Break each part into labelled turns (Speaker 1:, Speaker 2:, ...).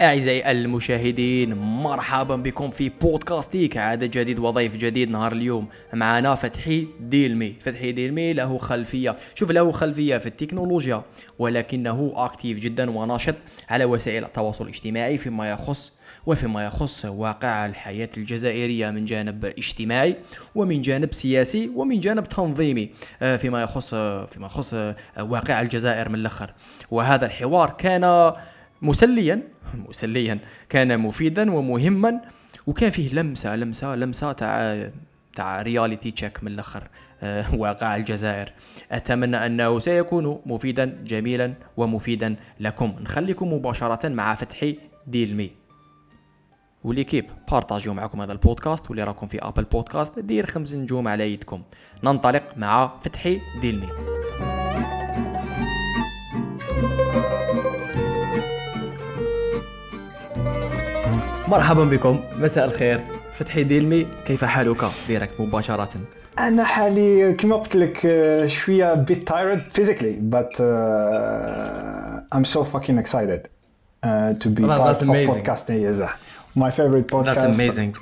Speaker 1: أعزائي المشاهدين مرحبا بكم في بودكاستيك. عدد جديد وضيف جديد نهار اليوم معنا فتحي ديلمي. فتحي ديلمي له خلفية. شوف له خلفية في التكنولوجيا ولكنه أكتيف جدا وناشط على وسائل التواصل الاجتماعي فيما يخص وفيما يخص واقع الحياة الجزائرية من جانب اجتماعي ومن جانب سياسي ومن جانب تنظيمي آه، فيما يخص فيما يخص آه، واقع الجزائر من الأخر. وهذا الحوار كان مسليا مسليا كان مفيدا ومهما. وكان فيه لمسة لمسة لمسة تاع تاع réalité تشيك من الأخر آه، واقع الجزائر. أتمنى أنه سيكون مفيدا جميلا ومفيدا لكم. نخليكم مباشرة مع فتحي ديلمي. و l'équipe بارطاجيو معكم هذا البودكاست. واللي راكم في Apple Podcasts دير خمس نجوم على يدكم. ننطلق مع فتحي ديلمي. مرحبا بكم مساء الخير فتحي ديلمي كيف حالك ديريكت مباشرة
Speaker 2: أنا حالي كما قلت لك آه، شوية بيت tired physically but uh, I'm so fucking excited uh, to be
Speaker 1: Well,
Speaker 2: part of
Speaker 1: amazing.
Speaker 2: podcasting my favorite podcast
Speaker 1: That's amazing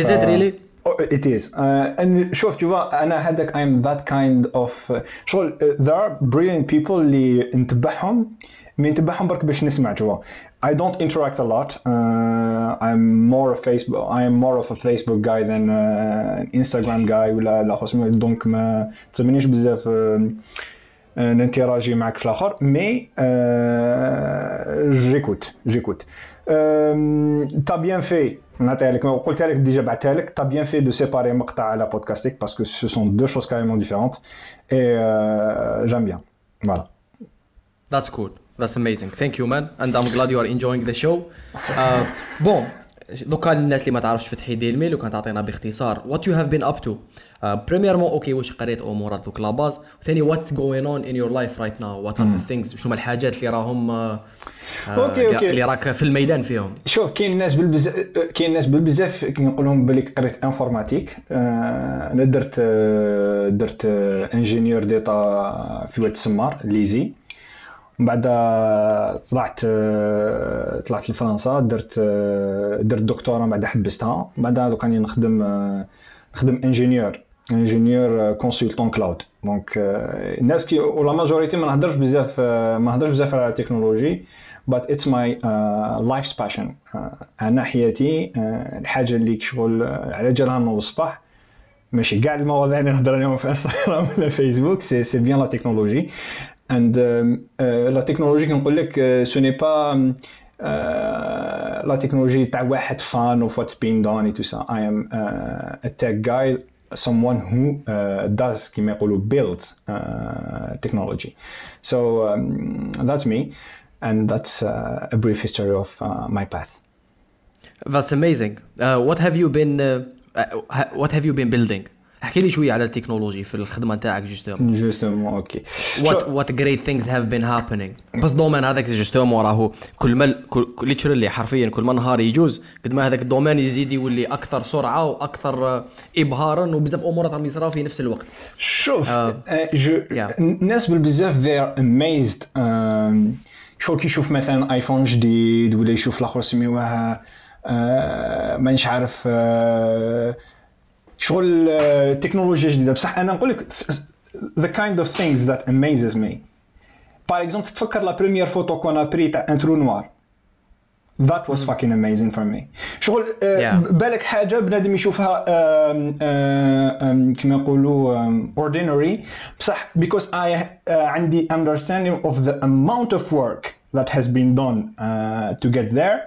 Speaker 1: Is it really?
Speaker 2: Oh, it is uh, and شوف vois أنا هذاك I'm that kind of uh, شغل uh, there are brilliant people اللي نتبعهم mais نتبعهم برك باش نسمع vois I don't interact a lot. Uh, I'm more a Facebook I am more of a Facebook guy than uh, an Instagram guy. ولا لا خو سميتو donc ما تسمينيش بزاف uh, ن interagi معك في الآخر mais j'écoute j'écoute t'as bien fait نعطيها لك قلتها لك déjà بعثها لك t'as bien fait de séparer مقطع على بودكاستيك parce que ce sont deux choses carrément différentes et j'aime bien voilà
Speaker 1: That's cool. That's amazing. Thank you man. And I'm glad you are enjoying the show. Uh, bon دوكا الناس اللي ما تعرفش فتحي ديلمي لو كان تعطينا باختصار. What you have been up to. Uh, premièrement OK واش قريت امورات دوك la base وثاني what's going on in your life right now? What are the things شو هما الحاجات اللي راهم uh, uh,
Speaker 2: OK، OK.
Speaker 1: اللي راك في الميدان فيهم؟
Speaker 2: شوف كاين ناس بالبزاف كاين ناس بالبزاف كنقول لهم بلي قريت informatique آه، أنا درت درت ingénieur d'état في واد السمار l'ESI. بعد طلعت طلعت لفرنسا درت درت دكتوراه بعد حبستها. من بعد دوك راني نخدم نخدم ingénieur ingénieur consultant cloud. donc الناس كي و la majorité ما نهضرش بزاف ما نهضرش بزاف على التكنولوجي but it's my uh, life's passion. Uh, أنا حياتي uh, الحاجة اللي شغل uh, على جالها نوض الصباح ماشي كاع المواضيع اللي نهضر عليهم في انستغرام ولا فيسبوك c'est c'est bien la technologie and la technologie كنقول لك ce n'est pas la technologie تاع واحد fan of what's been done et tout ça I am a tech guy someone who uh, does كما يقولوا builds uh, technology so um, that's me and that's uh, a brief history of uh, my path
Speaker 1: That's amazing. Uh, what have you been uh, uh, ha- what have you been building? احكي لي شوية على التكنولوجي في الخدمة نتاعك جوستومون
Speaker 2: جوستومون أوكي.
Speaker 1: What what great things have been happening. بس ال domaine هذاك justement راهو كل ما literally حرفيا كل ما نهار يجوز قد ما هذاك ال domaine يزيد يولي أكثر سرعة وأكثر آه، ابهارا وبزاف أمور راهم يصراو في نفس الوقت.
Speaker 2: شوف
Speaker 1: آه،
Speaker 2: آه،. الناس بالبزاف they are amazed شغل كي يشوف مثلا iPhone جديد ولا يشوف الآخر سميوها مانيش عارف شغل آه، تكنولوجيا جديده بصح انا نقول لك the kind of things that amazes me باغ اكزومبل تفكر لا بروميير فوتو كون بري تاع ان ترو نوار That was fucking amazing for me. شغل آه،
Speaker 1: Yeah.
Speaker 2: بالك حاجه بنادم يشوفها آم، آه، آم، كما يقولوا آم، ordinary بصح because I آه، عندي understanding of the amount of work that has been done uh, to get there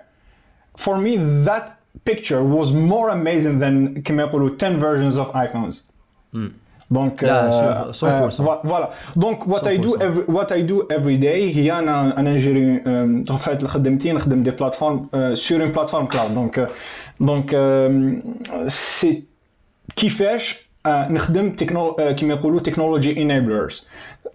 Speaker 2: for me that picture was more amazing than كما يقولوا 10 versions of iPhones. Donc
Speaker 1: لا،
Speaker 2: euh,
Speaker 1: so- 100%.
Speaker 2: euh, voilà. Donc what I do
Speaker 1: 100%.
Speaker 2: every what I do every day هي أنا أنا نجري euh, en fait خدمتي نخدم دي بلاتفورم sur une plateforme cloud. Donc euh, donc euh, c'est كيفاش آه، نخدم تكنو... آه، كما يقولوا technology enablers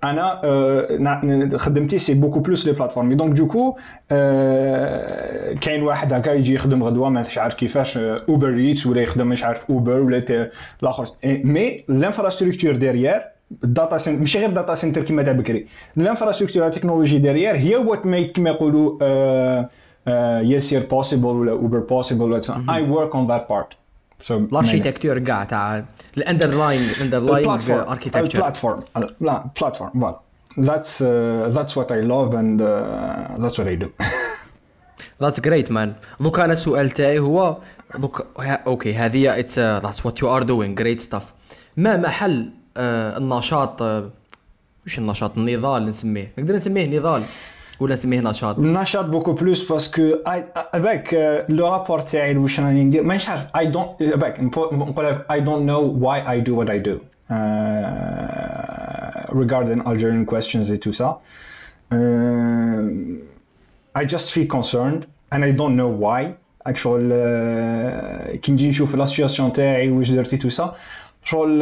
Speaker 2: أنا آه، خدمتي c'est beaucoup plus les plateformes donc دوكا آه، كاين واحد هكا يجي يخدم غدوة ما عارف كيفاش Uber Eats ولا يخدم مش عارف Uber ولا الآخر. mais l'infrastructure derrière ال data center ماشي غير data center كما تاع بكري. ال infrastructure technologique derrière هي what made كما يقولوا آه، يسير possible ولا Uber ولا I work on that part.
Speaker 1: So ال architecture كاع تاع ال underlying ال
Speaker 2: underlying architecture ال plateforme la plateforme voilà that's uh, that's what I love and uh, that's what I do.
Speaker 1: That's great man. دوك أنا السؤال تاعي هو دوك okay هذه it's that's what you are doing. Great stuff. ما محل آه النشاط آه وش النشاط النضال نسميه نقدر نسميه نضال ولا نسميه نشاط
Speaker 2: نشاط beaucoup plus parce que باك le rapport تاعي واش راني ندير مانيش عارف I don't باك نقول لك I don't know why I do what I do regarding Algerian questions et tout ça. Uh, I just feel concerned don't know why. Actually, uh, كي نجي نشوف la situation تاعي واش درتي tout ça شغل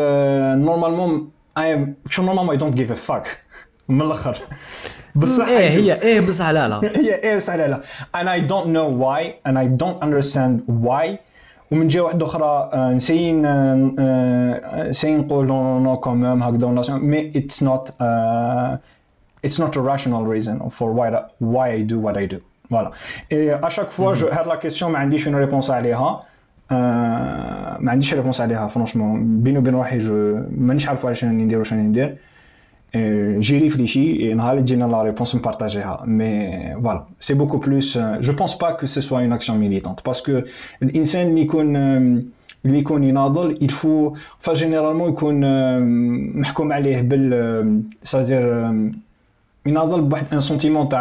Speaker 2: normalement I am شغل normalement I don't give a fuck من الآخر
Speaker 1: بصح إيه هي إيه بصح لا لا
Speaker 2: هي إيه بصح لا لا and I don't know why and I don't understand why. ومن جهة واحدة أخرى نسيين نسيين نقول non non quand même هكذا mais it's not it's not a rational reason for why why I do what I do voilà à chaque fois هاد la question ما عنديش une réponse عليها ما عنديش réponse عليها franchement بيني وبين روحي je مانيش عارف واش راني ندير واش راني ندير Euh, J'ai réfléchi et on la réponse, on partageait. Mais voilà, c'est beaucoup plus. Euh, je pense pas que ce soit une action militante parce que l'insan euh, il faut. Enfin, généralement, il faut euh, c'est-à-dire il bah, un sentiment de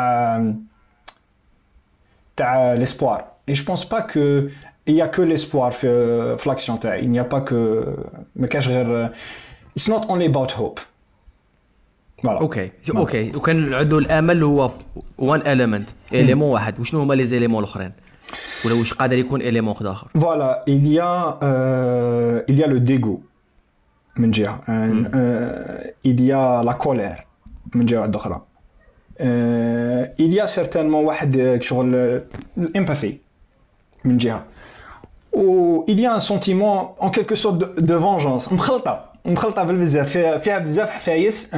Speaker 2: l'espoir. Et je ne pense pas que il y a que l'espoir l'action. Il n'y a pas que. It's not only about hope.
Speaker 1: Okay. Okay. وكان عنده الأمل هو one element élément واحد. وشنو هما les éléments الأخرين؟ ولا واش قادر يكون élément آخر؟
Speaker 2: voilà il y a le dégoût من جهة. il y a la colère من جهة أخرى. Il y a certainement واحد شغل ال empathy من جهة. و il y a un sentiment en quelque sorte de, de vengeance مخلطة. مخلطة بالبزاف فيها بزاف حفايس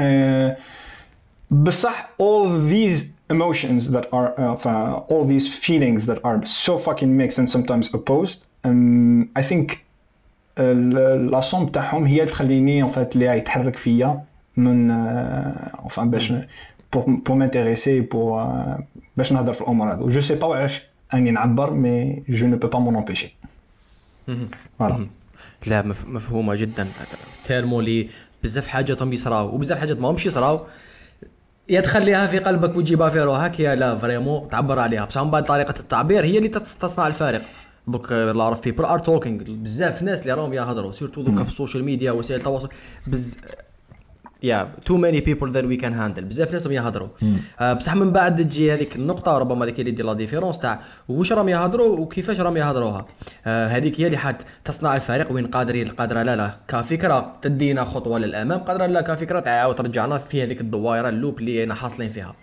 Speaker 2: بصح all these emotions that are uh, all these feelings that are so fucking mixed and sometimes opposed um, I think لا سوم تاعهم هي اللي تخليني ان فات اللي يتحرك فيا من enfin باش pour pour m'intéresser pour باش نهضر في الأمور هذو je sais pas علاش أني نعبر مي جو نو بو با مون امبيشي
Speaker 1: فوالا لا مفهومة جدا. تيرمو لي بزاف حاجات هم يصراو وبزاف حاجات ما همش يصراو. يا تخليها في قلبك وتجيبها في روحك يا لا vraiment تعبر عليها. بصح من بعد طريقة التعبير هي اللي تصنع الفارق. دوك a lot of people are talking بزاف ناس اللي راهم يهضروا surtout دوكا في ال social media وسائل التواصل بز yeah too many people than we can handle بزاف ناس راهم يهضروا. آه بصح من بعد تجي هذيك النقطة ربما هذيك اللي دير la différence تاع واش راهم يهضروا وكيفاش راهم يهضروها. آه هذيك هي اللي حد تصنع الفريق وين قادرين قادره لا لا كفكره تدينا خطوة للأمام قادره لا كفكره تعاود ترجعنا في هذيك الدوائرة ال loop اللي أنا حاصلين فيها.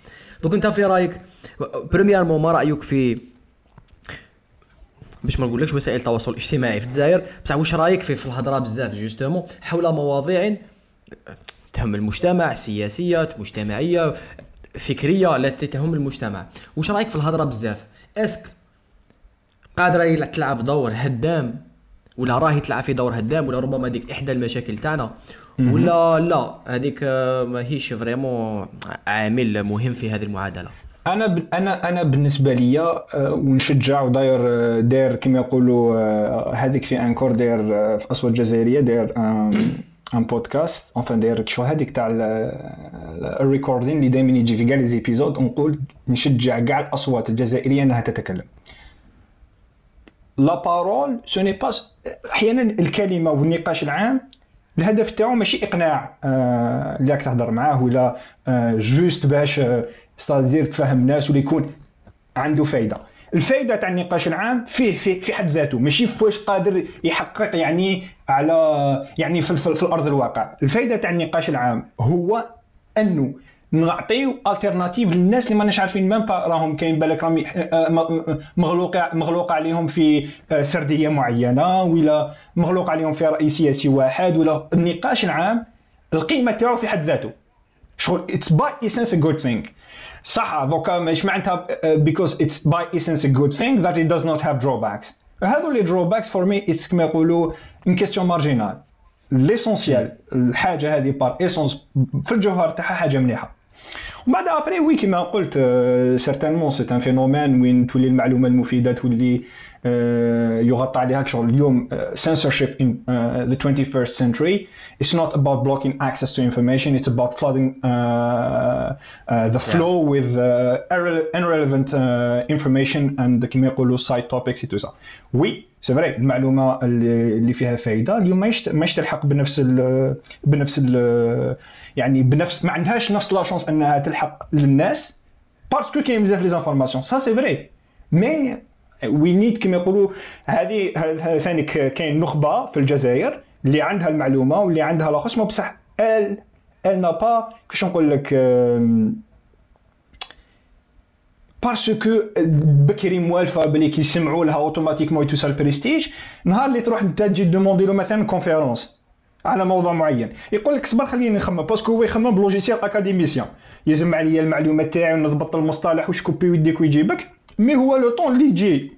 Speaker 1: دوك أنت في رأيك premièrement ما رأيك في باش ما نقولكش وسائل التواصل الاجتماعي في الجزائر بصح واش رأيك في, في الهضرة بزاف justement حول مواضيع تهم المجتمع سياسيه مجتمعية فكرية التي تهم المجتمع. واش رأيك في الهضرة بزاف؟ اسك قادرة تلعب دور هدام ولا راهي تلعب في دور هدام ولا ربما هذيك إحدى المشاكل تاعنا ولا لا هذيك ماهيش فريمون عامل مهم في هذه المعادلة.
Speaker 2: أنا ب... أنا أنا بالنسبة ليا ونشجع وداير داير كما يقولوا هذيك في أنكور داير في أصوات الجزائريه داير un podcast enfin داير show هذيك تاع ال recording اللي دائما يجي في كاع les épisodes ونقول نشجع كاع الاصوات الجزائريه انها تتكلم la parole ce n'est pas أحيانا الكلمة والنقاش العام الهدف تاعو ماشي إقناع اللي راك تهضر معاه ولا juste باش c'est-à-dire تفهم الناس ولا يكون عنده فايدة. الفائده تاع النقاش العام فيه في, في حد ذاته ماشي في واش قادر يحقق يعني على يعني في, في, في الأرض الواقع. الفائده تاع النقاش العام هو أنه نعطيو alternative للناس اللي ماناش عارفين même pas راهم كاين بالك راهم مغلوق مغلوق عليهم في سردية معينة ولا مغلوق عليهم في رأي سياسي واحد ولا النقاش العام القيمة تاعو في حد ذاته. شغل it's by essence a good thing صح دوكا مش معناتها because it's by a good thing that it does not have drawbacks هذو les drawbacks for me it's كما يقولوا une question marginale l'essentiel الحاجة هذه par essence في الجوهر تاعها حاجة مليحة. ومن بعد après oui كيما قلت certainement c'est un phénomène وين تولي المعلومة المفيدة تولي يغطى عليها شغل اليوم censorship in uh, the 21st century. It's not about blocking access to information it's about flooding uh, uh, the flow yeah. with uh, irrelevant uh, information and كما يقولوا side topics et tout ça. oui c'est vrai المعلومه اللي فيها فائده اليوم ماهيش ماهيش تلحق بنفس ال بنفس ال يعني بنفس ما عندهاش نفس la chance انها تلحق للناس parce que كاين بزاف les informations ça c'est vrai mais we need كما يقولوا هذه ثاني كاين نخبة في الجزائر اللي عندها المعلومة واللي عندها لاخص. بصح ال ال n'a pas كيفاش نقول لك parce que بكري موالفة بلي كيسمعوا لها automatiquement يتوصل بريستيج نهار اللي تروح انت تجي demander له مثلا conférence على موضوع معين. يقول لك صبر خليني نخمم parce que هو يخمم ب logiciel académicien يجمع لي المعلومات تاعي ونضبط المصطلح وش كوبي ويديك ويجيبك. mais هو le temps اللي يجي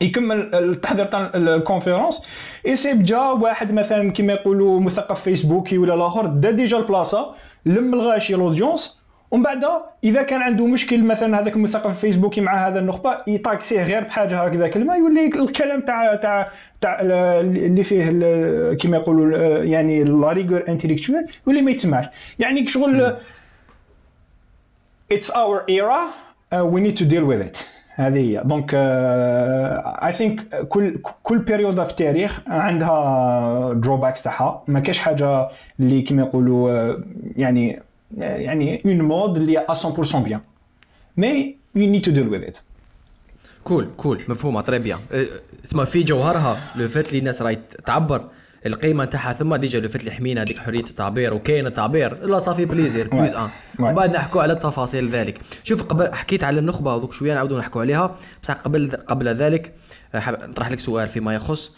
Speaker 2: يكمل التحضير تاع ال conférence يسيب جا واحد مثلا كيما يقولوا مثقف فيسبوكي ولا الآخر دا déjà البلاصه لم الغاشي ال audience ومن بعد اذا كان عنده مشكل مثلا هذاك المثقف الفيسبوكي مع هذا النخبه يطاكسيه غير بحاجه هكذا كلمه يولي الكلام تاع تاع تاع اللي فيه كما يقولوا يعني la rigueur intellectuelle يولي ما يتسمعش يعني شغل it's our era we need to deal with it هذه هي. donc I think كل كل période في التاريخ عندها drawbacks تاعها. ما كاش حاجة اللي كما يقولوا يعني يعني un mode اللي 100% bien mais you need to deal with it
Speaker 1: cool cool مفهومة très bien اسمع في جوهرها le fait اللي الناس راهي تعبر. القيمة تاعها ثم déjà le fait اللي حمينا هذيك حرية التعبير وكاين التعبير. لا ça fait plaisir please ان ومن بعد نحكوا على تفاصيل ذلك. شوف قبل حكيت على النخبة هذوك شوية نعاودوا نحكوا عليها. بصح قبل قبل ذلك نطرح لك سؤال فيما يخص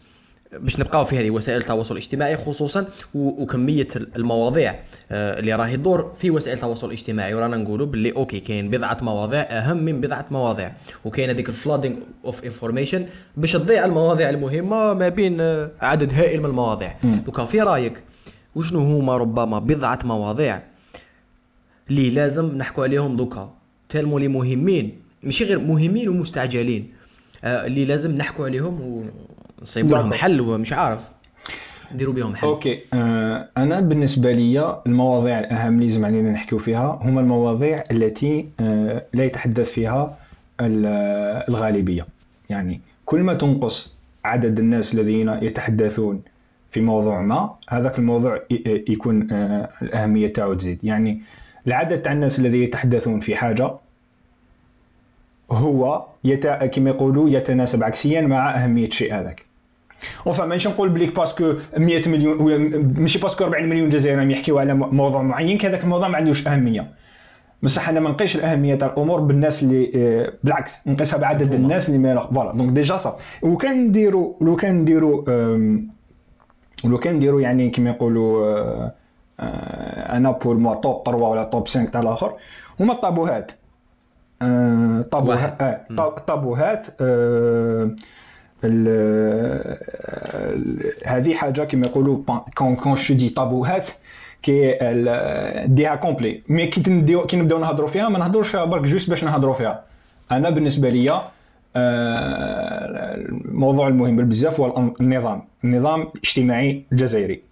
Speaker 1: باش نبقاو في هذه وسائل التواصل الاجتماعي خصوصا وكمية المواضيع آه، اللي راهي تدور في وسائل التواصل الاجتماعي. ورانا نقولوا باللي okay كاين بضعة مواضيع أهم من بضعة مواضيع. وكاين هذيك ال flooding of information باش تضيع المواضيع المهمة ما بين آه، عدد هائل من المواضيع. دوكا في رأيك وشنو هما ربما بضعة مواضيع اللي لازم نحكوا عليهم دوكا؟ tellement لي مهمين ماشي غير مهمين ومستعجلين آه، اللي لازم نحكوا عليهم نصيبوا لهم حل ومش عارف. نديروا بهم حل.
Speaker 2: أوكي آه أنا بالنسبة لي المواضيع الأهم اللي لازم علينا نحكيو فيها هما المواضيع التي آه لا يتحدث فيها الغالبية. يعني كل ما تنقص عدد الناس الذين يتحدثون في موضوع ما هذاك الموضوع يكون آه الأهمية تاعو تزيد. يعني العدد تاع الناس الذين يتحدثون في حاجة هو يت... كما يقولوا يتناسب عكسيا مع أهمية الشيء هذاك. enfin مانيش نقول بليك parce que 100 مليون ولا ماشي parce que 40 مليون جزائري يحكيو على موضوع معين كذاك الموضوع ما عندوش اهميه بصح أنا ما نقيش الاهميه تاع الأمور بالناس اللي بالعكس نقيسها بعدد الناس اللي ما voilà donc déjà صافي وكان نديروا لو كان نديروا لو كان نديروا يعني كما يقولوا أنا pour moi top 3 ولا top 5 تاع الآخر هما الطابوهات طابوهات طابوهات هذه حاجة كما يقولوا كون كون شو دي طابوهات كي ديها كومبلي مي كي كي نبداو نهضروا فيها ما نهضروش فيها برك جوست باش نهضروا فيها. أنا بالنسبة لي الموضوع المهم بزاف هو النظام. النظام الاجتماعي الجزائري.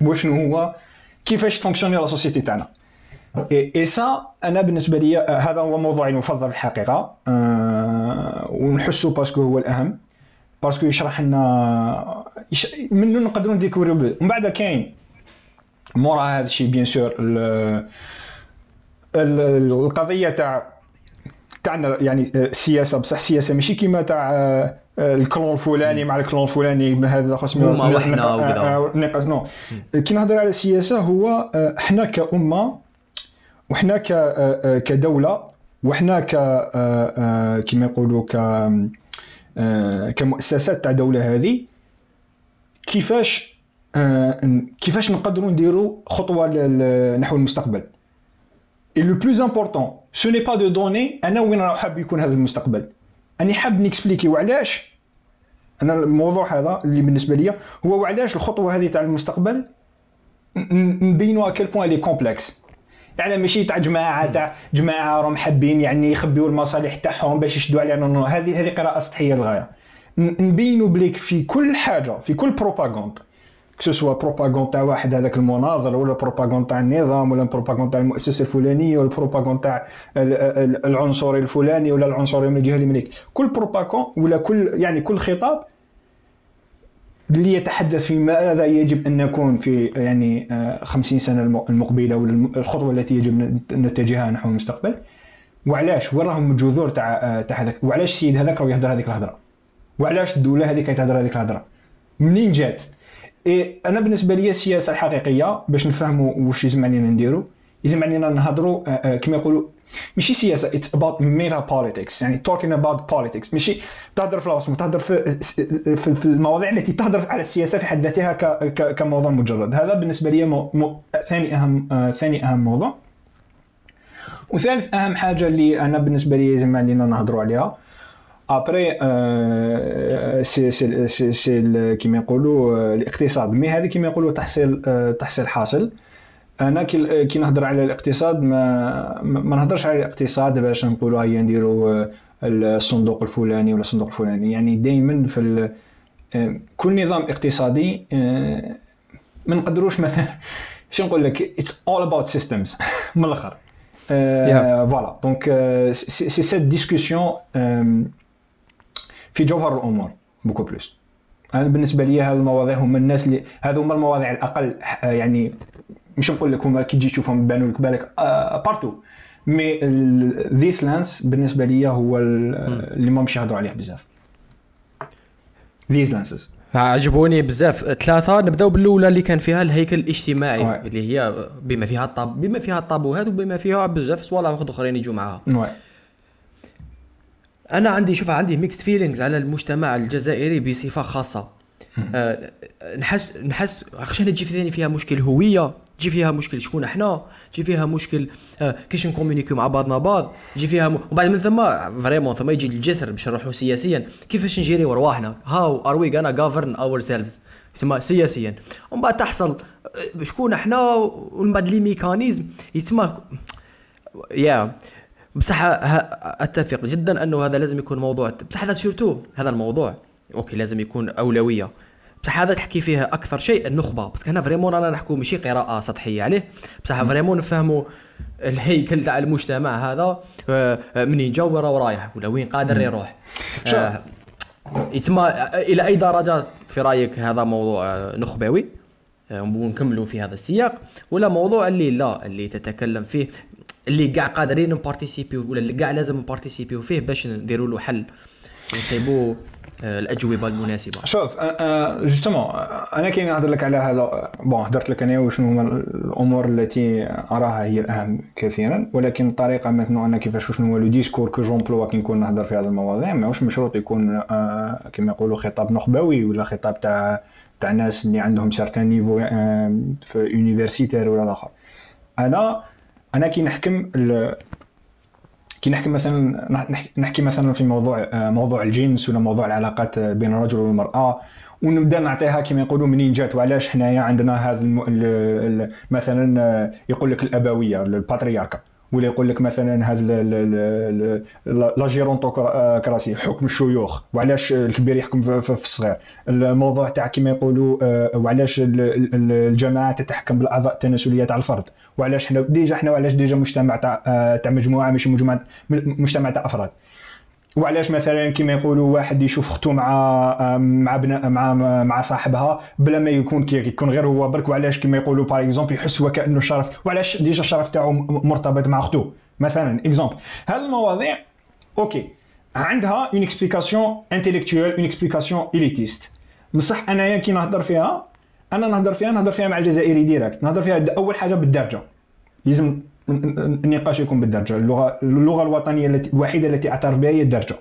Speaker 2: وشنو هو؟ كيفاش ت fonctionner la société تاعنا. اي سا أنا بالنسبة لي هذا هو موضوعي المفضل الحقيقة. ونحسو parce que هو الأهم. parce que يشرح لنا يش... منو نقدروا نديكوريو ومن بعد كاين مورا هذا الشيء bien sûr القضية تاع تاعنا يعني السياسة بصح السياسة ماشي كيما تاع ال clan الفلاني مع ال clan الفلاني هذا
Speaker 1: خاص هما وحنا
Speaker 2: نقاش non. كي نهضر على السياسة هو إحنا كأمة وحنا كدولة وحنا ك كما يقولوا ك آه، كمؤسسات تاع دولة هذه كيفاش آه، كيفاش نقدروا نديروا خطوة نحو المستقبل. et le plus important ce n'est pas de donner أنا وين راه حاب يكون هذا المستقبل. أني حاب ن expliquer وعلاش. أنا الموضوع هذا اللي بالنسبة لي هو وعلاش الخطوة هذه تاع المستقبل نبينوا à quel point il est complexe يعني ماشي تاع جماعة تاع جماعة راهم حابين يعني يخبيوا المصالح تاعهم باش يشدوا علينا. هذه هذه قراءة سطحية للغاية. نبينوا بليك في كل حاجة في كل propagande soit propagande تاع واحد هذاك المناظر ولا propagande تاع النظام ولا propagande تاع المؤسسة الفلانية ولا propagande تاع العنصري الفلاني ولا العنصري من الجهة اليمنيه كل بروباغوند ولا كل يعني كل خطاب اللي يتحدث في ماذا يجب أن نكون في يعني 50 آه، سنة المقبلة ولا الخطوة التي يجب نتجهها نحو المستقبل. وعلاش؟ وين راهم الجذور تاع آه، تاع هذاك وعلاش السيد هذاك راه يهضر هذيك الهضرة؟ وعلاش الدولة هذيك تهضر هذيك الهضرة؟ منين جات؟ إيه أنا بالنسبة لي السياسة الحقيقية باش نفهموا واش يلزم علينا نديروا يلزم علينا نهضروا آه، كما يقولوا ماشي سياسة. it's about meta politics يعني talking about politics ماشي تهضر في العاصمه تهضر في, في, المواضيع التي تهضر على السياسة في حد ذاتها كموضوع مجرد. هذا بالنسبة لي مو مو ثاني أهم آه ثاني أهم موضوع. وثالث أهم حاجة اللي أنا بالنسبة لي يلزم علينا نهضروا عليها. après c'est c'est c'est كيما يقولوا الاقتصاد. mais هذه كيما يقولوا تحصيل تحصيل حاصل. أنا كي نهضر على الاقتصاد ما ما نهضرش على الاقتصاد باش نقولوا هيا نديروا الصندوق الفلاني ولا الصندوق الفلاني. يعني دائما في كل نظام اقتصادي ما نقدروش مثلا شنو نقول لك؟ it's all about systems من الآخر. voilà donc c'est cette discussion في جوهر الأمور beaucoup plus أنا بالنسبة لي هذه المواضيع هما الناس اللي هذو هما المواضيع الأقل يعني مش نقول لك هما كي تجي تشوفهم بانوا لك بالك partout mais this lens بالنسبة لي هو اللي ما مش يهضروا عليه بزاف. these lenses
Speaker 1: عجبوني بزاف. ثلاثة نبدأو بالأولى اللي كان فيها الهيكل الاجتماعي oui. اللي هي بما فيها الطاب بما فيها الطابوهات وبما فيها بزاف صوالح أخرين يجوا معاها. أنا عندي شوف عندي mixed feelings على المجتمع الجزائري بصفة خاصة. أه نحس نحس عشان تجي في ثاني فيها مشكل؟ هوية. تجي فيها مشكل شكون إحنا؟ تجي فيها مشكل أه كيش نكومونيكيو مع بعضنا بعض. تجي فيها م... وبعد من ثم vraiment ثم يجي الجسر باش نروحوا سياسيا. كيفاش نجيري رواحنا؟ how are we gonna govern ourselves يسمى سياسيا. ومن بعد تحصل آه، شكون إحنا؟ ومن بعد les mécanismes. يتسمى يا. بصح أتفق جدا أنه هذا لازم يكون موضوع. بصح هذا surtout هذا الموضوع. okay لازم يكون أولوية. بصح هذا تحكي فيه أكثر شيء النخبة بس هنا vraiment رانا نحكوا ماشي قراءة سطحية عليه. بصح vraiment نفهموا الهيكل تاع المجتمع هذا آه، آه، منين جا وراه ورايح ولا وين قادر يروح. آه يتما إلى أي درجة في رأيك هذا موضوع نخبوي؟ آه، ونكملوا في هذا السياق. ولا موضوع اللي لا اللي تتكلم فيه اللي كاع قادرين نبارتيسيبيو ولا اللي كاع لازم نبارتيسيبيو فيه باش نديروا له حل. ونصيبوا آه، الأجوبة المناسبة.
Speaker 2: شوف justement أنا كي نهضر لك على هذا bon هضرت لك أنا وشنو هما الأمور التي أراها هي الأهم كثيرا ولكن الطريقة مثلا أنا كيفاش شنو هو le discours que j'emploie كي نكون نهضر في هذه المواضيع ماهوش مشروط يكون كما يقولوا خطاب نخبوي ولا خطاب تاع تاع ناس اللي عندهم certain niveau universitaire ولا الآخر. أنا أنا كي نحكم كي نحكي مثلا نحكي مثلا في موضوع موضوع الجنس ولا موضوع العلاقات بين الرجل والمرأة. ونبدأ نعطيها كما يقولوا منين جات وعلاش حنايا عندنا هذا مثلا يقول لك الأبوية ال patriarcat ولا يقول لك مثلا هذا la gérontocratie حكم الشيوخ. وعلاش الكبير يحكم في الصغير؟ الموضوع تاع كما يقولوا آه، وعلاش الجماعة تتحكم بالأعضاء التناسلية تاع الفرد؟ وعلاش حنا déjà حنا وعلاش déjà مجتمع تاع آه، مجموعة ماشي مجموعة مجتمع تاع أفراد؟ وعلاش مثلا كما يقولوا واحد يشوف اختو مع مع بنا مع مع صاحبها بلا ما يكون يكون غير هو برك؟ وعلاش كما يقولوا par exemple يحس وكانه شرف وعلاش déjà الشرف تاعو مرتبط مع أختو؟ مثلا exemple هذه المواضيع okay عندها une explication intellectuelle une explication élitiste بصح أنايا كي نهضر فيها أنا نهضر فيها نهضر فيها مع الجزائري direct نهضر فيها أول حاجة بالدرجه لازم النقاش يكون بالدرجة. اللغة اللغة الوطنية التي الوحيدة التي اعترف بها هي الدرجة.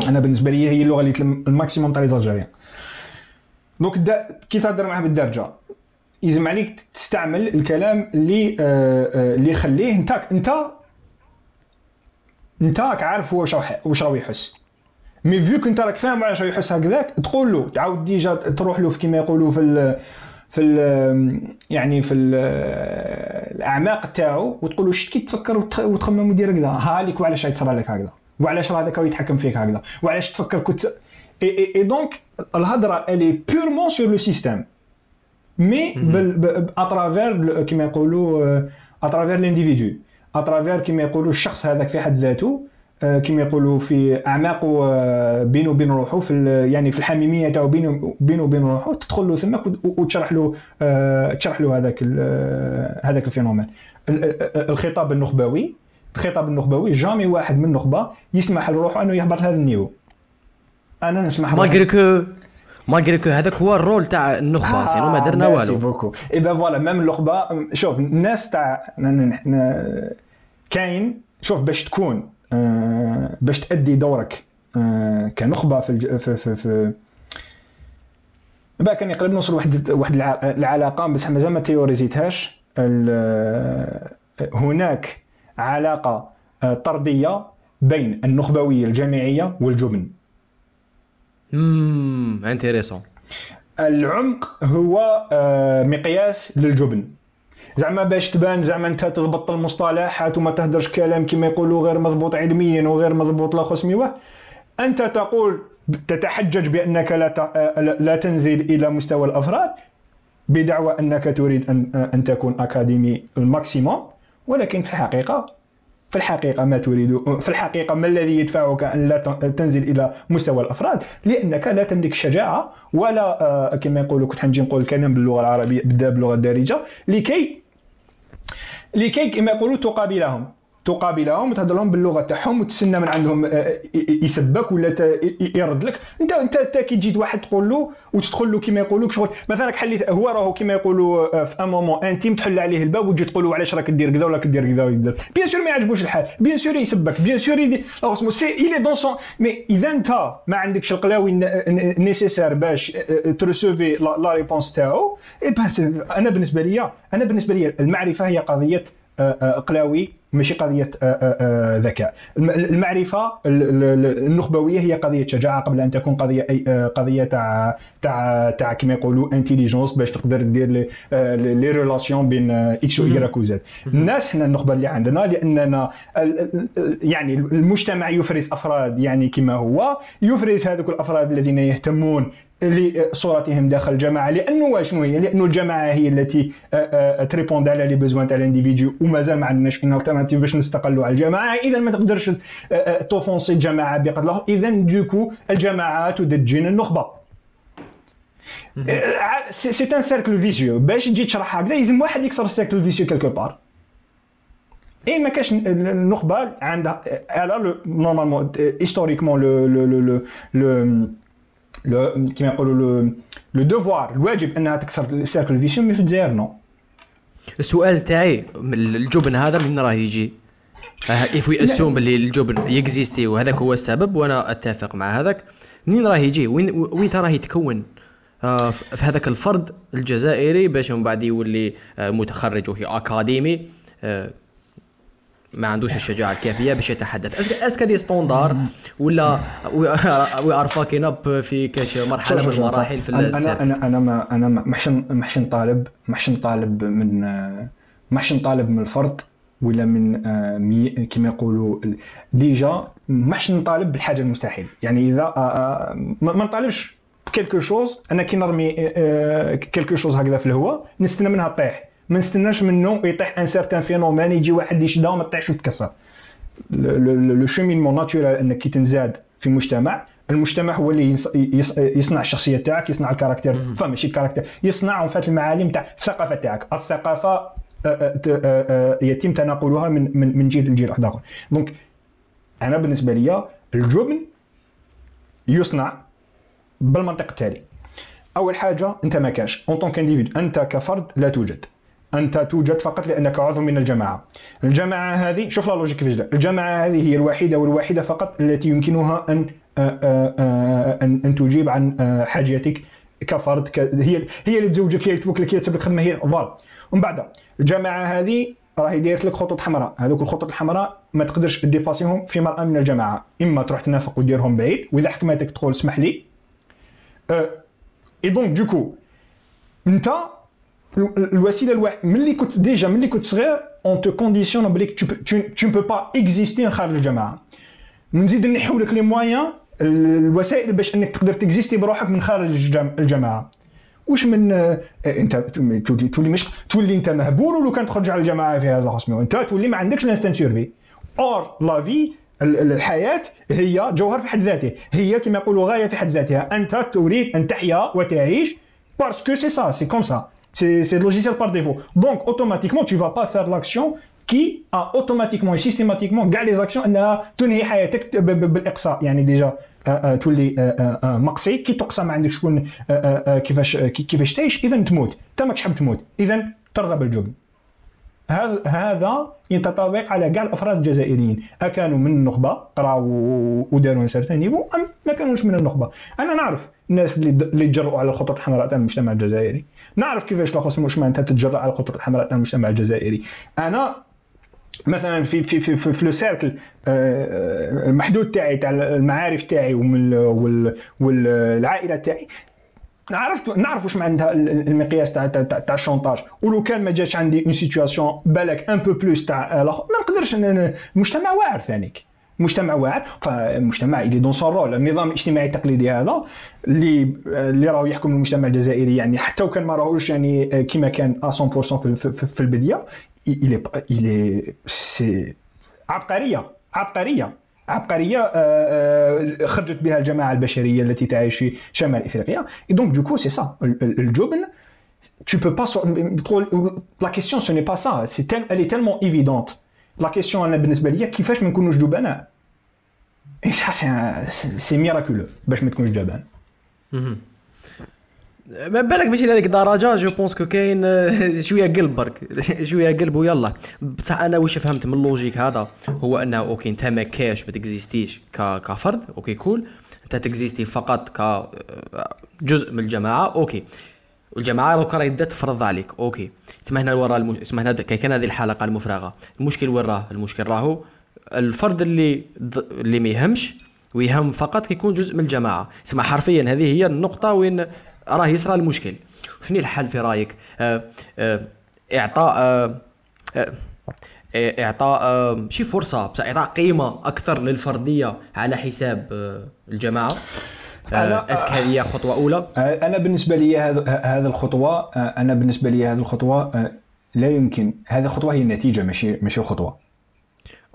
Speaker 2: أنا بالنسبة لي هي اللغة اللي ال maximum تاع les Algériens donc كي تهضر معاه بالدرجة يلزم عليك تستعمل الكلام اللي آه، اللي يخليه انت انت انت راك عارف هو واش واش راه يحس. mais vu que انت راك فاهم علاش يحس هكذاك تقول له تعاود déjà تروح له كيما يقولوا في في يعني في ال الأعماق تاعو وتقول له شت كي تفكر وتخمم ودير هكذا؟ ها ليك وعلاش يتصرى لك هكذا؟ وعلاش راه هذاك يتحكم فيك هكذا؟ وعلاش تفكر كنت et et donc الهضرة الي purement sur le système mais à travers كيما يقولوا à travers l'individu à travers كيما يقولوا الشخص هذاك في حد ذاته آه، كما يقولوا في اعماقه آه، بينه وبين روحه في يعني في الحميمية تاعو بينه بينه وبين روحه تدخل له ثمك وتشرح له آه، تشرح له هذاك هذاك ال phénomène. الخطاب النخبوي الخطاب النخبوي jamais واحد من النخبة يسمح لروحه أنه يهبط هذا ال niveau. أنا نسمح
Speaker 1: malgré que malgré que هذاك هو ال rôle تاع النخبة آه sinon ما درنا والو.
Speaker 2: beaucoup eh ben voilà même النخبة شوف الناس تاع كاين شوف باش تكون. آه، باش تأدي دورك آه، كنخبة في الج... في في, في بقى كان يقرب نوصل واحد واحد العلاقة بس مازال ما تيوريزيتهاش. هناك علاقة آه، طردية بين النخبوية الجامعية والجبن.
Speaker 1: امم انتريسون.
Speaker 2: العمق هو مقياس للجبن. زعما باش تبان زعما انت تضبط المصطلحات وما تهدرش كلام كما يقولوا غير مضبوط علميا وغير مضبوط لا خصمي انت تقول تتحجج بأنك لا لا تنزل إلى مستوى الأفراد بدعوى أنك تريد ان أن تكون أكاديمي الماكسيموم ولكن في الحقيقة في الحقيقة ما تريد في الحقيقة ما الذي يدفعك أن لا تنزل إلى مستوى الأفراد؟ لأنك لا تملك الشجاعة ولا آه، كما يقولوا كنت حنجي نقول الكلام باللغة العربية باللغة الدارجة لكي لكي كما يقولوا تقابلهم. تقابلهم وتهضر لهم باللغة تاعهم وتسنى من عندهم آه، يسبك ولا يرد لك. انت انت كي تجي واحد تقول له وتدخل له كما يقولوا شغل. مثلا حليت هو راهو كما يقولوا آه، في un moment intime تحل عليه الباب وتجي تقول له علاش راك دير كذا ولا كدير كذا bien sûr ما يعجبوش الحال. bien sûr يسبك. bien sûr يدي. c'est il est dans son mais إذا أنت ما عندكش القلاوي nécessaires باش ترسوفي la réponse تاعو إيه أنا بالنسبة لي أنا بالنسبة لي المعرفة هي قضية قلاوي ماشي قضية آه، آه، آه، ذكاء. المعرفة النخبوية هي قضية شجاعة قبل أن تكون قضية أي قضية تاع تاع تاع كما يقولوا intelligence باش تقدر دير les relations بين إكس و ايراك وزد الناس حنا النخبة اللي عندنا لأننا يعني المجتمع يفرز أفراد يعني كما هو يفرز هذوك الأفراد الذين يهتمون لصورتهم داخل الجماعة لأنه شنو هي؟ لأنه الجماعة هي التي تريبوند على les besoins تاع ال individu ومازال ما عندناش une alternative باش نستقلوا على الجماعة. إذا ما تقدرش توفونسي الجماعة بقدر إذا du coup الجماعات تدجين النخبة. c'est un cercle vicieux باش تجي تشرح هكذا لازم واحد يكسر ال cercle vicieux quelque part et ما كاش النخبة عندها الا normalement historiquement le le le le كيما يقولوا le le devoir الواجب أنها تكسر ال cercle vicieux mais في الجزائر non
Speaker 1: السؤال تاعي الجبن هذا من راه يجي؟ if we assume باللي الجبن ي existe وهذاك هو السبب وأنا أتفق مع هذاك منين راه يجي؟ وين وين راه يتكون؟ آه، في هذاك الفرد الجزائري باش من بعد يولي آه، متخرج وهي اكاديمي آه، ما عندوش الشجاعة الكافية باش يتحدث. est-ce que هذه standard ولا we are fucking up في كاش مرحلة من المراحل في
Speaker 2: ال cercle أنا أنا ما أنا محشن محشن طالب محشن طالب من محشن طالب من الفرد ولا من آه، كما يقولوا déjà محش نطالب بالحاجة المستحيل. يعني إذا آه، آه، ما نطالبش ب quelque chose أنا كي نرمي quelque chose هكذا في الهواء نستنى منها طيح ما نستناش منه يطيح un certain phénomène يجي واحد يشدها وما تطيحش وتكسر. le cheminement naturel إنك كي تنزاد في مجتمع المجتمع هو اللي يصنع الشخصية تاعك يصنع ال caractère فماشي ال caractère يصنع فات المعالم تاع الثقافة تاعك. الثقافة آه، آه، آه، يتم تناقلها من من من جيل لجيل واحد آخر. donc أنا بالنسبة لي الجبن يصنع بالمنطق التالي. أول حاجة أنت ما كاش. en tant que أنت كفرد لا توجد. انت توجد فقط لأنك عضو من الجماعة. الجماعة هذه شوف la logique كيفاش الجماعة هذه هي الوحيدة والوحيدة فقط التي يمكنها أن آه، آه، آه، أن أن تجيب عن حاجيتك كفرد ك... هي هي اللي تزوجك هي اللي توكلك هي اللي تسبب لك خدمة هي voilà ومن بعد الجماعة هذه راهي دايرت لك خطوط حمراء. هذوك الخطوط الحمراء ما تقدرش dépasser هم في مرأة من الجماعة. إما تروح تنافق وديرهم بعيد وإذا حكمتك تقول اسمح لي et donc du coup أنت الوسيله الواحد ملي كنت déjà ملي كنت صغير on te conditionne بلي que tu peux pas exister خارج الجماعه نزيد نحيو لك les moyens الوسائل باش انك تقدر تكزيستي بروحك من خارج الجماعه واش من آه، انت تولي تولي مش تولي انت مهبول ولو كان تخرج على الجماعه في هذا الخصم انت تولي ما عندكش l'instinct survie or la vie الحياة هي جوهر في حد ذاته هي كما يقولوا غايه في حد ذاتها انت تريد ان تحيا وتعيش parce que c'est ça c'est comme ça c'est logiciel par défaut donc automatiquement tu vas pas faire l'action كي automatiquement systématiquement كاع les actions انها تنهي حياتك بالاقصاء يعني déjà تولي مقصي كي تقصى ما عندك شكون كيفاش كيفاش تعيش اذا تموت انت ماكش حاب تموت اذا ترضى بالجبن هذا ينطبق على كاع الأفراد الجزائريين. أكانوا من النخبة؟ قراو وداروا سيرتان نيفو أم ما كانوش من النخبة. أنا نعرف الناس اللي اللي تجرؤوا على الخطوط الحمراء تاع المجتمع الجزائري. نعرف كيفاش لاخص مش انت تتجرأ على الخطوط الحمراء تاع المجتمع الجزائري. أنا مثلا في في في في, في لو سيركل آه، المحدود تاعي تاع المعارف تاعي والعائلة تاعي عرفت نعرف واش معناتها المقياس تاع تاع ال chantage. ولو كان ما جاش عندي une situation بالك un peu plus تاع ما نقدرش المجتمع واعر ثانيك مجتمع واعر فالمجتمع اللي dans son rôle النظام الاجتماعي التقليدي هذا اللي اللي راهو يحكم المجتمع الجزائري يعني حتى وكان ما راهوش يعني كما كان 100% في, في, في est, il est, c'est عبقرية عبقرية. عبقرية خرجت بها الجماعة البشرية التي تعيش في شمال إفريقيا. et donc du coup c'est ça الجبن tu peux pas la question ce n'est pas ça. C'est tel, elle est tellement évidente. La question أنا بالنسبة لي كيفاش ما نكونوش جبناء et ça c'est c'est miraculeux باش ما تكونش جبان
Speaker 1: ما بالك ماشي لهذيك الدرجه je pense que كاين آه، شوية قلب برك شوية قلب ويلا. بصح أنا واش فهمت من ال logique هذا؟ هو أنه okay أنت ما كاش ما ت existe ش كفرد okay cool أنت ت existe فقط كجزء من الجماعة okay. والجماعة دوكا راهي تفرض عليك okay. تسمى هنا ورا الم... تسمى هنا كان هذه الحلقة المفرغة. المشكل وين راه؟ المشكل راهو الفرد اللي اللي ما يهمش ويهم فقط كيكون جزء من الجماعة. تسمى حرفيا هذه هي النقطة وين راه يصرى المشكل. شنو الحل في رأيك؟ آه آه إعطاء آه إعطاء ماشي فرصة بس إعطاء قيمة أكثر للفردية على حساب الجماعة؟ est-ce que هذه خطوة أولى؟
Speaker 2: أنا بالنسبة لي هذا الخطوة أنا بالنسبة لي هذه الخطوة لا يمكن. هذه الخطوه هي النتيجة ماشي ماشي خطوة.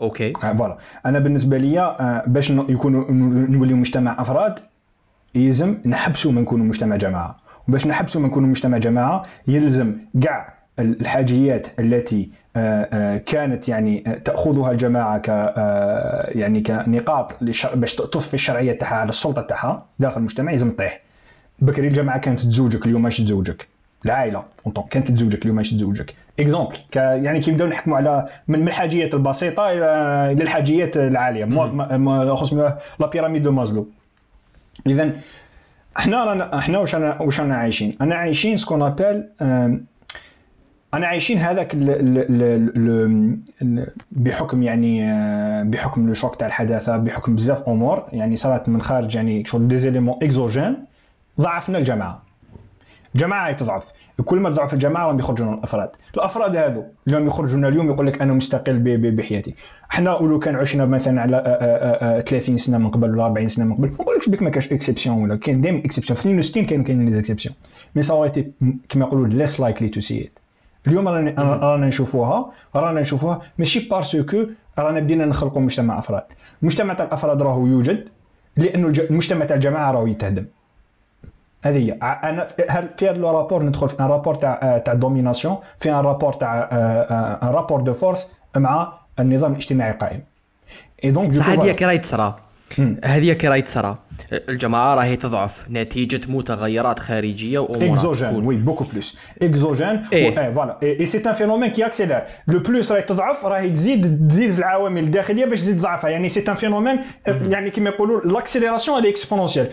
Speaker 1: okay.
Speaker 2: voilà. أنا بالنسبة لي باش يكونوا نوليو مجتمع أفراد يلزم نحبسوا من نكونوا مجتمع جماعة. وباش نحبسوا من نكونوا مجتمع جماعة يلزم كاع الحاجيات التي آه، آه، كانت يعني آه، تأخذها الجماعة ك يعني كنقاط باش تضفي الشرعية تاعها على السلطة تاعها داخل المجتمع لازم تطيح. بكري الجماعة كانت تزوجك اليوم ماشي تزوجك. العائلة كانت تزوجك اليوم ماشي تزوجك. اكزومبل يعني كي نبداو نحكموا على من الحاجيات البسيطة إلى الحاجيات العالية. خص la pyramide de Maslow اذا إحنا رانا إحنا واش أنا واش أنا عايشين؟ أنا عايشين ce qu'on appelle أنا عايشين هذاك بحكم يعني آه، بحكم le choc تاع الحداثة بحكم بزاف أمور. يعني صارت من خارج يعني شغل des éléments exogènes ضعفنا الجماعة. جماعة تضعف كل ما تضعف الجماعة راهم يخرجون الأفراد. الأفراد هذو اليوم يخرجون اليوم يقول لك أنا مستقل بحياتي. إحنا ولو كان عشنا مثلا على 30 سنة من قبل ولا 40 سنة من قبل ما نقولكش بك ما كاش exception ولا كاين دائما exception في 62 كانوا كاينين les exceptions mais ça كما يقولوا less likely to see اليوم رانا نشوفوها رانا نشوفوها ماشي parce que رانا بدينا نخلقوا مجتمع أفراد. المجتمع تاع الأفراد راهو يوجد لأنه المجتمع تاع الجماعة راهو يتهدم. هذه هي. أنا في هذا ال rapport ندخل في un rapport تاع تاع domination في un rapport تاع un rapport de force مع النظام الاجتماعي القائم.
Speaker 1: et donc صح هذه كي راهي تصرا هذه كي راهي تصرى الجماعة راهي تضعف نتيجة متغيرات خارجية وامور
Speaker 2: اكزوجين وي بوكو بلوس اكزوجين فوالا اي سي ان فينومين كي اكسيلير لو بلوس راهي تضعف راهي تزيد تزيد العوامل الداخلية باش تزيد تضعفها يعني سي ان فينومين يعني كيما يقولوا l'accélération elle est exponentielle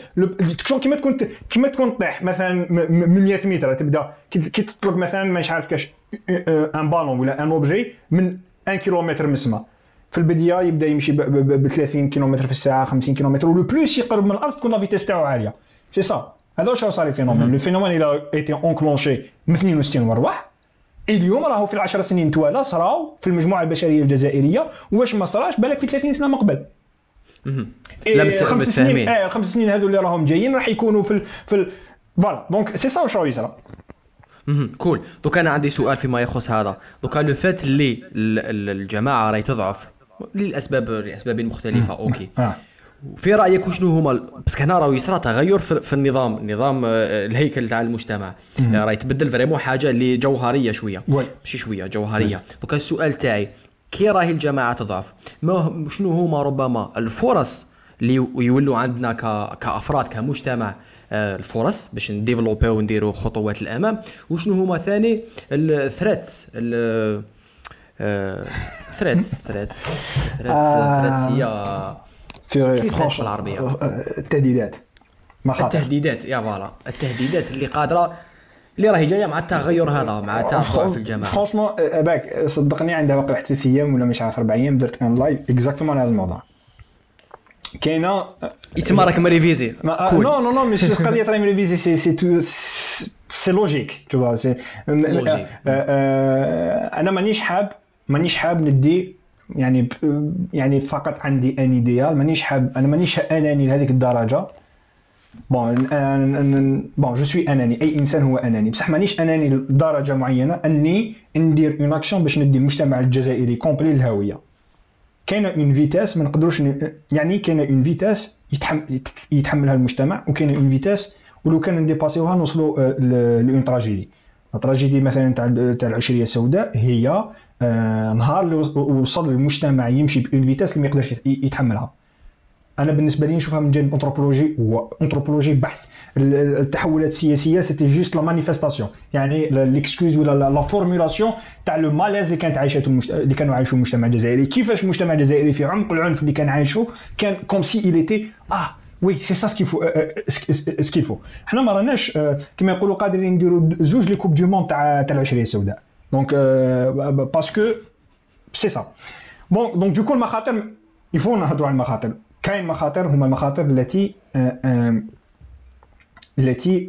Speaker 2: كيما تكون كيما تكون طيح. مثلا من 100 متر تبدأ. كي تطلق مثلا مش عارف كاش un ballon ولا un objet من 1 كيلومتر من السماء. في البداية يبدأ يمشي ب 30 كيلومتر في الساعة 50 كيلومتر و le plus يقرب من الأرض تكون la vitesse تاعو عالية. سي سا هذا واش صار ال phénomène؟ le phénomène il a été enclenché من 62 ورواح اليوم راهو في العشر سنين توالى صراو في المجموعة البشرية الجزائرية. واش ما صراش؟ بالك في 30 سنة من قبل إيه خمس سنين. آه خمس سنين هذو اللي راهم جايين راح يكونوا في ال في ال voilà. donc c'est ça واش راهو يصرى
Speaker 1: cool donc أنا عندي سؤال فيما يخص هذا. donc le fait اللي الجماعة راهي تضعف للأسباب لأسباب مختلفة آه. okay. آه. في رأيك وشنو هما بس هنا راه يصرى تغير في النظام النظام آه، الهيكل تاع المجتمع. راه يتبدل vraiment حاجة اللي جوهريه شوية ماشي شوية جوهرية. donc السؤال تاعي كي راهي الجماعة تضعف ما شنو هما ربما الفرص اللي يولوا عندنا كأفراد كمجتمع الفرص باش نديفلوبيو ونديروا خطوات الأمام؟ وشنو هما ثاني ال threats threats threats threats هي
Speaker 2: في فرنسا
Speaker 1: العربيه
Speaker 2: التهديدات.
Speaker 1: مخاطر. التهديدات يا voilà. التهديدات اللي قادرة اللي راهي جاية مع التغير هذا مع التضعف في الجماعة.
Speaker 2: franchement باك صدقني عندها واقع واحد ثلاث أيام ولا مش عارف أربع أيام درت un live exactement هذا الموضوع. كاينة
Speaker 1: يتما راك مريفيزي
Speaker 2: non non non مش قضية راهي مريفيزي c'est c'est tout c'est logique tout c'est أنا مانيش حاب مانيش حاب ندي يعني يعني فقط عندي un idéal مانيش حاب أنا مانيش أناني لهذيك الدرجة. bon bon je suis أناني أي إنسان هو أناني. بصح مانيش أناني لدرجة معينة أني ندير une action باش ندي المجتمع الجزائري complet الهويه كاينة une vitesse ما نقدروش يعني كاينة une vitesse يتحمل يتحملها المجتمع وكاينه une vitesse ولو كان نديباسيوها نوصلوا ل une tragédie. ال tragédie مثلا تاع تاع العشرية السوداء هي آه نهار اللي وصل المجتمع يمشي ب une vitesse اللي ما يقدرش يتحملها. أنا بالنسبة لي نشوفها من جانب انثروبولوجي هو انثروبولوجي بحث التحولات السياسية c'était juste la manifestation يعني l'excuse ولا la formulation تاع le malaise اللي كانت عايشته المجت... اللي كانوا عايشوا المجتمع الجزائري. كيفاش المجتمع الجزائري في عمق العنف اللي كان عايشه كان comme s'il était آه oui c'est ça ce qu'il faut ce qu'il faut حنا ما راناش كما يقولوا قادرين نديروا زوج les coupes du monde تاع تاع العشرية السوداء. donc parce que c'est ça bon donc du coup المخاطر يفو نهضروا على المخاطر كاين مخاطر هما المخاطر التي التي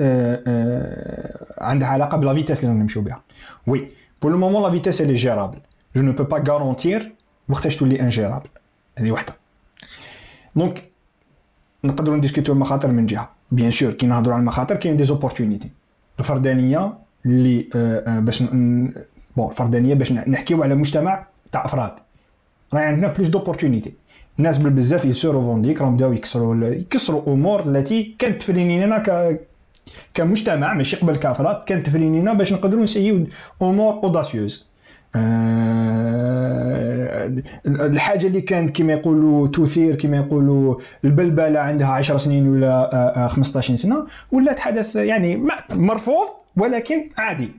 Speaker 2: عندها علاقه ب la vitesse اللي نمشيو بها oui pour le moment la vitesse اللي جيرابل جو نو بو با غارونتير وقتاش تولي ingérable هذه وحده donc نقدروا نديسكوتيو المخاطر من جهه bien sûr كي نهضروا على المخاطر كاين des opportunités الفردانيه اللي باش bon الفردانيه باش نحكيو على مجتمع تاع أفراد. راهي عندنا plus d'opportunités الناس بزاف يسورو فونديك راهم بداو يكسروا يكسروا أمور التي كانت تفرينينا ك كمجتمع ماشي قبل كأفراد كانت تفرينينا باش نقدروا نسيو أمور اوداسيوز آه الحاجة اللي كانت كما يقولوا تثير كما يقولوا البلبلة عندها 10 سنين ولا آه 15 سنة ولات حدث يعني مرفوض ولكن عادي.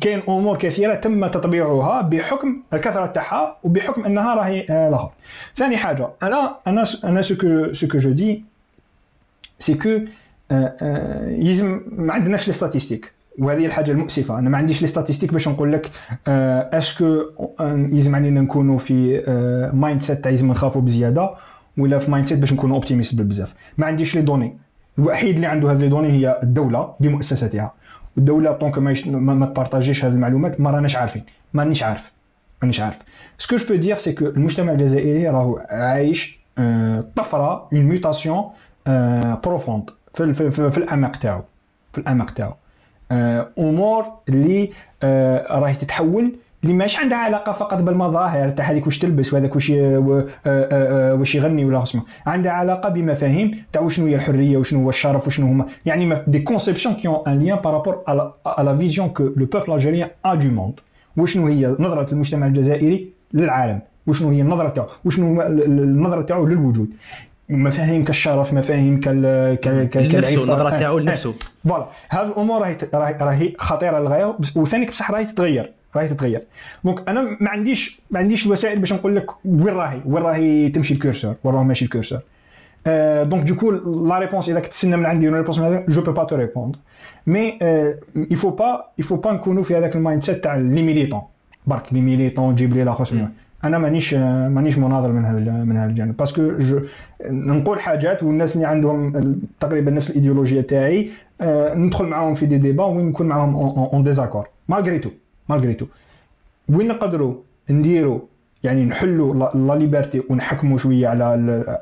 Speaker 2: كاين أمور كثيرة تم تطبيعها بحكم الكثرة تاعها وبحكم أنها راهي là-haut ثاني حاجة أنا أنا أنا ce que ce que je dis c'est que يلزم ما عندناش les statistiques وهذه الحاجة المؤسفة. أنا ما عنديش les statistiques باش نقول لك est-ce que يلزم علينا نكونوا في mindset تاع يلزم نخافوا بزيادة ولا في mindset باش نكونوا optimistes بزاف ما عنديش les données الوحيد اللي عنده هذه les données هي الدولة بمؤسساتها. والدولة donc ما, ما, ما تبارطاجيش هذه المعلومات ما راناش عارفين. مانيش عارف. مانيش عارف. ce que je peux dire c'est que المجتمع الجزائري راهو عايش طفرة une mutation profonde في, في, الأعماق تاعو. في الأعماق تاعو. أمور اللي راهي تتحول اللي ماش عندها علاقة فقط بالمظاهر تاع هذيك واش تلبس وهذاك واش واش يغني ولا اسمه. عندها علاقة بمفاهيم تاع شنو هي الحرية وشنو هو الشرف وشنو هما. يعني des conceptions qui ont un lien par rapport على la vision que le peuple algérien a du monde وشنو هي نظرة المجتمع الجزائري للعالم. وشنو هي النظرة تاعو. وشنو النظرة تاعو للوجود. مفاهيم كالشرف مفاهيم كال
Speaker 1: كال نفسه النظرة تاعو لنفسه.
Speaker 2: voilà هذه الأمور راهي راهي خطيرة للغاية وثاني بصح راهي تتغير راهي تتغير. donc أنا ما عنديش ما عنديش الوسائل باش نقول لك وين راهي وين راهي تمشي ال curseur وين راه ماشي ال curseur donc du coup la réponse إذا تسنى من عندي réponse je peux pas te répondre mais pas il faut pas نكونوا في هذاك ال mindset تاع les militants برك les militants جيب لي لاخوس أنا مانيش مانيش مناظر من هذا من هذا الجانب parce que نقول حاجات والناس اللي عندهم تقريبا نفس الإيديولوجية تاعي ندخل معاهم في دي ديبا وين نكون معاهم en désaccord malgré tout malgré tout وين نقدروا نديروا؟ يعني نحلوا la liberté ونحكموا شوية على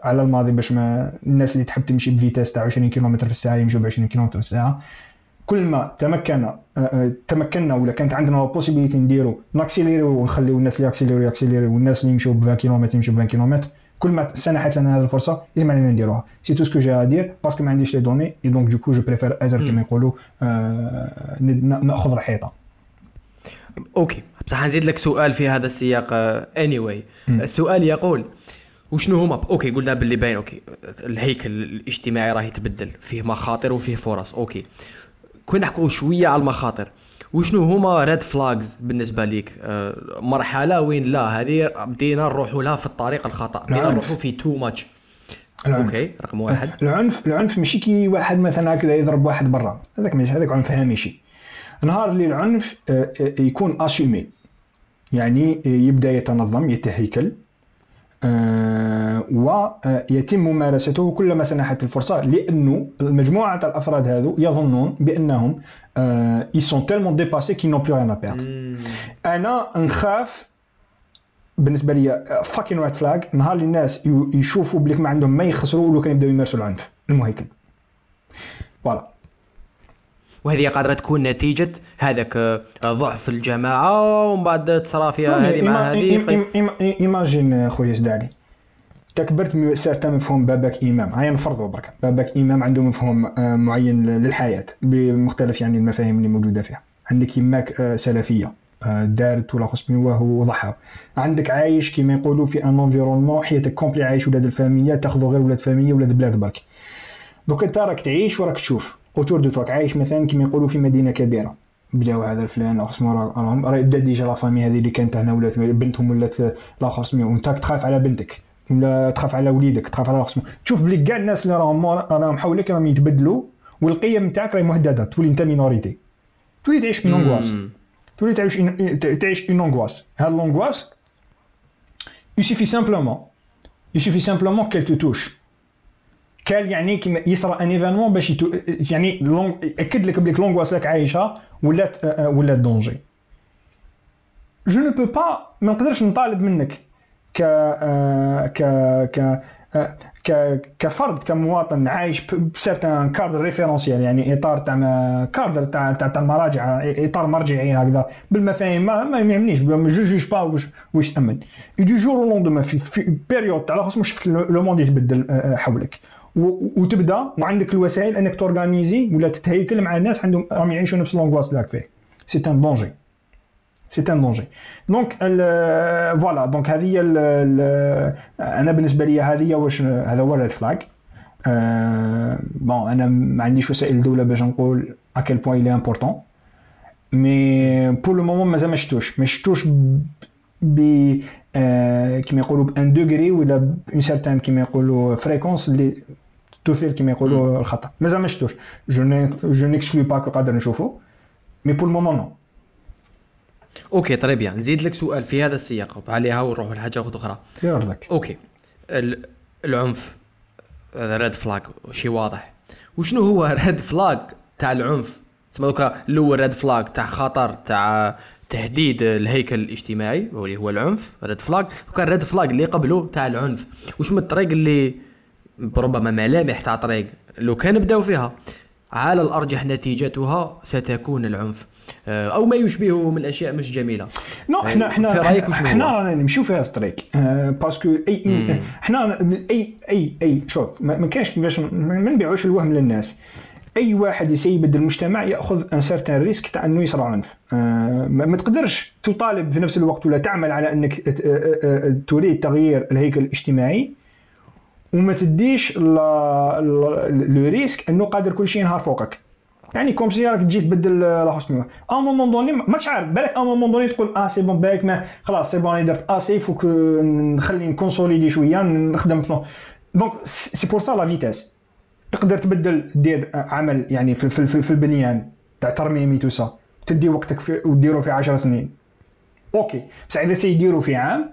Speaker 2: على الماضي باش ما الناس اللي تحب تمشي ب vitesse تاع 20 كم في الساعة يمشوا ب 20 كم في الساعة. كل ما تمكنا تمكنا ولا كانت عندنا la possibilité نديروا n'accélériw ونخليو الناس اللي y'accélériw y'accélériw والناس اللي يمشوا ب 20 كيلومتر يمشوا ب 20 كيلومتر. كل ما سنحت لنا هذه الفرصة لازم علينا نديروها. c'est tout ce que j'ai à dire parce que ما عنديش les données et donc du coup je préfère أزر كما يقولوا نأخذ رحيطه
Speaker 1: okay. بصح نزيد لك سؤال في هذا السياق anyway anyway. السؤال يقول وشنو هما؟ okay قلنا باللي باين أوكي الهيكل الاجتماعي راه يتبدل فيه مخاطر وفيه فرص. okay. كون نحكوا شوية على المخاطر. وشنو هما red flags بالنسبة ليك؟ أه مرحلة وين لا؟ هذه بدينا نروحوا لها في الطريق الخطأ. بدينا نروحوا في too much okay رقم واحد.
Speaker 2: العنف. العنف ماشي كي واحد مثلا هكذا يضرب واحد برا. هذاك ماشي هذاك عنف هامشي. نهار اللي العنف آه، آه، يكون assumé يعني يبدأ يتنظم يتهيكل. آه، ويتم ممارسته كلما سنحت الفرصة لأنه المجموعه تاع الأفراد هذو يظنون بأنهم ils sont tellement dépassés qu'ils n'ont plus rien à perdre. أنا نخاف بالنسبة لي fucking red flag نهار اللي الناس يشوفوا بليك ما عندهم ما يخسروا ولو كان يبداو يمارسوا العنف المهيكل. voilà
Speaker 1: وهذه قادرة تكون نتيجة هذاك آه، ضعف الجماعة ومن بعد تصرى فيها هذه مع هذه.
Speaker 2: إيماجين خويا زدالي تكبرت سارتا مفهوم باباك إمام. هيا نفرضوا برك. باباك إمام عنده مفهوم آه، معين للحياة بمختلف يعني المفاهيم اللي موجودة فيها. عندك يماك آه، سلفية دارت ولا خص وهو ضحى عندك عايش كيما يقولوا في ان انفيرونمون حياتك كومبلي عايش ولاد الفاميه تاخذوا غير ولاد فاميه ولاد بلاد برك. دوك انت راك تعيش وراك تشوف. اوتور دو توك عايش مثلا كيما يقولوا في مدينة كبيرة. بداو هذا الفلان اسمه راهم راه يبدأ ديجا لا فامي هذه اللي كانت هنا ولات بنتهم ولات الآخر سميو وأنت تخاف على بنتك ولا تخاف على وليدك تخاف على اسمه تشوف بلي كاع الناس اللي راهم راهم حولك راهم يتبدلوا والقيم تاعك راهي مهددة تولي أنت مينوريتي تولي تعيش اون انغواس تولي تعيش تعيش اون انغواس هاد لونغواس يسيفي سامبلومون يسيفي سامبلومون كيل تو توش كان يعني كيما يصرى ان ايفينمون باش يتو يعني l'ang يأكد لك بليك l'angoisse راك عايشها ولات ولات دونجي جو نو بو با ما نقدرش نطالب منك ك ك ك ك كفرد كمواطن عايش ب certain cadre référentiel يعني إطار تاع كادر تاع تاع المراجع إطار مرجعي هكذا. بالمفاهيم ما, يهمنيش je juge pas واش واش تأمن. du jour au lendemain في, في période تاع خص شفت le monde يتبدل حولك. وتبدأ وعندك الوسائل إنك t'organisé ولا تتهيكل مع الناس عندهم راهم يعيشوا نفس l'angoisse راك فيه. c'est un danger c'est un danger donc voilà donc هذه هي أنا بالنسبة لي هذه هي واش هذا هو ال red flag bon أنا ما عنديش وسائل الدولة باش نقول à quel point il est important mais pour le moment مازال ما شفتوش ما شفتوش ب كيما يقولوا ب un degré ولا une certaine كيما يقولوا fréquence اللي تثير كيما يقولوا الخطا مازال ما شفتوش je je n'exclus pas قادر نشوفو mais pour le moment
Speaker 1: non okay très bien نزيد لك سؤال في هذا السياق عليها ونروحوا لحاجة أخرى
Speaker 2: يرزقك
Speaker 1: okay. العنف red flag شيء واضح. وشنو هو red flag تاع العنف؟ تسمى دوكا الأول red flag تاع خطر تاع تهديد الهيكل الاجتماعي واللي هو العنف red flag وكان red flag اللي قبله تاع العنف. وش من الطريق اللي ربما ملامح تاع طريق؟ لو كان بداو فيها. على الأرجح نتيجتها ستكون العنف. آه، أو ما يشبهه من أشياء مش جميلة.
Speaker 2: nous إحنا إحنا في رأيك وشنو إحنا رانا نمشيو في هذا الطريق آه، parce que et إحنا اي اي اي شوف ما كاينش كيفاش ما نبيعوش الوهم للناس. أي واحد يessayé يبدل المجتمع يأخذ un certain risque تاع إنه يصرى عنف. آه، ما تقدرش تطالب في نفس الوقت ولا تعمل على إنك آه، آه، تريد تغيير الهيكل الاجتماعي. وما تديش le risque إنه قادر كل شيء ينهار فوقك. يعني comme si راك تجي تبدل لا اسمه à moment donné ماكش عارف بالك à moment donné تقول آه c'est bon بالك ما خلاص c'est bon أنا درت assez faut que نخلي ن consolider شوية نخدم في donc c'est pour ça la vitesse تقدر تبدل دير عمل يعني في في, في, في البنيان تاع ترميمي tout ça. تدي وقتك في وديرو في 10 سنين. okay. بصح إذا سيديروا في عام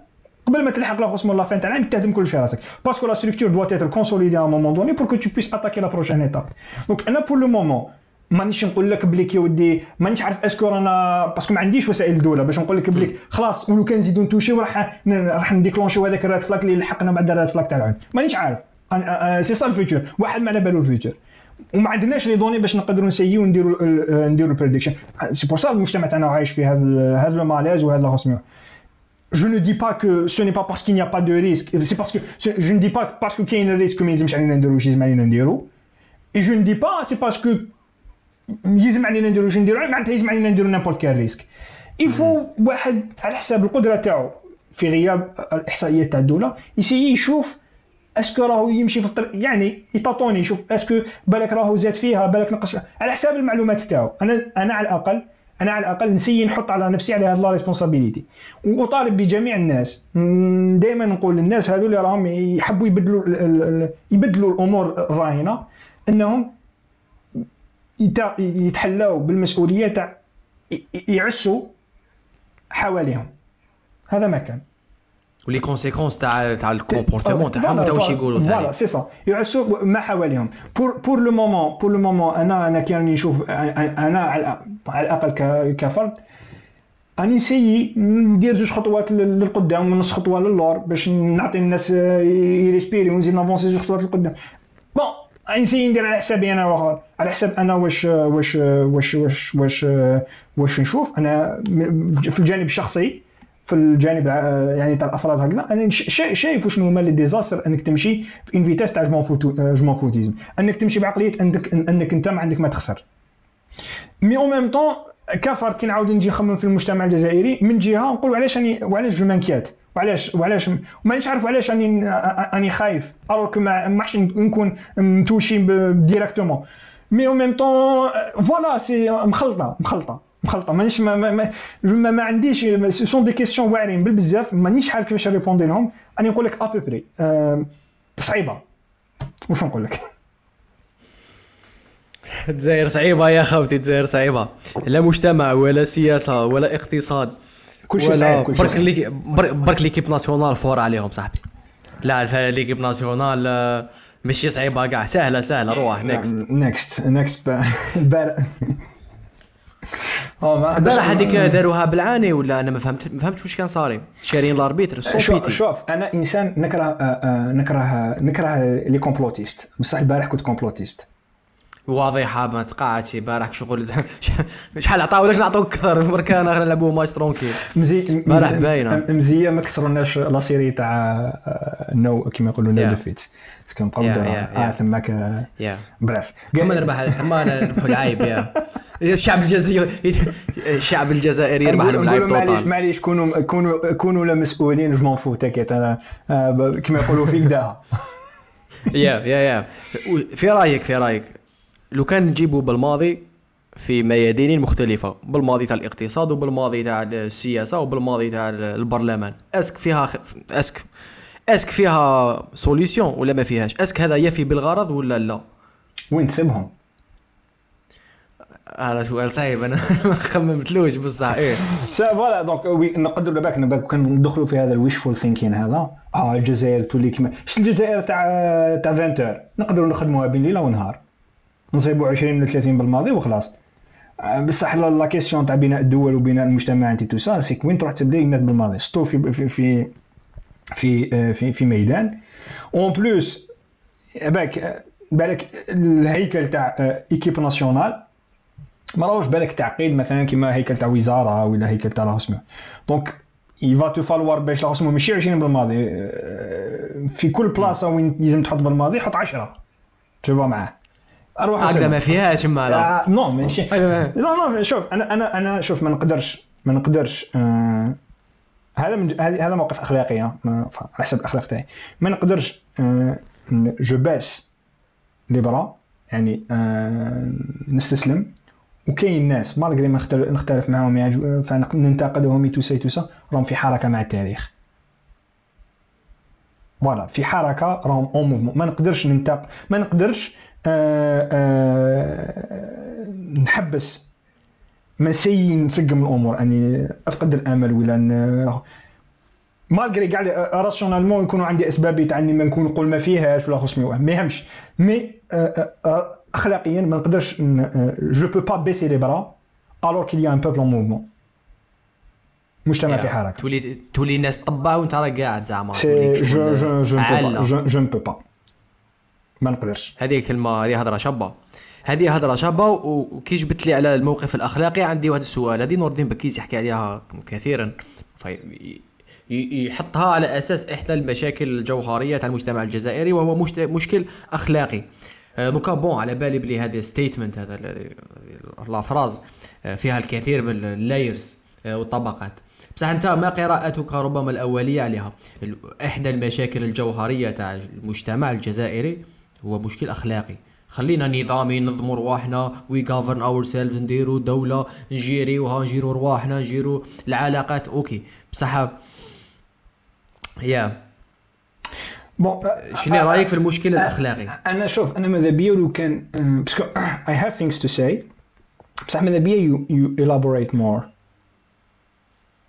Speaker 2: قبل ما تلحق لا اسمه la fin تاع العام تهدم كل شيء راسك. parce que la structure doit être consolidée à moment donné pour que tu puisses attaquer la prochaine étape donc أنا pour le moment مانيش نقول لك بليك يا ودي مانيش عارف est-ce que رانا parce que ما عنديش وسائل الدولة باش نقول لك بليك خلاص ولو كان نزيدو ن touchiw راح راح ن déclenchiw هذاك ال red flag اللي لحقنا بعد ال red flag تاع العنف مانيش عارف. c'est ça ال future واحد ما على بالو ال future وما عندناش les données باش نقدروا نسيو نديروا نديروا ال prediction c'est pour ça المجتمع تاعنا عايش في هذا هذا ال malaise وهذا لا je ne dis pas que ce n'est pas parce qu'il n'y a pas de risque, c'est parce que je ne dis pas parce que qu'il y a un risque que ما يلزمش علينا نديرو يلزم علينا نديرو et je ne dis pas c'est parce que يلزم علينا نديرو واش نديرو معناتها يلزم علينا نديرو n'importe quel risque il faut واحد على حساب القدره تاعو في غياب الاحصائيات تاع الدولة يسيي يشوف est-ce que راهو يمشي في الطريق يعني يطاطوني يشوف est-ce que بالك راهو زاد فيها بالك نقص. على حساب المعلومات تاعو أنا أنا على الاقل أنا على الأقل نسيي نحط على نفسي على هذه la responsabilité وأطالب بجميع الناس. دائما نقول للناس هذول اللي راهم يحبوا يبدلوا يبدلوا الأمور الراهنة إنهم يتحلاو بالمسؤولية تاع يعسوا حواليهم. هذا ما كان.
Speaker 1: و les conséquences تاع تاع ال comportement تاعهم تا واش يقولوا voilà
Speaker 2: c'est سا يعسوا ما حواليهم pour pour le moment pour le moment أنا أنا كي راني نشوف أنا على الاقل كفرد راني نسيي ندير زوج خطوات لل- للقدام ونص خطوه للور باش نعطي الناس يريسبيري ونزيد نافونسي زوج خطوات للقدام bon راني نسيي ندير على حسابي أنا واخر على حساب أنا واش واش واش واش واش واش نشوف أنا في الجانب الشخصي في الجانب ع- يعني تاع الأفراد هكذا. أنا شايف وشنو هما les désastres أنك تمشي ب une vitesse تاع je m'en je m'en foutisme. أنك تمشي بعقلية انك أنك أنت ما عندك ما تخسر. mais en même temps كفرد كي نعاود نجي نخمم في المجتمع الجزائري من جهة نقول علاش راني وعلاش je m'inquiète وعلاش وعلاش ومانيش عارف علاش راني راني خايف alors que ما ماحش نكون متوشي directement mais en même temps voilà c'est مخلطه مخلطة. مخلطة. مانيش ما ما, ما, ما, عنديش ce sont des questions واعرين بالبزاف مانيش عارف كيفاش نريبوندي لهم. راني نقول لك à peu près صعيبة. واش نقول لك؟
Speaker 1: الجزائر صعيبة يا خوتي الجزائر صعيبة. لا مجتمع ولا سياسة ولا اقتصاد
Speaker 2: كل شيء صعيب كل شيء
Speaker 1: برك برك l'équipe nationale fort عليهم صاحبي. لا l'équipe nationale آه، ماشي صعيبة كاع. سهلة سهلة روح
Speaker 2: next next next ما
Speaker 1: البارح هذيك داروها بالعاني ولا أنا ما فهمت ما فهمتش واش كان صاري. شارين l'arbitre
Speaker 2: شوف شوف أنا إنسان نكره آه، آه، نكره نكره les complotistes بصح البارح كنت complotiste
Speaker 1: واضحه ما تقعدش بارح شغل ز- شحال عطاو لك؟ نعطوك أكثر. بركان نلعبوا match tranquille
Speaker 2: مزي
Speaker 1: بارح باينة.
Speaker 2: مزية ما كسرناش la série تاع آه، non كيما يقولوا non.
Speaker 1: défaite
Speaker 2: parce que نبقاو
Speaker 1: Yeah,
Speaker 2: نديروها.
Speaker 1: yeah,
Speaker 2: آه
Speaker 1: يا
Speaker 2: bref.
Speaker 1: ثم نربح ثم نربحوا العيب يا الشعب الجزائري الشعب الجزائري يربح
Speaker 2: نقول-
Speaker 1: العيب
Speaker 2: نقولوا معليش كونوا كونوا كونوا لا مسؤولين je m'en fous t'inquiète أنا آه، كيما يقولوا في كداها
Speaker 1: يا يا يا في رايك في رأيك؟ لو كان نجيبوا بلماضي في ميادين مختلفة بلماضي تاع الاقتصاد وبلماضي تاع السياسة وبلماضي تاع البرلمان. est-ce que فيها خ... est-ce que est-ce que فيها solution ولا ما فيهاش؟ est-ce que هذا يفي بالغرض ولا لا؟
Speaker 2: وين تصيبهم؟
Speaker 1: هذا سؤال صعيب أنا ما خممتلوش بصح. إيه.
Speaker 2: ça voilà donc oui نقدروا بالك بالك كان ندخلوا في هذا ال wishful thinking هذا. آه الجزائر تولي كيما شت الجزائر تاع تاع 20 نقدروا نخدموها بين ليله ونهار نصيبوا 20 ولا 30 بلماضي وخلاص. آه، بصح la la question تاع بناء الدول وبناء المجتمع أنت tout ça c'est وين تروح تبدأ يمات بلماضي؟ surtout في في في في آه، في, في ميدان. en plus بالك آه، بالك الهيكل تاع équipe nationale ما راهوش بالك تعقيد مثلا كيما هيكل تاع وزارة ولا هيكل تاع راسمه donc il va tout falloir باش راسمه ماشي 20 بلماضي. آه، في كل بلاصه وين لازم تحط بلماضي حط 10 تشوفوا معاه. أروح
Speaker 1: هكذا. ما فيهاش ما لا.
Speaker 2: آه، non ماشي. لا لا شوف أنا أنا أنا شوف ما نقدرش ما نقدرش آه هذا من هذا موقف أخلاقي آه، على حسب الأخلاق تاعي. ما نقدرش آه je baisse les bras يعني آه نستسلم. وكاين ناس malgré ما نختل- نختلف معاهم فننتقدهم tout ça tout ça راهم في حركة مع التاريخ. voilà في حركة راهم en mouvement ما نقدرش ننتق ما نقدرش نحبس ما سي نسقم الأمور اني أفقد الأمل ولا malgré كاع rationnellement يكونوا عندي أسباب تاع اني ما نكون نقول ما فيهاش ولا خصني واحد. ما يهمش. mais آه، آه، اخلاقيا ما نقدرش je peux pas baisser les bras alors qu'il y a un peuple en mouvement مجتمع في حركة.
Speaker 1: تولي تولي الناس طبع وانت راك قاعد زعما
Speaker 2: je
Speaker 1: je
Speaker 2: je. je peux pas ما نقدرش.
Speaker 1: هذه كلمة هذه هضرة شابة. هذه هضرة شابة وكي جبت لي على الموقف الأخلاقي عندي واحد السؤال. هذه نور الدين بكيس يحكي عليها كثيرا. يحطها على أساس إحدى المشاكل الجوهرية تاع المجتمع الجزائري وهو مشكل أخلاقي. آه، دوكا bon على بالي بلي هذه statement هذا ال- la phrase آه، فيها الكثير من ال layers والطبقات. بصح أنت ما قراءتك ربما الأولية عليها؟ إحدى المشاكل الجوهرية تاع المجتمع الجزائري. هو مشكل أخلاقي. خلينا نظامي ننظموا رواحنا we govern ourselves نديروا دولة نجيريوها نجيروا رواحنا نجيروا العلاقات. okay. بصح يا.
Speaker 2: bon
Speaker 1: شنو رأيك في المشكل الأخلاقي؟
Speaker 2: أنا شوف أنا ماذا بيا لو كان parce que I have things to say بصح ماذا بيا you you elaborate more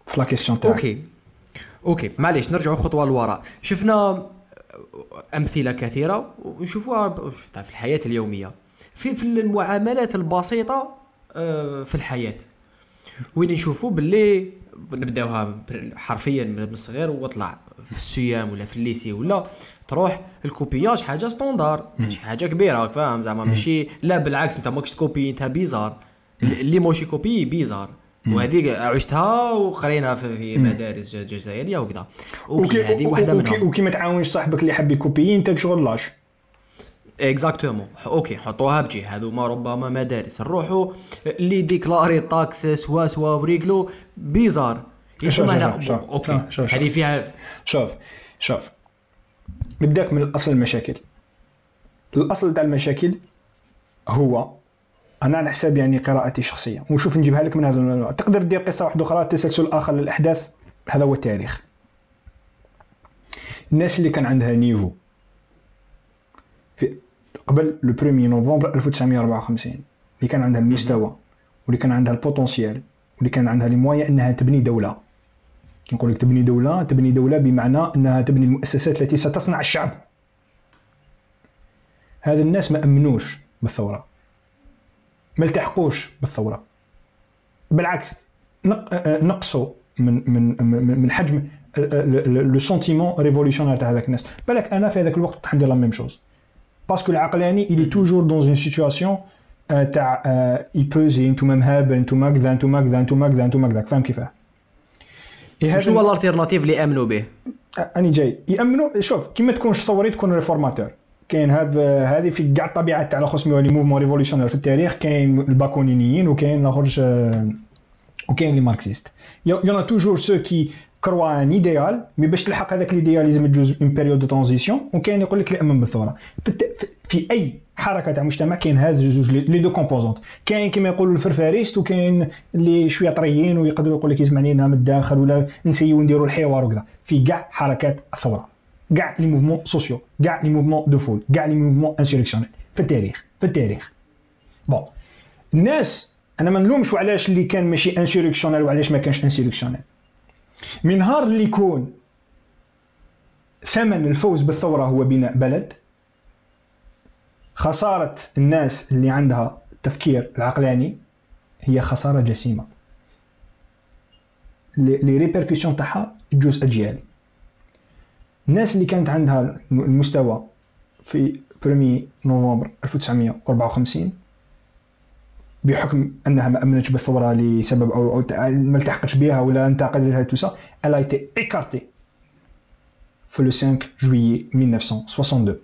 Speaker 2: في la question تاعك.
Speaker 1: okay. okay. معليش نرجعوا خطوة للوراء شفنا أمثلة كثيرة ونشوفوها شفتها في الحياة اليومية. في في المعاملات البسيطة آه، في الحياة. وين نشوفوا باللي نبداوها حرفيا من الصغير واطلع في ال CEM ولا في ال lycée ولا تروح ال copiage حاجة standard ماشي حاجة كبيرة فاهم؟ زعما ماشي لا بالعكس انت ماكش تكوبي انت bizarre. اللي موشي كوبي bizarre. وهذيك عشتها وقرينا في, مدارس جزائرية وكذا. okay هذه
Speaker 2: واحدة
Speaker 1: منهم.
Speaker 2: وكي ما تعاونش صاحبك اللي حاب يكوبي انت شغل لاش؟
Speaker 1: exactement okay حطوها بجي. هذوما ربما مدارس. نروحوا اللي déclarer taxes سوا سوا و réglo. bizarre.
Speaker 2: شوف-
Speaker 1: هنا
Speaker 2: okay.
Speaker 1: هذه فيها
Speaker 2: شوف شوف. نبداك من الأصل المشاكل. الأصل تاع المشاكل هو أنا على حساب يعني قراءتي الشخصيه ونشوف نجيبها لك من هذا النوع. تقدر دير قصة واحدة أخرى تسلسل آخر للأحداث. هذا هو التاريخ. الناس اللي كان عندها niveau في قبل le 1 نوفمبر 1954 اللي كان عندها المستوى واللي كان عندها ال potentiel واللي كان عندها les moyens إنها تبني دولة. كي نقول لك تبني دولة تبني دولة بمعنى إنها تبني المؤسسات التي ستصنع الشعب. هذا الناس ما أمنوش بالثورة. ما التحقوش بالثورة. بالعكس نق- آه، نقصوا من من من حجم le sentiment révolutionnaire تاع هذاك الناس. بالك أنا في هذاك الوقت كنت ندير la même chose parce que العقلاني toujours dans une situation آه، تاع آه، يبوزي نتوما مهابل نتوما كذا نتوما كذا نتوما كذا نتوما كذا. فاهم كيفاه؟
Speaker 1: شنو هو ال alternative اللي امنوا به
Speaker 2: أني جاي. يامنوا شوف كي ما تكونش ثوري تكون réformateur كاين هذا هذه في كاع الطبيعات تاع خصم les mouvements révolutionnaires في التاريخ كاين الباكونينيين وكاين الاخرج آه، وكاين les marxistes. y en a toujours ceux qui croient en idéal mais باش تلحق هذاك ال idéal لازم تجوز une période de transition وكاين يقول لك اللي امن بالثورة. في, أي حركة تاع مجتمع كاين هذا زوج les deux composantes كاين كيما يقولوا الفرفاريست وكاين اللي شوية طريين ويقدروا يقول لك يسمعني لنا من الداخل ولا نسيو نديروا الحوار وكذا. في كاع حركات الثورة. كاع les mouvements sociaux كاع les mouvements de foule كاع les mouvements insurrectionnels في التاريخ في التاريخ bon الناس أنا ما نلومش علاش اللي كان ماشي insurrectionnel وعلاش ما كانش insurrectionnel من نهار اللي يكون ثمن الفوز بالثورة هو بناء بلد خسارة الناس اللي عندها التفكير العقلاني هي خسارة جسيمة. les répercussions تاعها تجوز اجيال الناس اللي كانت عندها المستوى في 1 نوفمبر 1954 بحكم أنها ما أمنتش بالثورة لسبب أو, ما التحقتش بها ولا انتقدتها tout ça elle a écartée. في le 5 juillet 1962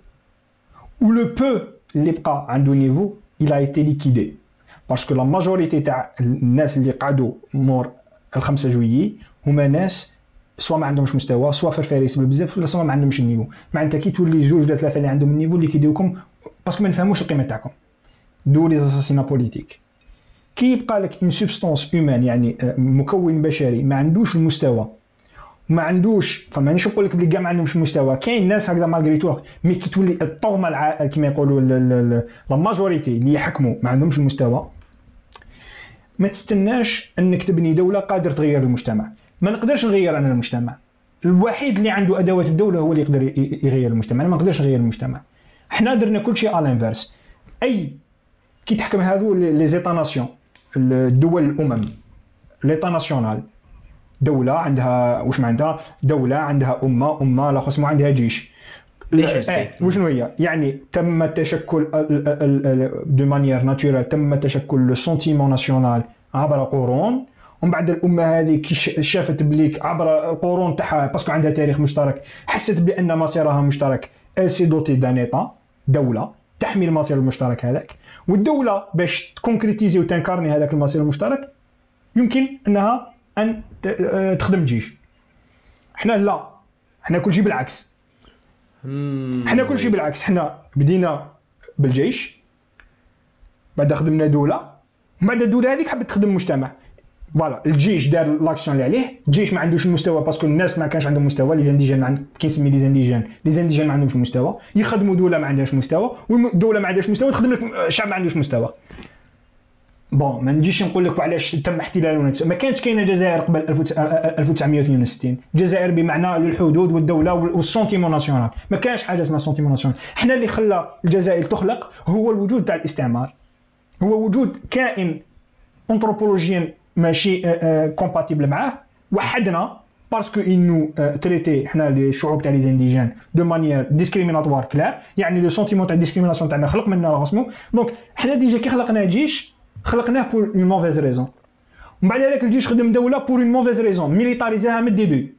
Speaker 2: ou le peu اللي بقى عنده niveau il a liquidé. parce que la majorité تاع الناس اللي قعدوا مور الخمسة جويي هما ناس soit ما عندهمش مستوى soit فرفاريس بزاف ولا soit ما عندهمش ال niveau. معناتها كي تولي جوج ولا ثلاثة اللي عندهم ال niveau اللي كيديوكم parce que ما نفهموش القيمة تاعكم. d'où les assassinats politiques كي يبقى لك une substance humaine يعني آه، مكون بشري ما عندوش المستوى ما عندوش فمانيش نقول لك بلي كاع ما عندهمش المستوى. كاين ناس هكذا malgré tout mais كي تولي الطغمة الع... كيما يقولوا la majorité اللي يحكموا ما عندهمش المستوى ما تستناش أنك تبني دولة قادر تغير المجتمع. ما نقدرش نغير أنا المجتمع. الوحيد اللي عنده أدوات الدولة هو اللي يقدر يغير المجتمع. أنا ما نقدرش نغير المجتمع. حنا درنا كل شيء à l'inverse أي كي تحكم هذو les états-nations الدول الأمم l'état national دولة عندها واش ما عندها دولة عندها أمة أمة لا خص عندها جيش.
Speaker 1: إيه
Speaker 2: وشنو هي؟ يعني تم تشكل de manière naturelle تم تشكل le sentiment national عبر قرون. ومن بعد الأمة هذه كي شافت بليك عبر القرون تاعها parce que عندها تاريخ مشترك حست بأن مصيرها مشترك. s'est dotée d'un état دولة تحمي المصير المشترك هذاك. والدولة باش تكونكريتيزي وتنكرني هذاك المصير المشترك يمكن أنها أن تخدم جيش. إحنا لا. إحنا كل شيء بالعكس. إحنا كل شيء بالعكس. إحنا بدينا بالجيش بعد خدمنا دولة ومن بعد الدولة هذيك حبت تخدم مجتمع. voilà الجيش دار l'action اللي عليه الجيش ما عندوش المستوى parce que الناس ما كانش عندهم مستوى les indigènes عند... كيسمي les indigènes les indigènes ما عندهمش مستوى يخدموا دوله ما عندهاش مستوى والدولة ما عندهاش مستوى تخدم لك الشعب ما عندوش مستوى bon ما نجيش نقول لك علاش تم احتلال ما كانتش كاينة جزائر قبل 1962 الجزائر بمعنى الحدود والدولة وال sentiment national ما كانش حاجة اسمها sentiment national حنا اللي خلى الجزائر تخلق هو الوجود تاع الاستعمار هو وجود كائن انثروبولوجيا ماشي compatible آه، آه، معاه. وحدنا parce que on nous traitait حنا les الشعوب تاع les indigènes de manière discriminatoire claire يعني le sentiment تاع discrimination تاعنا خلق منا راسمو. donc حنا déjà كي خلقنا جيش خلقناه pour une mauvaise raison ومن بعد هذاك الجيش خدم دولة pour une mauvaise raison militarisa ها من ال début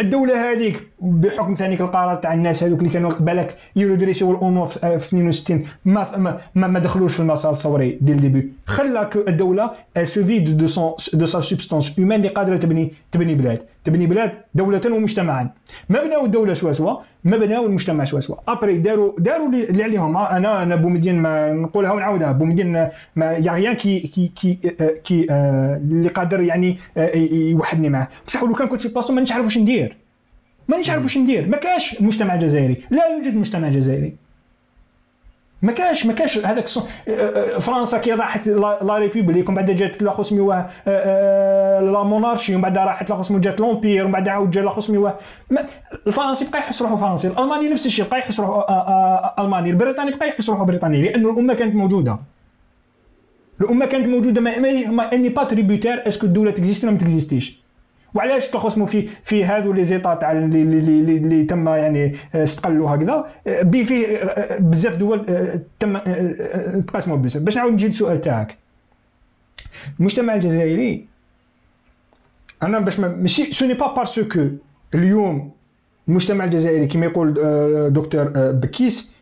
Speaker 2: الدولة هذيك بحكم ثاني القرار تاع الناس هذوك اللي كانوا بالك يدرسوا الأمور في 62 ما ما, ما دخلوش في المسار الثوري ديال ال début. خلى الدولة se vide de son de sa substance humaine اللي قادرة تبني تبني بلاد. تبني بلاد دولة ومجتمعا. ما بناو الدولة سوا سوا ما بناو المجتمع سوا سوا. après داروا داروا اللي عليهم. أنا أنا بومدين ما نقولها ونعاودها. بومدين ما il y a rien كي كي كي كي اللي قادر يعني يوحدني معاه. بصح لو كان كنت في بلاصتو مانيش عارف واش ندير. مانيش عارف واش ندير. ما كاش مجتمع جزائري. لا يوجد مجتمع جزائري. ما كاش ما كاش هذاك فرنسا كي راحت la république ومن بعد جات لا خصمي la monarchie ومن بعد راحت لا خصمي جات l'empire ومن بعد عاود جا لا خصمي الفرنسي بقى يحس روحه فرنسي. الألماني نفس الشيء بقى يحس روحه ألماني. البريطاني بقى يحس روحه بريطاني. لأن الأمة كانت موجودة. الأمة كانت موجودة ما, mais n'est pas tributaire est-ce que الدولة ت existe ولا ما ت existe ش وعلاش تخصموا في في هذو les États تاع اللي, تم يعني استقلوا هكذا. بي فيه بزاف دول تم تقاسموا بزاف. باش نعاود نجي للسؤال تاعك. المجتمع الجزائري أنا باش ماشي ce n'est pas parce que اليوم المجتمع الجزائري كما يقول دكتور بكيس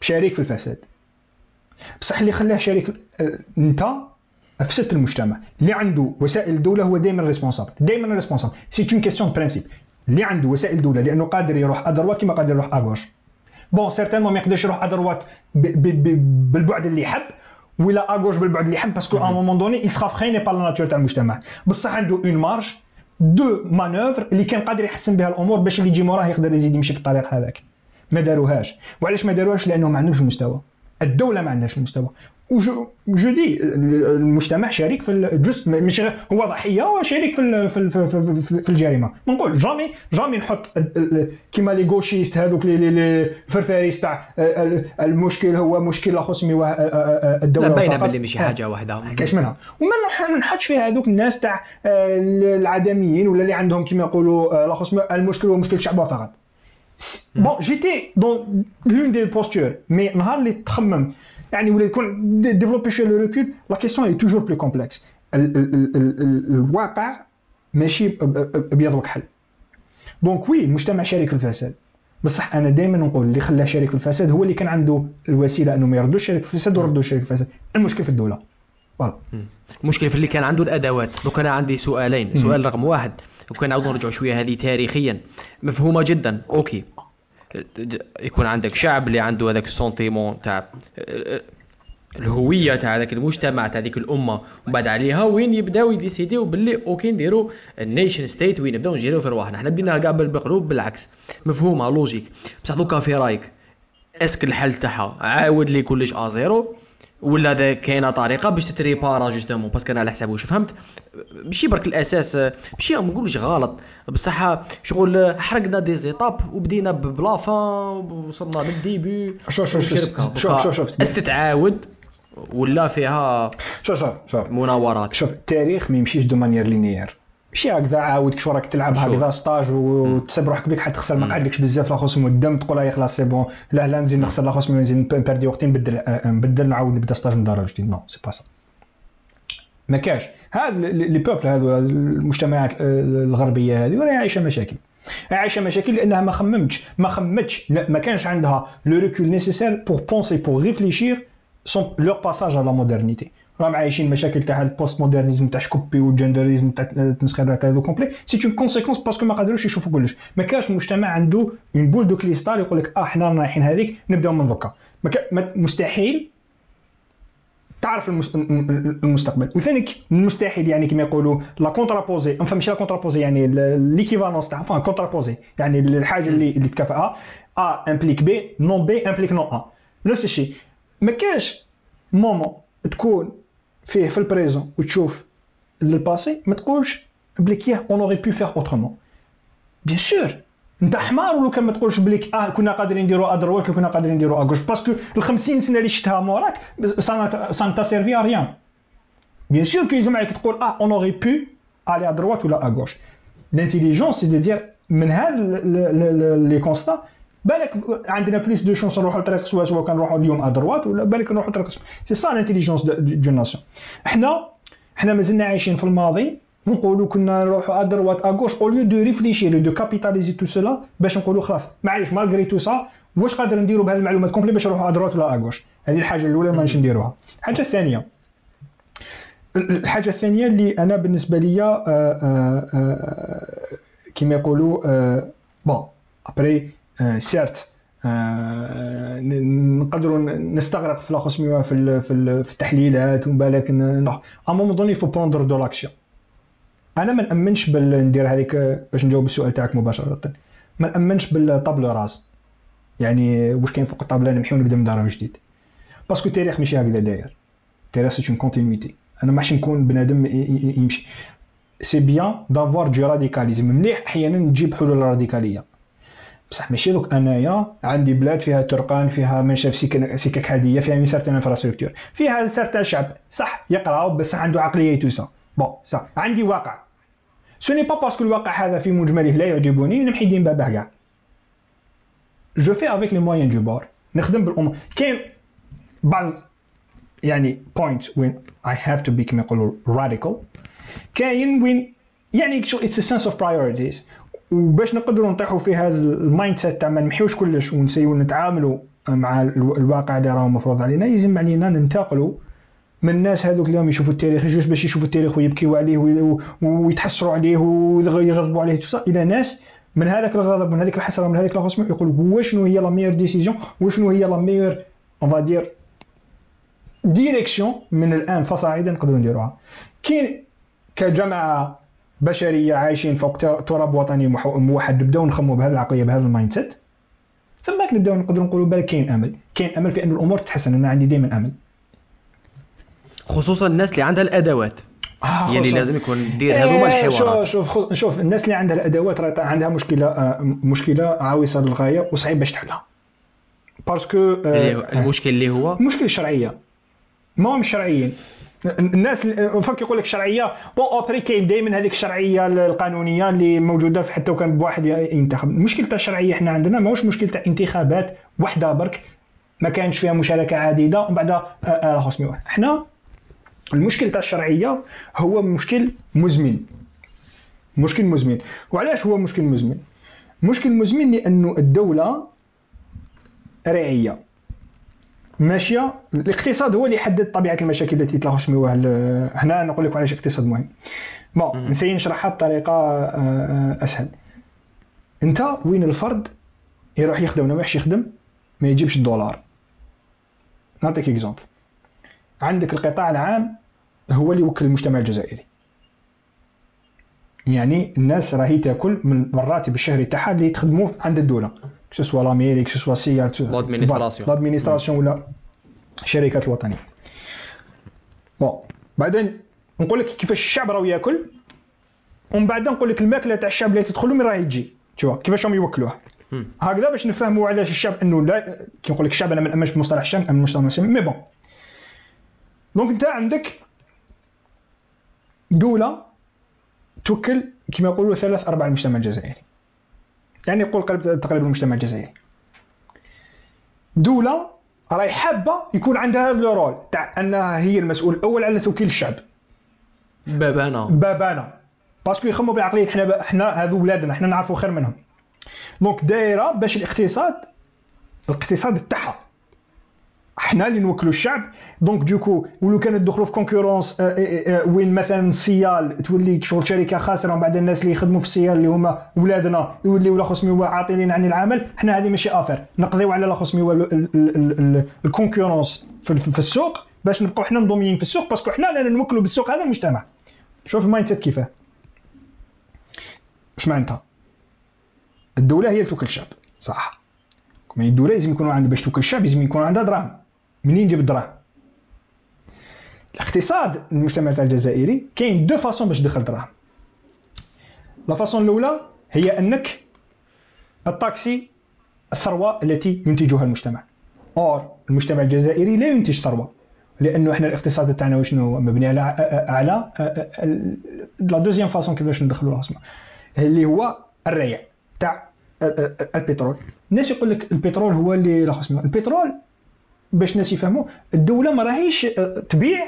Speaker 2: شريك في الفساد. بصح اللي خلاه شريك أنت افسدت المجتمع. اللي عنده وسائل الدولة هو دائما responsable دائما responsable c'est une question principe اللي عنده وسائل الدولة لأنه قادر يروح à droite كما قادر يروح à gauche. bon certainement ما يقدرش يروح à droite بالبعد اللي يحب ولا à gauche بالبعد اللي يحب parce que à un moment donné il sera freiné par la nature تاع المجتمع بصح عنده une marge de manœuvre اللي كان قادر يحسن بها الأمور باش اللي يجي موراه يقدر يزيد يمشي في الطريق هذاك. ما داروهاش. وعلاش ما داروهاش؟ لأنه ما عندهمش المستوى الدولة ما عندهاش المستوى و je dis المجتمع شريك في الجزء مش هو ضحية هو شريك في في في, في الجريمة. نقول jamais jamais نحط كيما les gauchistes هذوك لي فرفاريس تاع المشكل هو مشكل لا خصمي
Speaker 1: الدولة لا باينه باللي ماشي حاجة واحدة.
Speaker 2: ما كاش منها. وما نحطش فيها هذوك الناس تاع العدميين ولا اللي عندهم كيما يقولوا لا خصمي المشكل هو مشكل الشعب فقط. bon j'étais dans l'une des postures mais نهار اللي تخمم يعني ولا يكون développer شوية le recul la question est toujours plus complexe الواقع ماشي ابيض وكحل donc oui المجتمع شريك في الفساد بصح أنا دائما نقول اللي خلاه شريك في الفساد هو اللي كان عنده الوسيله انه ما يردوش شريك في الفساد وردوا شريك في الفساد المشكل في الدولة voilà
Speaker 1: المشكل في اللي كان عنده الادوات دوك أنا عندي سؤالين سؤال رقم واحد وكان نرجعوا شوية هذه تاريخيا مفهومه جدا ok يكون عندك شعب اللي عنده هذاك ال sentiment تاع الهوية تاع هذاك المجتمع تاع هذيك الأمة. ومن بعد عليها وين يبداو ي décide و باللي ok نديروا ال nation state وين نبداو ن gère و في رواحنا. حنا بديناها كاع بالقلوب بالعكس. مفهومة logique بصح دوكا في رايك؟ est-ce que الحل تاعها. عاود لي كلش à zéro ولا كاينة طريقة باش تت répara justement parce que أنا على حساب واش فهمت؟ ماشي برك الأساس ماشي ما نقولش غلط. بصح شغل حرقنا des étapes وبدينا par la fin وصلنا لل début
Speaker 2: شوف شوف شوف شوف شوف شوف.
Speaker 1: استتعاود ولا فيها
Speaker 2: شوف شوف شوف.
Speaker 1: مناورات؟
Speaker 2: شوف التاريخ ما يمشيش de manière linéaire ماشي هكذا عاود كش راك تلعب هكذا stage وتسب روحك بك حتى تخسر ما قعدلكش بزاف لا خصم الدم تقول هاي خلاص c'est bon لا لا نزيد نخسر لا خصم نزيد ن perd ي وقتي نبدل نبدل نعاود نبدا stage من دار جديد. non c'est pas ça ما كاش. هاد les peuples هادو المجتمعات الغربية هذه راهي عايشة مشاكل. عايشة مشاكل لأنها ما خممتش ما خمتش ما كانش عندها le recul nécessaire pour penser pour réfléchir sur leur passage à la modernité راهم عايشين مشاكل تاع ال post-modernisme تاع شكوبي وال genderisme تاع التمسخيرات هذو complet c'est une conséquence parce que ما قادروش يشوفوا كلش ما كاش مجتمع عنده une boule de cristal يقول لك آه حنا رايحين هذيك نبداو من دوكا مستحيل تعرف المستقبل وثاني المستحيل يعني كما يقولوا la contraposée enfin ماشي la contraposée يعني l'équivalence تاع enfin contraposée يعني الحاجة اللي اللي تكافئها A implique B non B implique non A نفس الشيء ما كاش moment تكون فيه في ال présent وتشوف le passé ما تقولش بليك ياه on aurait pu faire autrement bien sûr انت حمار ولو كان ما تقولش بليك آه كنا قادرين نديروا à droite كنا قادرين نديروا à gauche parce que ال 50 سنة اللي شفتها موراك ça n't'a servi à rien bien sûr كي عليك تقول آه on aurait pu aller à droite ولا à gauche. l'intelligence c'est de dire من هاد les constats بالك عندنا plus de chances نروحوا لطريق سوا سوا كنروحوا اليوم à droite ولا بالك نروحوا لطريق c'est ça l'intelligence de nation حنا حنا مازلنا عايشين في الماضي نقولوا كنا نروحوا à droite à gauche au lieu de réfléchir de capitaliser tout cela باش نقولوا خلاص معليش malgré tout ça واش قادر نديروا بهذه المعلومات complètes باش نروحوا à droite ولا à gauche هذه الحاجة الأولى ما نش نديروها. الحاجة الثانية الحاجة الثانية اللي أنا بالنسبة لي آه، آه، آه، كما يقولوا bon après certes نقدروا نستغرق في لاخوسميوا في في التحليلات ومن بالك à moment donné faut prendre de l'action أنا ما نأمنش ندير هذيك باش نجاوب السؤال تاعك مباشرة. ما نأمنش بال table rase. يعني واش كاين فوق الطابله نمحيو ونبدا من دار جديد. parce que التاريخ ماشي هكذا داير. التاريخ c'est une continuité أنا ما نكون بنادم يمشي. c'est bien d'avoir du radicalisme مليح أحيانا نجيب حلول راديكاليه بصح ماشي donc أنايا عندي بلاد فيها طرقان فيها منشا في سكك حديديه فيها mais certaines infrastructures فيها certain شعب. صح يقراو بس عنده عقلية tout ça bon صح عندي واقع. ce n'est pas parce que الواقع هذا في مجمله لا يعجبني نمحي دين بابه كاع. je fais avec les moyens du bord نخدم بالأمور. كاين بعض يعني point وين I have to be كما يقولوا radical كاين وين يعني it's sense of priorities وباش نقدروا نطيحوا في هذا ال mindset تاع ما نمحيوش كلش ونسيو نتعاملوا مع الواقع اللي راه مفروض علينا. يلزم علينا ننتقلوا من الناس هذوك اليوم يشوفوا التاريخ جوج باش يشوفوا التاريخ ويبكيوا عليه ويتحسروا عليه ويغضبوا عليه إلى ناس من هذاك الغضب من هذيك الحسرة من هذيك الخصم يقول هو شنو هي la meilleure décision وشنو هي la meilleure on va dire direction من الآن فصاعدا نقدروا نديروها. كاين كجماعة بشرية عايشين فوق تراب وطني موحد نبداو نخمو بهذه العقلية بهذا ال mindset تماك نبداو نقدروا نقولوا بالك كاين أمل. كاين أمل في أن الأمور تتحسن أنا عندي دائما أمل.
Speaker 1: خصوصا الناس اللي عندها الأدوات. آه يعني لازم يكون دير هذوما إيه، الحوارات.
Speaker 2: شوف شوف شوف الناس اللي عندها الأدوات عندها مشكلة آه مشكلة عويصه للغاية وصعيب باش تحلها. parce que
Speaker 1: آه المشكل اللي هو؟
Speaker 2: المشكل الشرعيه ما هم شرعيين. الناس فك يقول لك شرعية بون اوبري كاين دائما هذيك الشرعية القانونية اللي موجودة في حتى وكان بواحد ينتخب. المشكل تاع الشرعية إحنا عندنا ماهوش مشكل تاع انتخابات وحدة برك ما كانش فيها مشاركة عديدة ومن بعد راهو سميوه إحنا المشكل تاع الشرعية هو مشكل مزمن. مشكل مزمن. وعلاش هو مشكل مزمن؟ مشكل مزمن لأنه الدولة رعية. ماشية. الاقتصاد هو اللي يحدد طبيعة المشاكل التي تلاقوا سميوها هنا نقول لكم علاش الاقتصاد مهم. bon نسيي نشرحها بطريقة آه، أسهل. أنت وين الفرد يروح يخدم ولا ما يخدم ما يجيبش الدولار؟ نعطيك exemple عندك القطاع العام هو اللي يوكل المجتمع الجزائري. يعني الناس راهي تاكل من الراتب الشهري تاعها اللي تخدموه عند الدولة. soit la mairie soit
Speaker 1: SEAAL
Speaker 2: l'administration l'administration ولا الشركات الوطنيه bon بعدين نقول لك كيفاش الشعب راه ياكل. ومن بعد نقول لك الماكلة تاع الشعب اللي تدخل من راهي تجي. شوف كيفاش هم يوكلوها. هكذا باش نفهموا علاش الشعب إنه لا كي نقول لك الشعب أنا ما نأمنش بمصطلح الشعب أنا مصطلح mais bon donc أنت عندك دولة توكل كما يقولوا ثلاث أرباع المجتمع الجزائري. يعني يقول تقريبا المجتمع الجزائري. دولة راهي حابة يكون عندها هذا ال rôle تاع أنها هي المسؤول الأول على توكيل الشعب.
Speaker 1: بابانا.
Speaker 2: بابانا. parce que يخموا بعقلية إحنا إحنا هذو ولادنا إحنا نعرفوا خير منهم. donc دايرة باش الاقتصاد الاقتصاد تاعها. إحنا اللي نوكلوا الشعب. donc du coup ولو كانت دخلوا في concurrence آه، آه، آه، وين مثلا ال SEAAL تولي شغل شركة خاسرة ومن بعد الناس اللي يخدموا في ال SEAAL اللي هما ولادنا يوليو لا خصمي عاطلين عن العمل حنا هذه ماشي affaire نقضيو على لا خصمي ال concurrence في السوق باش نبقاو حنا مضمنين في السوق parce que حنا رانا نوكلوا بالسوق هذا المجتمع شوف ال mindset كيفاه واش معناتها؟ الدولة هي اللي توكل الشعب صح. الدولة لازم يكون عندها باش توكل الشعب لازم يكون عندها دراهم. منين نجيب الدراهم؟ الاقتصاد المجتمع تاع الجزائري كاين deux façons باش تدخل دراهم. la façon الأولى هي أنك الطاكسي الثروة التي ينتجها المجتمع. أور المجتمع الجزائري لا ينتج ثروة لأنه إحنا الاقتصاد تاعنا شنو مبني على على لا دوزيام فاصون كيفاش ندخلوا راسنا. اللي هو الريع تاع البترول. الناس يقول لك البترول هو اللي البترول باش الناس يفهموا. الدولة ما راهيش آه، تبيع.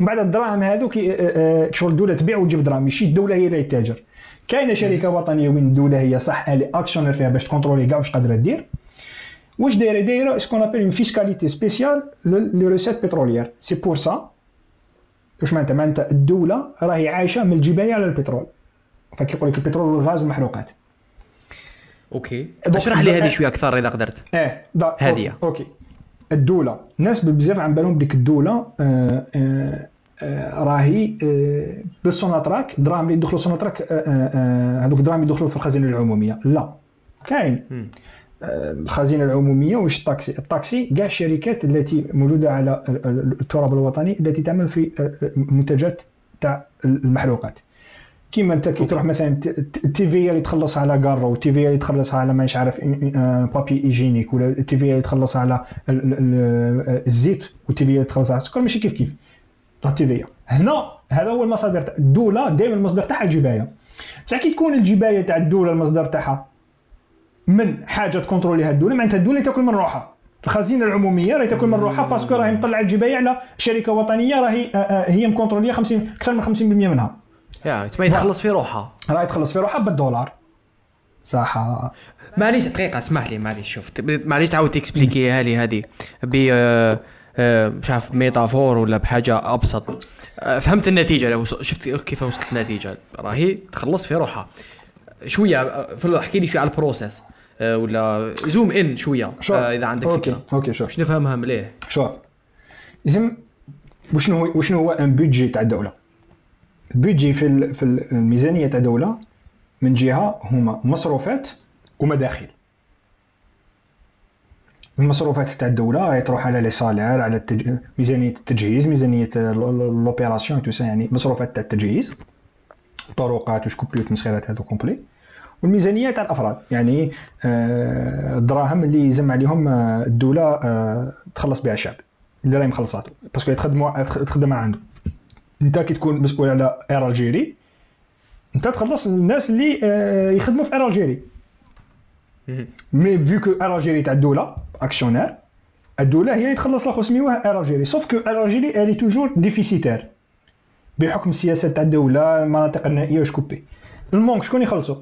Speaker 2: ومن بعد الدراهم هذوك آه، آه، شغل الدولة تبيع وتجيب دراهم. ماشي الدولة هي اللي تتاجر كاينة شركة وطنية وين الدولة هي صح اللي actionnaire فيها باش تكونترولي كاع واش قادرة دير. واش دايرة؟ دايرة ce qu'on appelle une fiscalité spéciale les recettes pétrolières c'est pour ça واش معناتها؟ معناتها الدولة راهي عايشة من الجبايه على البترول. فكيقول لك البترول والغاز والمحروقات
Speaker 1: okay. اشرح لي هذه شوية أكثر إذا قدرت.
Speaker 2: آه
Speaker 1: هذه.
Speaker 2: أوكي. الدولة. الناس بزاف عن بالهم ديك الدولة آه آه آه راهي بالسوناتراك الدراهم اللي يدخلوا سوناتراك هذوك الدراهم يدخلوا في الخزينة العمومية. لا كاين. الخزينة العمومية واش تطاكسي تطاكسي كاع الشركات التي موجودة على التراب الوطني التي تعمل في منتجات تاع المحروقات. كيما انت كي تروح مثلا ال TVA اللي تخلص على كارو ال TVA اللي تخلص على مانيش عارف papier hygiénique ولا ال TVA اللي تخلص على الزيت وال TVA اللي تخلص على السكر. ماشي كيف كيف؟ ال TVA. هنا هذا هو المصدر تاع الدولة دائما المصدر تاعها الجباية. بصح كي تكون الجباية تاع الدولة المصدر تاعها من حاجة تكونتروليها الدولة معناتها الدولة تاكل من روحها. الخزينة العمومية راهي تاكل من روحها parce que راهي مطلعة الجباية على شركة وطنية راهي آه، آه، هي مكونترولية 50 أكثر من 50% منها.
Speaker 1: يا تسمى يتخلص في روحها.
Speaker 2: راهي تخلص في روحها بالدولار. صح.
Speaker 1: معليش دقيقة اسمح لي معليش شوف معليش تعاود تكسبليكيها لي هذه ب آه، آه، مش عارف métaphore ولا بحاجة أبسط. آه، فهمت النتيجة لو شفت كيف وصلت النتيجة. راهي تخلص في روحها. شوية احكي لي شوية على ال processus. ولا zoom in شوية إذا عندك
Speaker 2: OK. فكرة. OK شوف.
Speaker 1: باش نفهمها مليح؟
Speaker 2: شوف. لازم وشنو هو وشنو هو un budget تاع الدولة؟ البيجي في في الميزانية تاع دوله من جهة هما مصروفات ومداخل. المصروفات تاع الدولة تروح على les salaires على التج... ميزانية التجهيز ميزانية l'opération tout يعني مصروفات تاع التجهيز طرقات وش كوبيوت مسخيرات هذو complet. والميزانية تاع الأفراد يعني آه الدراهم اللي يلزم عليهم آه الدولة آه تخلص بها الشعب اللي راهي مخلصاته parce que تخدموا تخدم عنده انت كي تكون مسؤول على Air Algérie انت تخلص الناس اللي آه، يخدموا في Air Algérie mais vu que Air Algérie تاع الدولة actionnaire الدولة هي اللي تخلص لاخو سميوه Air Algérie sauf que Air Algérie الي toujours déficitaire بحكم السياسة تاع الدولة المناطق النائية واش كوبي. donc شكون يخلصو؟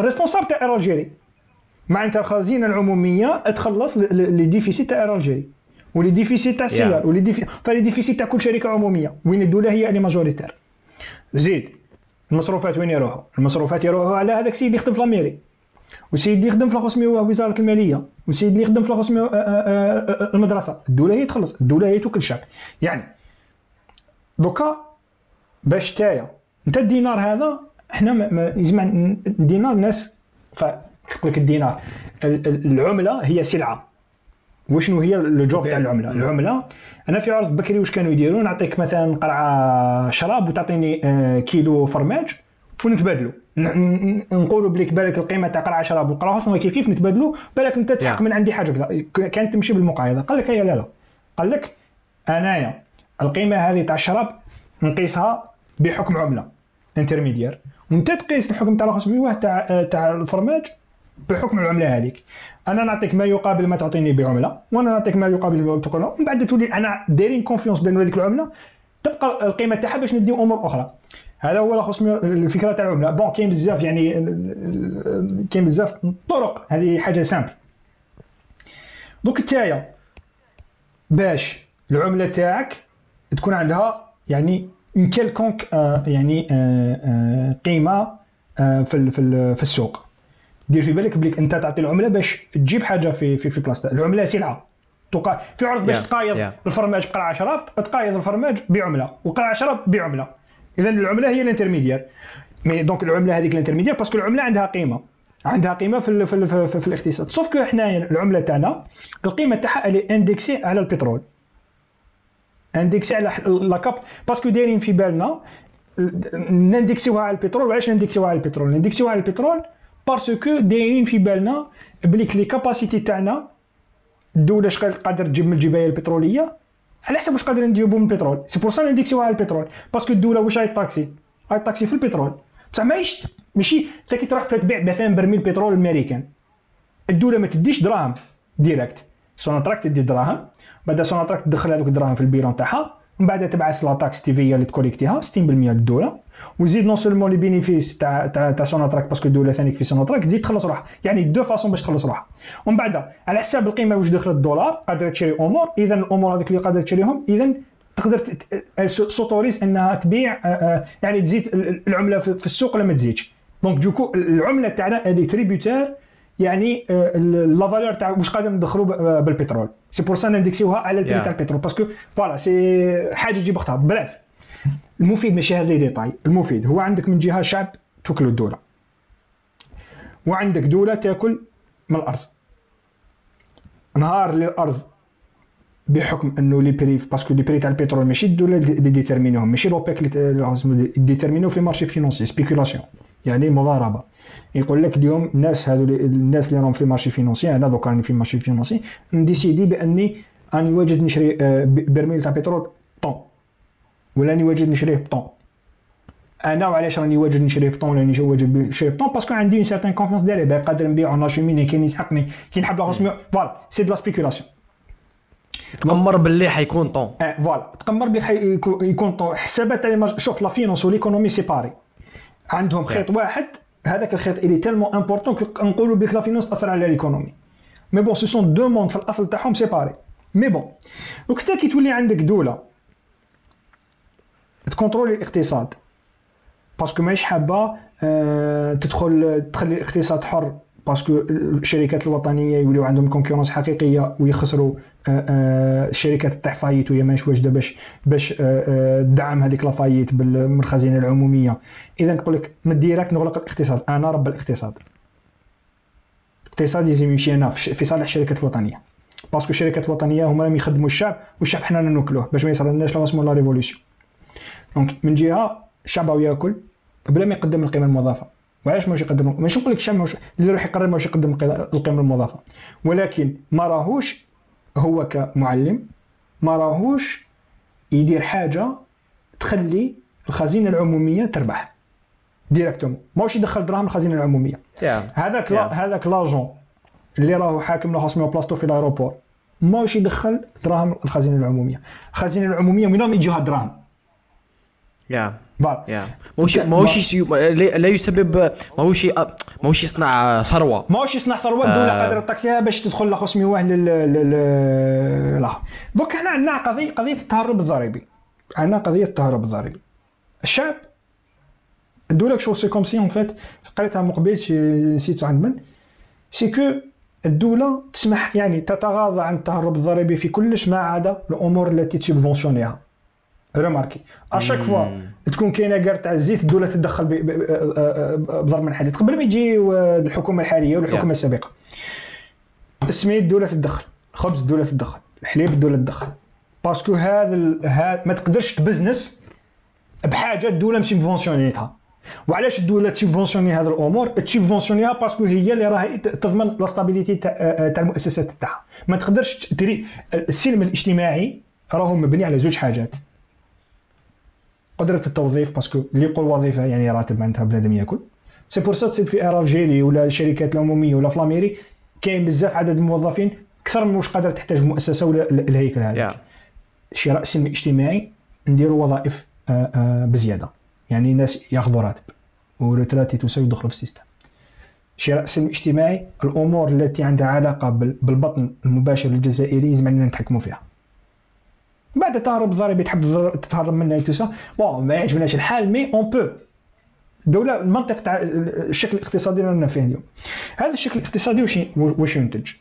Speaker 2: responsable تاع Algérie معناتها الخزينه العمومية تخلص les déficits تاع Algérie و les déficits تاع السيار و les défi ف les déficits تاع كل شركة عمومية. وين الدولة هي؟ اللي majoritaire. زيد المصروفات وين يروحوا؟ المصروفات يروحوا على هذاك السيد اللي يخدم في la mairie. والسيد اللي يخدم في لاخو وزارة المالية. والسيد اللي يخدم في لاخو آه، آه، آه، المدرسة. الدولة هي تخلص. الدولة هي توكل الشعب يعني دوكا باش تايا. انت الدينار هذا إحنا يجمع الدينار الناس يقول لك الدينار. العملة هي سلعة. وشنو هي الجوب تاع العملة؟ العملة أنا في عرض بكري واش كانوا يديروا نعطيك مثلا قرعه شراب وتعطيني كيلو فرماج ونتبادلوا. نقولوا بليك بالك القيمة تاع قرعه شراب والقرعه شنو كيف كيف نتبادلوا؟ بالك أنت تسحق من عندي حاجة كذا كانت تمشي بالمقايضة. قال لك هي لا لا. قال لك أنايا القيمة هذه تاع الشراب نقيسها بحكم عملة intermédiaire وأنت تقيس الحكم تاع 500 تاع تاع الفرماج بحكم العملة هذيك. أنا نعطيك ما يقابل ما تعطيني بعملة وأنا نعطيك ما يقابل ما تقول من بعد تولي أنا دايرين confiance بين هذيك العملة تبقى القيمة تاعها باش نديو أمور أخرى. هذا هو خص الفكرة تاع العملة. bon كاين بزاف يعني كاين بزاف طرق. هذه حاجة simple دوك نتايا باش العملة تاعك تكون عندها يعني quelconque يعني آه، آه، قيمة آه، في في السوق. دير في بالك بليك انت تعطي العملة باش تجيب حاجة في في في بلاصتها. العملة سلعة. تقا في عرض باش yeah. تقايض yeah. الفرماج بقرعه شراب تقايض الفرماج بعملة. وقرعه شراب بعملة. اذا العملة هي ال intermédiaire. mais donc العملة هذيك ال intermédiaire parce que العملة عندها قيمة. عندها قيمة في في, في, في, في الاقتصاد. sauf que حنايا العملة تاعنا القيمة تاعها اللي indexée على البترول. indexée على لا كاب. parce que دايرين في بالنا نندكسيوها على البترول. وعلاش نندكسيوها على البترول؟ نندكسيوها على البترول parce que دايرين في بالنا بليك les capacités تاعنا الدولة اش قادر تجيب من الجبايه البتروليه على حسب واش قادرين نجيبوا من البترول c'est pour ça نديكسيو على البترول parce que الدولة واش هاي تطاكسي هاي تطاكسي في البترول بصح ماهيش ماشي انت كي تروح تبيع مثلا برميل بترول امريكان الدولة ما تديش دراهم direct سوناتراك تدي دراهم بعد سوناتراك تدخل هذوك الدراهم في ال bilan تاعها من بعد تبعث la taxe تي في اللي تكوليكتيها 60% للدوله وزيد non seulement les bénéfices تاع تاع تاع سوناتراك parce que الدولة ثاني في سوناتراك تزيد تخلص روحها يعني de façon باش تخلص روحها ومن بعد على حساب القيمه واش دخلت الدولار قادره تشري امور اذا الأمور هذيك اللي قادره تشريهم اذا تقدر s'autorise انها تبيع يعني تزيد العمله في السوق ولا ما تزيدش donc دوكو العمله تاعنا هذه tributaire يعني la valeur تاع واش قادر ندخلوا بالبترول. c'est pour ça نديكسيوها على ال prix تاع البترول parce que voilà c'est حاجة تجيب اختها. bref المفيد ماشي هذا les détails. المفيد هو عندك من جهة شعب توكل الدولة. وعندك دولة تاكل من الأرض. نهار اللي الأرض بحكم إنه les prix parce que les prix تاع البترول ماشي الدولة اللي ديتيرمينوهم ماشي لوبيك اللي ديتيرمينو في ال marché financier. spéculation يعني مضاربة. يقول لك اليوم الناس هذو الناس اللي راهم في ال marché financier أنا دوك راني في ال marché financier نديسيدي بأني راني واجد نشري آه، برميل تاع بترول tant ولا راني واجد نشريه ب tant. أنا وعلاش راني واجد نشريه ب tant؟ ولا راني واجد نشريه ب tant parce que عندي une certaine confiance ديالي قادر نبيعو ناشيميني كاين يسحقني كي نحب là voilà c'est de la spéculation
Speaker 1: تقمر باللي حيكون tant.
Speaker 2: آه voilà تقمر باللي حيكون tant. حسابات شوف la finance و l'économie séparées عندهم خيط واحد هذاك الخيط اللي tellement important نقولوا بك la finance تاثر على l'économie mais bon ce sont deux mondes في الأصل تاعهم séparés mais bon donc حتى كي تولي عندك دولة تكونترولي الاقتصاد parce que ماهيش حابة أه تدخل تخلي الاقتصاد حر. parce que الشركات الوطنيه يوليو عندهم concurrence حقيقيه ويخسروا الشركات تاع فايت وهي ماهيش واجده باش باش تدعم آه، هذيك لافايت من العموميه اذا تقول لك من direct نغلق الاقتصاد أنا رب الاقتصاد الاقتصاد لازم يمشي هنا في صالح الشركات الوطنيه parce que الشركات الوطنيه هما راهم يخدموا الشعب والشعب حنا ناكلوه باش ما يصرالناش la la révolution Donc من جهه الشعب ياكل بلا ما يقدم القيمه المضافه وعلاش ماهوش يقدم ماشي نقول لك الشعب ماهوش اللي يروح يقرر ماهوش يقدم القيمة المضافة. ولكن ما راهوش هو كمعلم ما راهوش يدير حاجة تخلي الخزينة العمومية تربح. directement ماهوش يدخل دراهم الخزينة العمومية. هذاك هذاك l'agent اللي راهو حاكم له خاص بلاصتو في ال aéroport. ماهوش يدخل دراهم الخزينة العمومية. الخزينة العمومية من وين يجيوها الدراهم.
Speaker 1: يا يا ماهوش ماهوش لا لا يسبب ماهوش ماهوش يصنع ثروة.
Speaker 2: ماهوش يصنع ثروة الدولة
Speaker 1: آه.
Speaker 2: قادرة تاكسيها باش تدخل لا 500 واه لل لل- لا. دوك هنا عندنا قضيه قضية التهرب الضريبي. عندنا قضية التهرب الضريبي. الشعب الدولة شو سي كوم سي اون فيت قريتها من قبيل شي نسيت عند من. سي كو الدولة تسمح يعني تتغاضى عن التهرب الضريبي في كلش ما عدا الأمور التي ت subventionner ها remarquez à chaque fois تكون كاينة كار تاع الزيت الدولة تتدخل بضرب من الحديد قبل ما يجي الحكومة الحالية
Speaker 1: والحكومة.
Speaker 2: السابقة. السميد الدولة تتدخل الخبز الدولة تتدخل الحليب الدولة تتدخل. parce que هذا ال- ها ما تقدرش تبزنس بحاجة الدولة م subventionner تها وعلاش الدولة ت subventionner هذه الأمور؟ ت subventionner ها parce que هي اللي راهي تضمن la stabilité تاع تاع المؤسسات تاعها. ما تقدرش تري السلم الاجتماعي راهو مبني على زوج حاجات. قدرة التوظيف parce que اللي يقول وظيفة يعني راتب معناتها بنادم ياكل. c'est pour ça تصيب في Air Algérie ولا الشركات العمومية ولا في la mairie كاين بزاف عدد الموظفين أكثر من واش قادره تحتاج المؤسسه ولا ال- الهيكل هذا
Speaker 1: يا
Speaker 2: شراء سلم اجتماعي نديروا وظائف آه، آه، بزيادة. يعني الناس ياخذوا راتب. و retraités aussi يدخلوا في ال système. شراء سلم اجتماعي الأمور التي عندها علاقة بال- بالبطن المباشر للجزائري يلزم علينا نتحكموا فيها. بعد التهرب الضريبي تحب تتهرب منها tout ça bon ما يعجبناش الحال mais un peu الدولة المنطق تاع الشكل الاقتصادي اللي رانا فيه اليوم؟ هذا الشكل الاقتصادي واش واش ينتج؟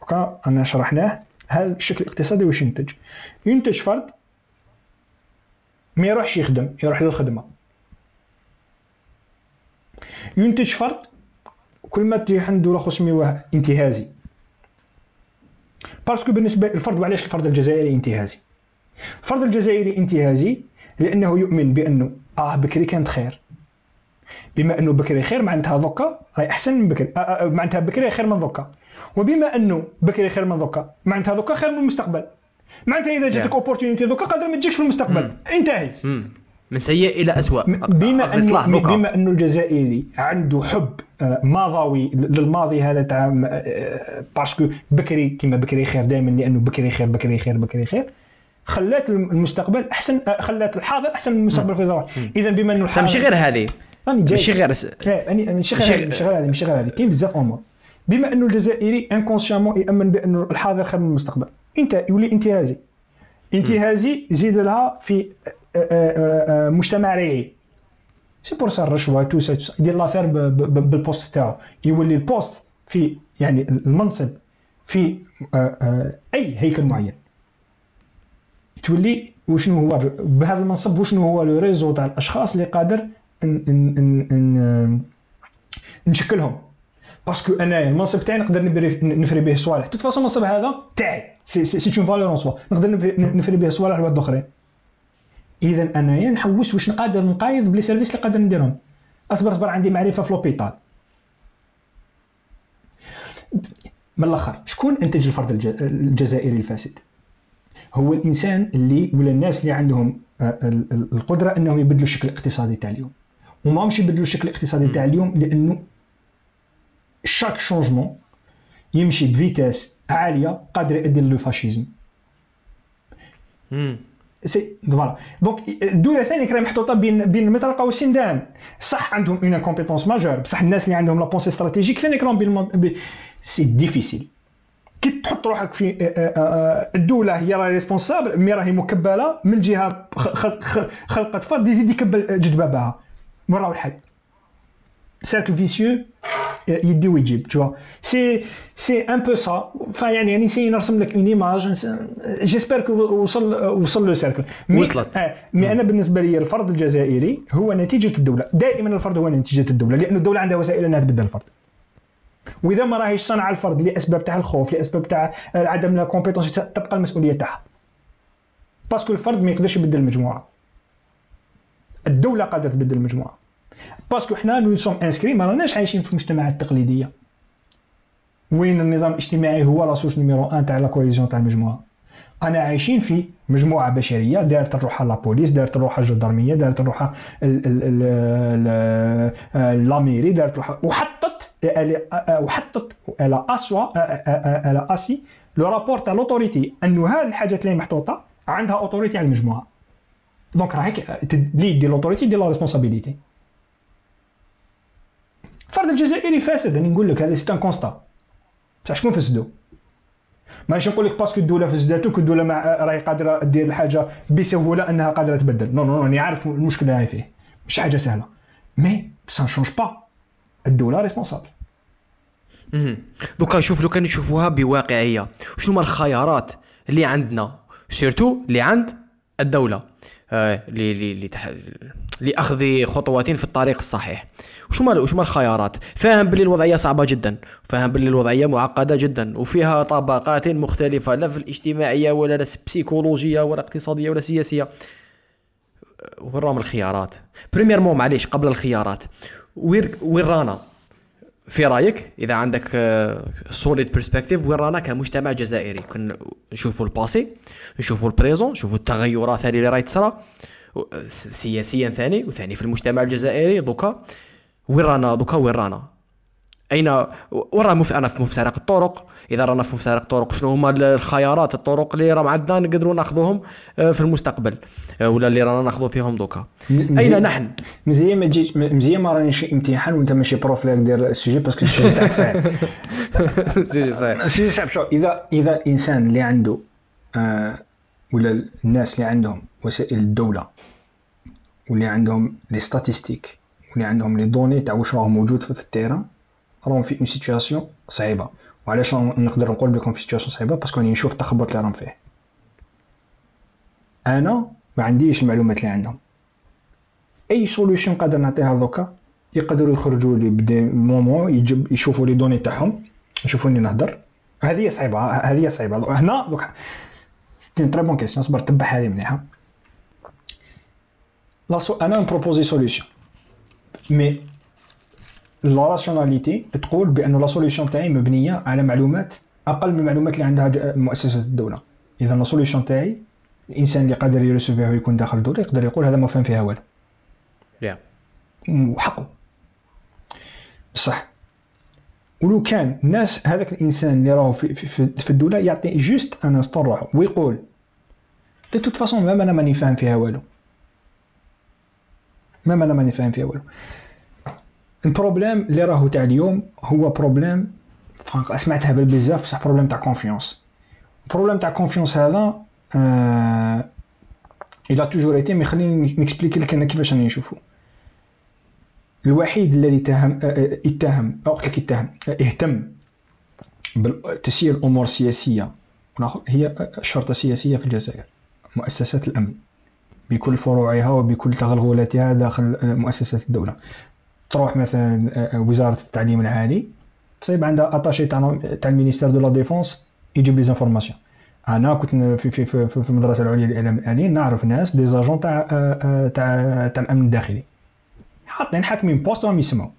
Speaker 2: دوكا أنا شرحناه. هذا الشكل الاقتصادي واش ينتج؟ ينتج فرد ما يروحش يخدم يروح للخدمة. ينتج فرد كل ما تجي عنده 500 واه انتهازي. parce que بالنسبة للفرد وعلاش الفرد الجزائري انتهازي؟ الفرد الجزائري انتهازي لأنه يؤمن بأنه آه بكري كانت خير. بما أنه بكري خير معناتها دوكا راهي أحسن من بكري آه آه معناتها بكري خير من دوكا وبما أنه بكري خير من دوكا معناتها دوكا خير من المستقبل. معناتها إذا جاتك
Speaker 1: une
Speaker 2: opportunité دوكا قادر ما تجيكش في المستقبل. انتهز.
Speaker 1: من سيء إلى اسوء
Speaker 2: بما
Speaker 1: أنه
Speaker 2: بما أنه الجزائري عنده حب آه، ماضوي للماضي هذا تاع parce que بكري كما بكري خير دائما لأنه بكري خير بكري خير بكري خير. خلات المستقبل أحسن آه، خلات الحاضر أحسن من المستقبل في الزواج. اذا بما إنه
Speaker 1: تا ماشي غير هذه. ماشي غير
Speaker 2: إيه، ماشي غير
Speaker 1: ماشي
Speaker 2: هذه ماشي غير هذه ماشي غير هذه. كاين بزاف أمور. بما إنه الجزائري inconsciemment يأمن بانه الحاضر خير من المستقبل. أنت يولي انتهازي. انتهازي يزيد لها في آه، آه، مجتمع ريعي. C'est pour ça الرشوه tout ça. يدير l'affaire بال poste تاعو يولي ال poste في يعني المنصب في أي هيكل معين. تولي وشنو هو بهذا المنصب وشنو هو le réseau تاع الأشخاص اللي قادر ن- ن- ن- ن- نشكلهم. parce que انايا المنصب تاعي نقدر نفري به صوالح. toute façon المنصب هذا تاعي. c'est c'est une valeur en soi نقدر نفري- به صوالح لواحد اخرين إذا انايا نحوس واش نقدر نقايض ب les services اللي قادر نديرهم. اصبر أصبر عندي معرفة في l'hôpital من الآخر شكون انتج الفرد الج- الجزائري الفاسد؟ هو الإنسان اللي ولا الناس اللي عندهم آه، ال- ال- القدرة أنهم يبدلوا الشكل الاقتصادي تاع اليوم. وما همش يبدلوا الشكل الاقتصادي تاع اليوم لأنه chaque changement يمشي ب vitesse عالية قادر يؤدي لل
Speaker 1: fascisme.
Speaker 2: c'est voilà. donc الدولة ثاني راهي محطوطه بين بين المطرقه والسندان صح عندهم incompétence majeure بصح الناس اللي عندهم la pensée stratégique ثاني راهم المن- بي- c'est difficile كي تحط روحك في آه، آه، آه، الدولة هي راهي responsable mais راهي مكبلة من جهة خلقت فرد يزيد يكبل جد بابها وين راهو الحل؟ cercle vicieux يدي ويجيب tout c'est c'est un peu ça فيعني يعني نسي نرسم لك une image j'espère que وصل وصل le cercle
Speaker 1: وصلت.
Speaker 2: آه، mais أنا بالنسبة لي الفرد الجزائري هو نتيجة الدولة. دائما الفرد هو نتيجة الدولة لأن الدولة عندها وسائل إنها تبدل الفرد وإذا ما راهيش صنع الفرد لأسباب تاع الخوف لأسباب تاع عدم la compétence تبقى المسؤولية تاعها. parce que الفرد ما يقدرش يبدل المجموعه الدولة قادرة تبدل المجموعه parce que حنا nous sommes inscrits ما راناش عايشين في المجتمعات التقليديه وين النظام الاجتماعي هو la souche numéro 1 تاع la cohésion تاع المجموعة؟ أنا عايشين في مجموعة بشرية دارت روحها la police دارت روحها الجدرميه دارت روحها ال- ال- ال- ال- la mairie دارت روحها وحطت وحطت على اسوا على اسي le rapport تاع l'autorité أنه هذه الحاجات اللي محطوطة عندها autorité على المجموعة.
Speaker 3: donc راهيك اللي يدير l'autorité يدير la responsabilité الفرد الجزائري فاسد. راني نقول لك هذا c'est un constat بصح شكون فسدو ماشي نقول لك parce que الدولة فسداتو الدولة مع راهي قادرة دير الحاجة بسهولة أنها قادرة تبدل. non non راني عارف المشكل اللي فيه. مش حاجة سهلة. mais ça change pas الدولة responsable
Speaker 1: دوكا شوف لو كان نشوفوها بواقعية شنو هما الخيارات اللي عندنا؟ surtout اللي عند الدولة آه، لأخذ خطوات في الطريق الصحيح. وش ما وش ما الخيارات؟ فاهم باللي الوضعية صعبة جدا. فاهم باللي الوضعية معقدة جدا. وفيها طبقات مختلفة لا في الاجتماعية ولا السيكولوجية ولا اقتصاديه ولا سياسيه وين راهم الخيارات؟ premièrement معليش قبل الخيارات. وين وين رانا؟ في رأيك إذا عندك solide آه، perspective وين رانا كمجتمع جزائري. كنا نشوفوا ال passé نشوفوا ال présent نشوفوا التغيرات هذه اللي راهي تصرى سياسيا ثاني وثاني في المجتمع الجزائري دوكا. وين رانا دوكا وين رانا. أين؟ وين راه أنا في مفترق الطرق. إذا رانا في مفترق الطرق شنو هما الخيارات الطرق اللي راهم عندنا نقدروا ناخذوهم آه، في المستقبل آه، ولا اللي رانا ناخذوا فيهم دوكا. أين نحن؟
Speaker 2: مزيان ما تجيش مزيان ما رانيش امتحان وانت ماشي prof لك دير ال sujet parce que ال sujet تاعك صعيب.
Speaker 1: السوجي صعيب
Speaker 2: السوجي صعيب شو اذا إذا الانسان اللي عنده آه ولا الناس اللي عندهم وسائل الدولة واللي عندهم les statistiques واللي عندهم les données تاع واش راه موجود في ال terrain راهم في une situation صعيبة. وعلاش نقدر نقول بكم في situation صعيبة؟ parce que راني نشوف التخبط اللي راهم فيه. أنا ما عنديش المعلومات اللي عندهم. أي solution قادر نعطيها دوكا يقدروا يخرجوا لي بدي مومون يجب يشوفوا les données تاعهم يشوفوني نهضر. هذه صعيبة هذه صعيبة. هنا دوكا c'était très bonne question صبر تبع هذه مليحه là سو أنا نبروبوزي solution mais la rationalité تقول بأن la solution تاعي مبنية على معلومات أقل من المعلومات اللي عندها مؤسسة الدولة. إذا la solution تاعي الإنسان اللي قادر يرسوفيها ويكون داخل الدولة يقدر يقول هذا ما فهم فيها والو.
Speaker 1: Yeah.
Speaker 2: وحقه بصح ولو كان الناس هذاك الإنسان اللي راهو في, في, في الدولة يعطي juste un instant ويقول de toute façon ما أنا ماني فاهم فيها والو. ما أنا ماني فاهم فيها والو. ال problème اللي راهو تاع اليوم هو problème سمعتها بزاف بصح problème تاع confiance ال problème تاع confiance هذا آه il a toujours été mais خليني نكسبليكي لك أنا كيفاش راني نشوفو. الوحيد الذي اتهم اتهم أو قلت لك اتهم اهتم بتسيير الأمور السياسيه هي الشرطه السياسيه في الجزائر مؤسسات الأمن. بكل فروعها وبكل تغلغلاتها داخل مؤسسات الدولة. تروح مثلا آه، آه، وزارة التعليم العالي تصيب عندها attaché تاع تاع ال ministère de la défense يجيب les informations. أنا كنت في في في, في المدرسة العليا للإعلام الآلي نعرف ناس des agents تاع آه، تاع تاع الأمن الداخلي. حاطين حاكمين poste راهم يسمعوا.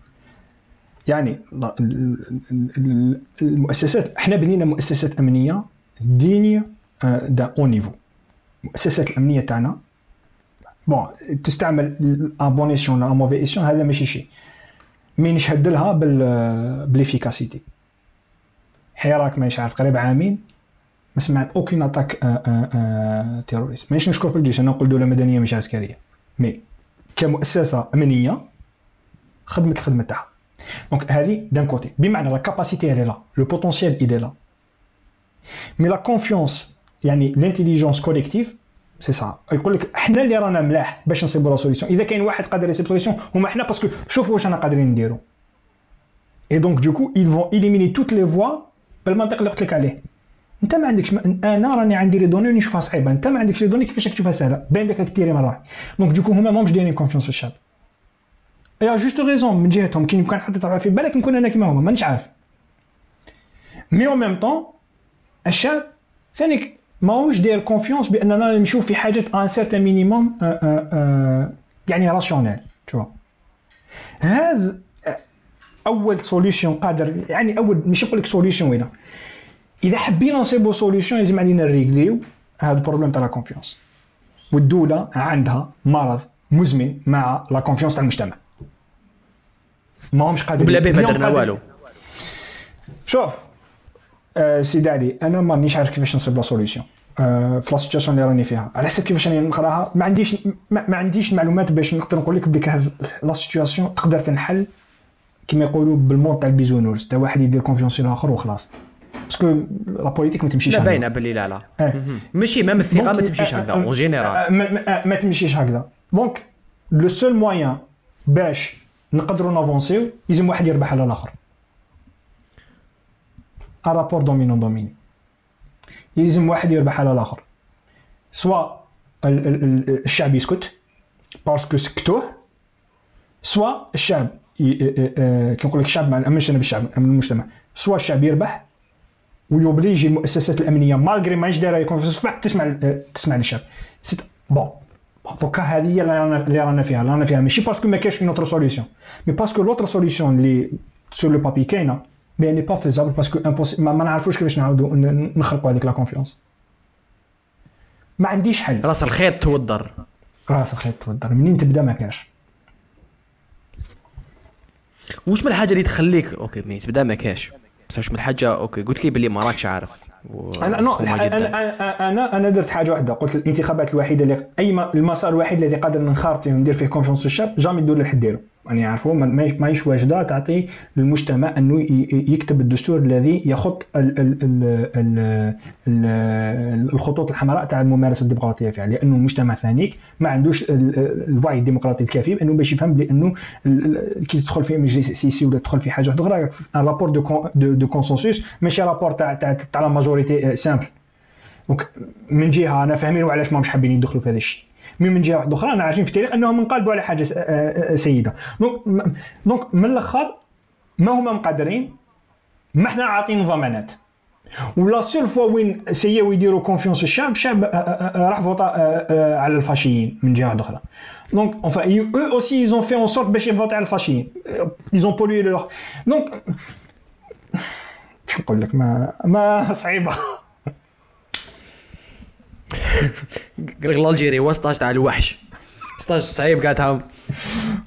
Speaker 2: يعني المؤسسات إحنا بنينا مؤسسات أمنية دينية دا اون نيفو المؤسسات الأمنية تاعنا بون تستعمل ابونيسيون ولا موفيسيون هذا ماشي شيء. مي نشهد لها بال بليفيكاسيتي حراك مانيش عارف قريب عامين. ما سمعت. اوكين اتاك تيروريست مانيش نشكر في الجيش. أنا نقول دولة مدنية مش عسكرية. مي كمؤسسة أمنية خدمت الخدمة تاعها. دونك هذه دان كوتي بمعنى لا كاباسيتي الي لا لو بوتونسيال الي لا mais la confiance يعني l'intelligence collective c'est ça يقول لك إحنا اللي رانا ملاح باش نصيبوا la solution إذا كاين واحد قادر يصيب solution هما إحنا parce que شوفوا واش أنا قادرين نديروا et donc du coup ils vont éliminer toutes les voies بالمنطق اللي قلت لك عليه. أنت ما عندكش أنا راني عندي les données نشوفها صعيبة. أنت ما عندكش les données كيفاش تشوفها سهلة؟ باين لك كثير من راح donc du coup هما ماهمش دايرين confiance في الشعب à juste raison من جهتهم. كي كان حد في بالك نكون أنا كيما هما. مانيش عارف. mais en même temps الشعب ثاني ماهوش داير confiance بأننا نمشيو في حاجة un certain minimum يعني rationnel تو هذا أول solution قادر يعني أول ماشي نقول لك solution وين إذا حبينا نصيبوا solution لازم علينا نريغليو هذا ال problème تاع la confiance والدولة عندها مرض مزمن مع la confiance تاع المجتمع. ما همش قادرين
Speaker 1: بلا به ما درنا والو.
Speaker 3: شوف آه سيدي علي أنا مانيش عارف كيفاش نصيب la solution
Speaker 2: آه، في la situation اللي راني فيها. على حسب كيفاش راني نقراها. ما عنديش ما, ما عنديش المعلومات باش نقدر نقول لك بلي la situation تقدر تنحل كما يقولوا بال mode تاع ال Bisounours تا واحد يدير confiance في الآخر وخلاص. parce que la politique ما تمشيش هكذا.
Speaker 1: باينة باللي لا لا.
Speaker 2: آه.
Speaker 1: ماشي même الثقة ما تمشيش
Speaker 2: آه،
Speaker 1: هكذا
Speaker 2: آه،
Speaker 1: en
Speaker 2: آه،
Speaker 1: général
Speaker 2: آه، ما, تمشيش هكذا. donc le seul moyen باش نقدروا نافونسيو لازم واحد يربح على الآخر. rapport dominant dominé يلزم واحد يربح على الآخر soit ال- ال- ال- الشعب يسكت parce que سكتوه soit الشعب آه، آه، كي نقول لك الشعب ما نامنش أنا بالشعب نامن المجتمع soit الشعب يربح ويوبليجي المؤسسات الامنيه malgré ماهيش دايره يكون في تسمع آه، تسمع للشعب c'est bon دوكا هذه هي اللي رانا فيها اللي رانا فيها ماشي parce que ما كاينش une autre solution mais parce que l'autre solution اللي sur le papier كاينة n'est pas faisable parce que impossible- ما, ما نعرفوش كيفاش نعاودوا ن- نخلقوا هذيك la confiance ما عنديش حل
Speaker 1: رأس الخيط توضر
Speaker 2: رأس الخيط توضر منين تبدأ؟ ما كاش.
Speaker 1: واش من الحاجة اللي تخليك OK mais تبدأ؟ ما كاش. بس واش من الحاجة OK قلت لي باللي ما راكش عارف. و-
Speaker 2: أنا
Speaker 1: non
Speaker 2: أنا أنا أنا درت حاجة واحدة. قلت الانتخابات الوحيدة اللي أي المسار الوحيد الذي قادر نخرط فيه وندير فيه confiance الشعب jamais الدولة اللي حديرو يعني يعرفوا ما- ما ماهيش واجدة تعطي للمجتمع أنه يكتب الدستور الذي يخط ال ال ال ال ال الخطوط الحمراء تاع الممارسة الديمقراطية فيها لأنه المجتمع ثانيك ما عندوش ال- ال- الوعي الديمقراطي الكافي بأنه باش يفهم بانه كي تدخل في مجلس سياسي ولا تدخل في حاجة أخرى rapport de de consensus ماشي rapport تاع تاع تاع la majorité simple donc من جهة أنا فاهمين وعلاش ما مش حابين يدخلوا في هذا الشيء. mais من جهة واحدة أخرى أنا عارفين في التاريخ أنهم انقلبوا على حاجة آه، آه، سيدة. donc donc من الأخر ما هما مقدرين؟ ما إحنا عاطين ضمانات. و la seule fois وين سياو يديروا confiance الشعب الشعب آه، راح آه، على الفاشيين من جهة أخرى. donc enfin eux aussi ils ont fait en sorte باش يفوتوا على الفاشيين. Ils ont pollué leur. donc نقول لك؟ ما ما صعيبة.
Speaker 1: قال لك الجيري هو 16 تاع الوحش. 16 صعيب قالتها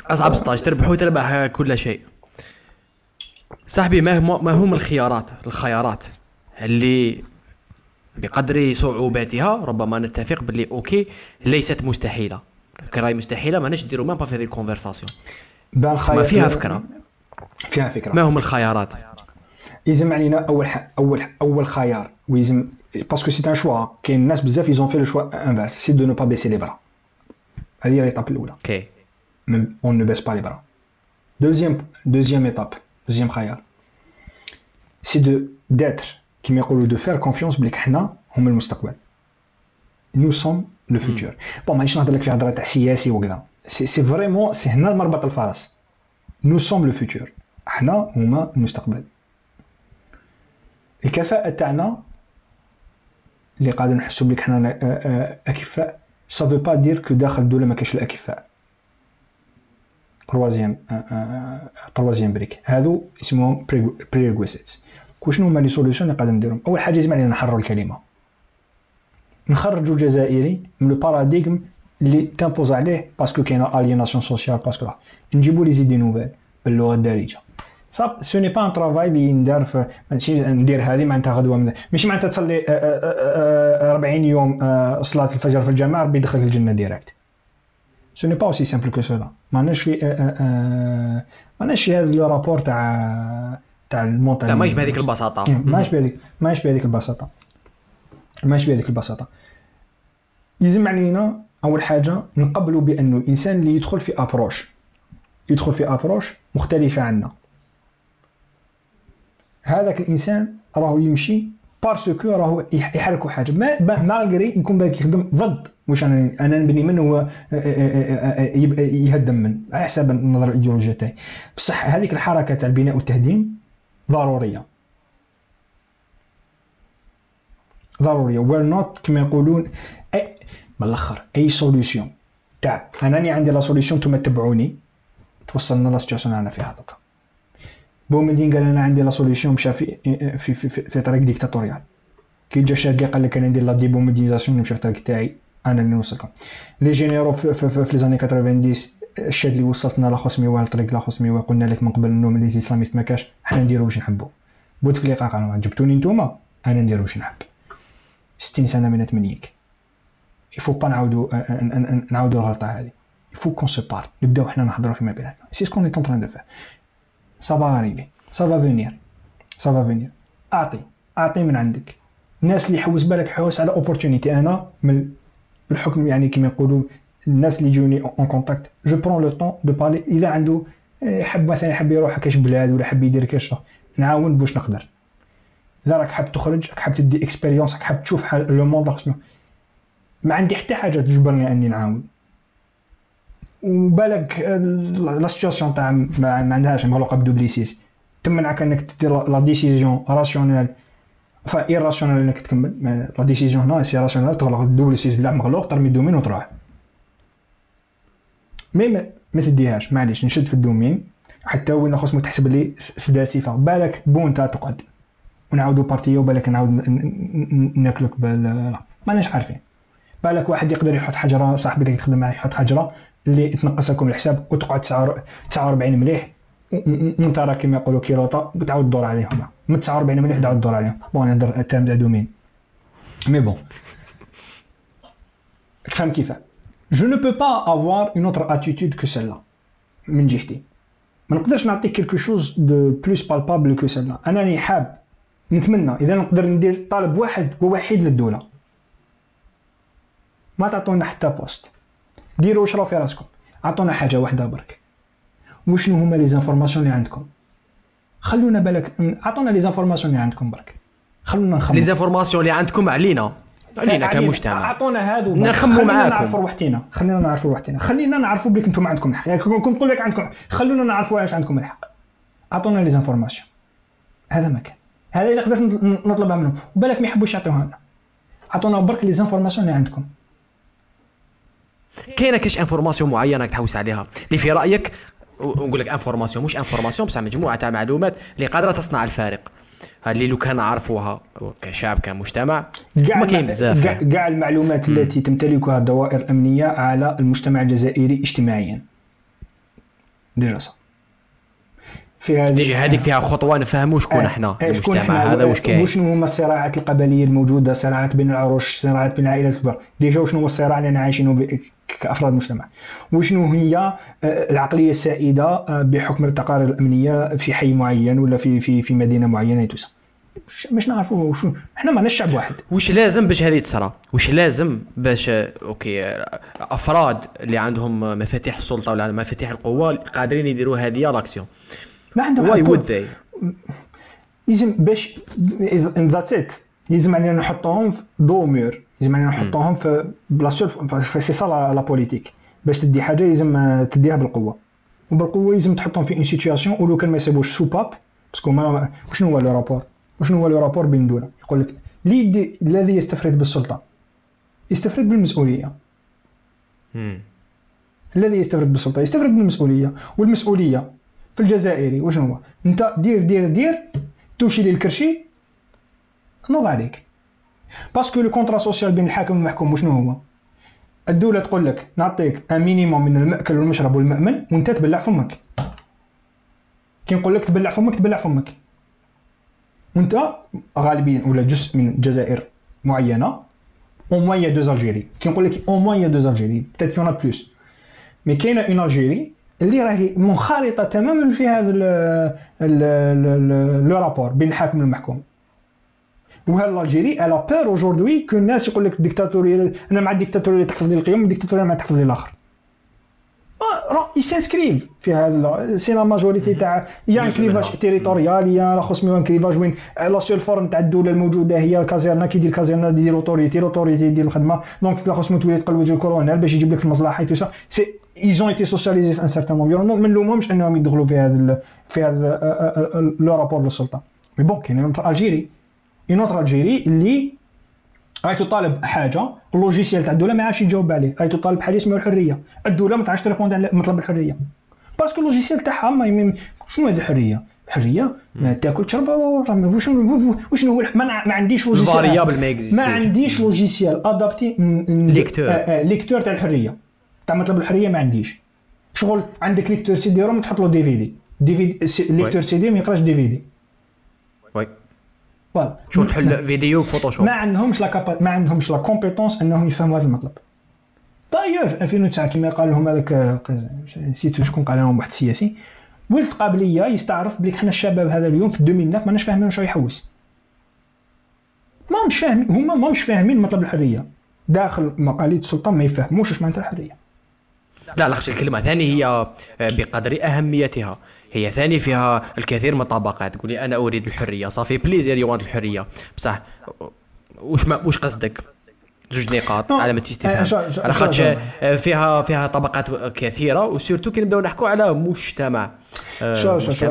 Speaker 1: أصعب 16 تربح وتربح كل شيء. صاحبي ما هم ما هم الخيارات؟ الخيارات اللي بقدر صعوباتها ربما نتفق باللي OK ليست مستحيلة. كراي مستحيلة ما نديروا ما في هذه ال
Speaker 2: conversation
Speaker 1: ما فيها فكرة.
Speaker 2: فيها فكرة.
Speaker 1: ما هم الخيارات؟
Speaker 2: يلزم علينا أول ح... اول أول خيار ويلزم parce que c'est un choix كاين الناس بزاف ils ont fait le choix inverse c'est de ne pas baisser les bras هذه هي l'étape الاولى
Speaker 1: OK
Speaker 2: on ne baisse pas les bras deuxième deuxième étape deuxième خيار c'est de d'être كيما يقولوا de faire confiance بليك حنا هم المستقبل nous sommes le futur bon مانيش نهضر لك في هضره تاع سياسي وكذا c'est c'est vraiment c'est هنا المربط الفرس nous sommes le futur حنا هما المستقبل الكفاءة تاعنا اللي قاعدين نحسوا بليك حنا آه، آه، أكفاء. ça veut pas dire que داخل الدولة ما كاينش الأكفاء. troisième troisième brique هادو اسمهم prerequisites شنو هما les solutions اللي قاعدين نديرهم؟ أول حاجة علينا نحرروا الكلمة. نخرجوا الجزائري من le paradigme اللي تامبوز عليه parce que كاينة aliénation sociale parce que. نجيبوا les idées nouvelles باللغة الدارجة. ça ce n'est pas un travail اللي ندار في ماشي ندير هذه معناتها غدوه ماشي معناتها تصلي آه، آه، آه، 40 يوم صلاه الفجر في الجامع ربي يدخلك الجنه direct ce n'est pas aussi simple que cela ماناش في ماناش في هذا le rapport تاع تاع المونتاج
Speaker 1: لا ماهيش بهذيك البساطه
Speaker 2: ماهيش بهذيك ماهيش بهذيك البساطه ماهيش بهذيك البساطه يلزم علينا اول حاجة نقبلوا بانه الانسان اللي يدخل في approche يدخل في approche مختلفه عنا هذاك الإنسان راهو يمشي parce que راهو يح- يحركوا حاجة. ما malgré يكون بالك يخدم ضد واش أنا أنا نبني منه هو يهدم من على حسب النظره الإيديولوجية تاعي. بصح هذيك الحركة تاع البناء والتهديم ضرورية. ضرورية. وير نوت كما يقولون أي من الآخر أي solution تاع انني عندي la solution نتوما تبعوني. توصلنا la situation أنا فيها دوكا بومدين قال أنا عندي la solution مشى في في في, في, في طريق dictatorial. كي جا شاد قال لك أنا ندير la déboumédiénisation نمشي في الطريق تاعي أنا اللي نوصلكم. لي جينيرو في, في, في, في لي زاني 90 الشاد اللي وصلتنا لا خصمي الطريق لا خصمي قلنا لك من قبل انه من لي ما كاش حنا نديرو واش نحبو. بوتفليقه قالوا جبتوني نتوما أنا ندير واش نحب. 60 سنة من تمنيك يفو با نعاودو نعاودو الغلطة هذه. يفو كون سو بار نبداو حنا نهضروا فيما بيناتنا. سي سكون اي تون دو فير سا فا اريفي سا فا فينير. سا فا فينير. أعطي. أعطي من عندك. الناس اللي حوس بالك حوس على opportunité أنا من الحكم يعني كما يقولوا الناس اللي يجوني en contact je prends le temps de parler إذا عنده حب مثلا يحب يروح كاش بلاد ولا حب يدير كاش نعاون باش نقدر. إذا راك حاب تخرج راك حاب تدي expérience راك حاب تشوف le monde ما عندي حتى حاجة تجبرني أني نعاون. وبالك la situation تاع ما عندهاش مغلوقة بدوبليسيس. تمنعك انك دير la décision rationnelle فا irrationnelle انك تكمل la décision هنا c'est rationnel تغلق ال double six لا مغلوق ترمي الدومين وتروح. mais ما تديهاش. معليش نشد في الدومين. حتى وين خص تحسب لي سداسفه بالك بونتا تقعد. ونعاودو partie وبالك نعاود ناكلك بال ماناش عارفين. بالك واحد يقدر يحط حجره صاحبي اللي يخدم معاه يحط حجره اللي تنقص لكم الحساب وتقعد 49 مليح. وانت راه كيما يقولوا كيلوطا وتعاود تدور عليهم. من 49 مليح تعاود تدور عليهم. bon نهضر التام تاع دومين mais bon. فهم كيف؟ جو نو بو با افوار اون اوتر اتيتود كو سيلا من جهتي. ما نقدرش نعطيك quelque chose de plus palpable que cela أنا راني حاب نتمنى إذا نقدر ندير طالب واحد ووحيد للدولة. ما تعطونا حتى poste ديروا شرو في راسكم. عطونا حاجة واحدة برك. وشنو هما les informations اللي عندكم؟ خلونا بالك عطونا les informations اللي عندكم برك. خلونا نخمم.
Speaker 1: les informations اللي عندكم علينا. علينا كمجتمع.
Speaker 2: عطونا هادو
Speaker 1: نخمو معاكم.
Speaker 2: نعرفوا روحتينا. خلينا نعرفوا روحتينا. خلينا نعرفوا بلي أنتم عندكم الحق. يعني كنت نقول لك عندكم خلونا نعرفوا واش عندكم الحق. عطونا les informations هذا ما كان. هذا اذا قدرت نطلبها منهم. وبالك ما يحبوش يعطيوها لنا. عطونا برك les informations اللي عندكم.
Speaker 1: كاينة كاش information معينة تحوس عليها. اللي في رأيك ونقول لك information مش information بصح مجموعة تاع معلومات اللي قادرة تصنع الفارق. اللي لو كان عرفوها كشعب كمجتمع ما كاين بزاف.
Speaker 2: كاع المعلومات التي تمتلكها الدوائر الأمنية على المجتمع الجزائري اجتماعيا. déjà صح.
Speaker 1: في هذه déjà هذيك فيها خطوة نفهموا شكون آه، إحنا آه المجتمع. هذا واش كاين؟
Speaker 2: وشنو هما الصراعات القبلية الموجودة؟ صراعات بين العروش صراعات بين العائلات الكبار déjà وشنو هو الصراع اللي عايشينه كأفراد المجتمع؟ وشنو هي آه، العقلية السائدة آه، بحكم التقارير الأمنية في حي معين ولا في في في مدينة معينة يتوسع؟ باش نعرفوا وش إحنا ما شعب واحد.
Speaker 1: واش لازم باش هذه تصرى؟ واش لازم باش OK أفراد اللي عندهم مفاتيح السلطة ولا مفاتيح القوة قادرين يديروا هذه l'action
Speaker 2: ما عندهم
Speaker 1: واي وود ذي
Speaker 2: لازم باش ذاتس ات يلزم علينا نحطوهم في دومير. يلزم علينا نحطوهم في بلاصتو في سي سا لا بوليتيك باش تدي حاجة لازم تديها بالقوة. وبالقوة لازم تحطهم في اون سيتياسيون ولو كان ما يسيبوش سوباب باسكو ما شنو هو لو رابور وشنو هو لو رابور بين دوله يقول لك الذي يستفرد بالسلطة. يستفرد بالمسؤولية. الذي يستفرد بالسلطة. يستفرد بالمسؤولية. والمسؤولية في الجزائري وشنو هو؟ انت دير دير دير توشي لي الكرشي نوض عليك. parce que le contrat social بين الحاكم والمحكوم وشنو هو؟ الدولة تقول لك نعطيك un minimum من المأكل والمشرب والمأمن وانت تبلع فمك. كي نقول لك تبلع فمك تبلع فمك. وانت غالبيا ولا جزء من جزائر معينة au moins y a deux Algérie كي نقول لك au moins y a deux Algérie peut-être y en a plus mais كاينة une Algérie اللي راهي منخرطة تماما في هذا le rapport بين الحاكم والمحكوم. وهل Algérie la preuve aujourd'hui que الناس يقول لك الديكتاتوريه أنا مع الديكتاتوريه تحفظ لي القيم الديكتاتوريه ما تحفظ لي الآخر. ils s'inscrivent في هذا c'est la majorité تاع y a un clivage territorial يا خص un clivage وين la seule forme تاع الدولة الموجودة هي الكازيرنا كي يدير الكازيرنا يدير l'autorité l'autorité يدير الخدمة. donc لا خص تولي تقلب وجه الكولونيل باش يجيب لك المصلحة tous ils ont été socialisés في un certain environnement ما نلومهمش انهم يدخلوا في هذا في هذا le rapport للسلطه mais bon كاين Algérie une autre Algérie اللي راهي تطالب حاجة ال logiciel تاع الدولة ما عادش يجاوب عليه راهي تطالب حاجة اسمها الحريه الدولة ما تعرفش ت répond على مطلب الحريه parce que ال logiciel تاعها ما شنو هذه الحريه الحريه تاكل تشرب وشنو وشنو هو ما عنديش
Speaker 1: logiciel ما
Speaker 2: عنديش logiciel adapté
Speaker 1: lecteur
Speaker 2: lecteur تاع الحريه تاع مطلب الحرية ما عنديش. شغل عندك lecteur CD-ROM تحط له DVD. DVD lecteur CD ما يقراش DVD.
Speaker 1: oui.
Speaker 2: voilà
Speaker 1: شو تحل vidéo Photoshop
Speaker 2: ما عندهمش la capa... ما عندهمش la compétence إنهم يفهموا هذا المطلب. دايوغ في 2009 كما قال لهم هذاك نسيت شكون قال لهم واحد السياسي. ولد قابلية يستعرف بلي حنا الشباب هذا اليوم في 2009 ماناش فاهمين واش يحوس ما مش فاهمين هما ما مش فاهمين مطلب الحرية. داخل مقاليد السلطان ما يفهموش واش معناتها الحرية.
Speaker 1: لا لا الكلمة ثاني هي آه، بقدر أهميتها. هي ثاني فيها الكثير من الطبقات. تقولي أنا أريد الحرية. ça fait plaisir يو الحرية. بصح واش ما واش قصدك؟ زوج نقاط علامة استفهام على خاطش فيها فيها طبقات كثيرة و surtout كي نبداو نحكوا على مجتمع
Speaker 2: آه، شوف شوف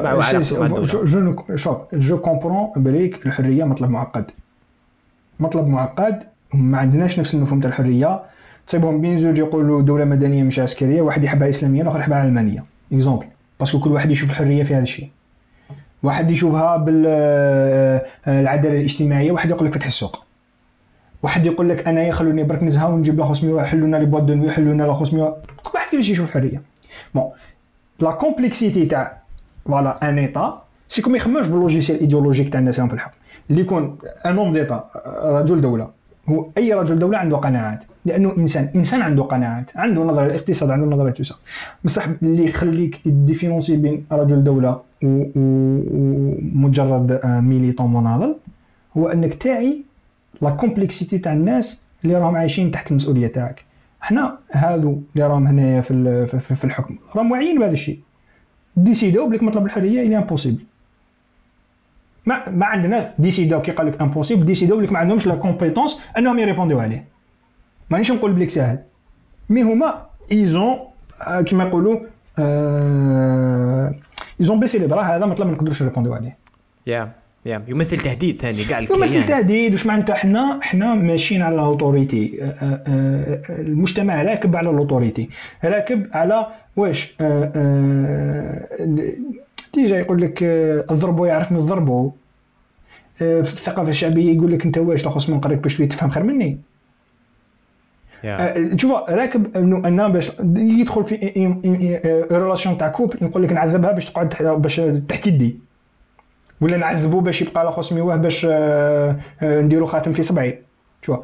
Speaker 2: شوف شوف je comprends بليك الحرية مطلب معقد. مطلب معقد ما عندناش نفس المفهوم تاع الحرية. تصيبهم بين زوج يقولوا دولة مدنية مش عسكرية واحد يحبها إسلامية والاخر يحبها علمانيه exemple parce que كل واحد يشوف الحرية في هذا الشيء. واحد يشوفها بالعداله الاجتماعية واحد يقول لك فتح السوق. واحد يقول لك انايا خلوني برك نزهة ونجيب لا 500 يحلوا لنا les boîtes de nuit لنا لا 500 كل واحد كيفاش يشوف الحرية. Bon la complexité تاع voilà un état c'est comme يخممش بال logiciel idéologique تاع الناس في الحكم اللي يكون un homme d'état رجل دوله هو أي رجل دولة عنده قناعات لأنه إنسان إنسان عنده قناعات عنده نظرة الاقتصاد عنده نظرة توسع بصح اللي يخليك différencier بين رجل دولة ومجرد militant مناضل هو إنك تعي la complexité تاع الناس اللي راهم عايشين تحت المسؤولية تاعك. إحنا هذو اللي راهم هنايا في في الحكم. راهم واعيين بهذا الشيء. ديسيدو بليك مطلب الحرية il est impossible ما ما عندنا ديسيداو كي قال لك impossible ديسيداو لك ما عندهمش la compétence انهم ي répondi و عليه. مانيش نقول بليك ساهل. mais هما ils ont كيما يقولوا ils ont baissé les bras هذا مطلب ما نقدروش ن répondi و عليه.
Speaker 1: يا يا يمثل تهديد ثاني كاع الكيان
Speaker 2: يمثل تهديد واش معناتها حنا حنا ماشيين على ال autorité المجتمع راكب على ال autorité راكب على واش déjà يقول لك الضربو يعرف من الضربو في الثقافة الشعبية يقول لك أنت واش تاخذ من قريك باش تفهم خير مني. شوف راكب انه أنا باش يدخل في relation تاع couple يقول لك نعذبها باش تقعد باش تحت يدي. ولا نعذبو باش يبقى لا خصمي واه باش نديرو خاتم في صبعي. شوف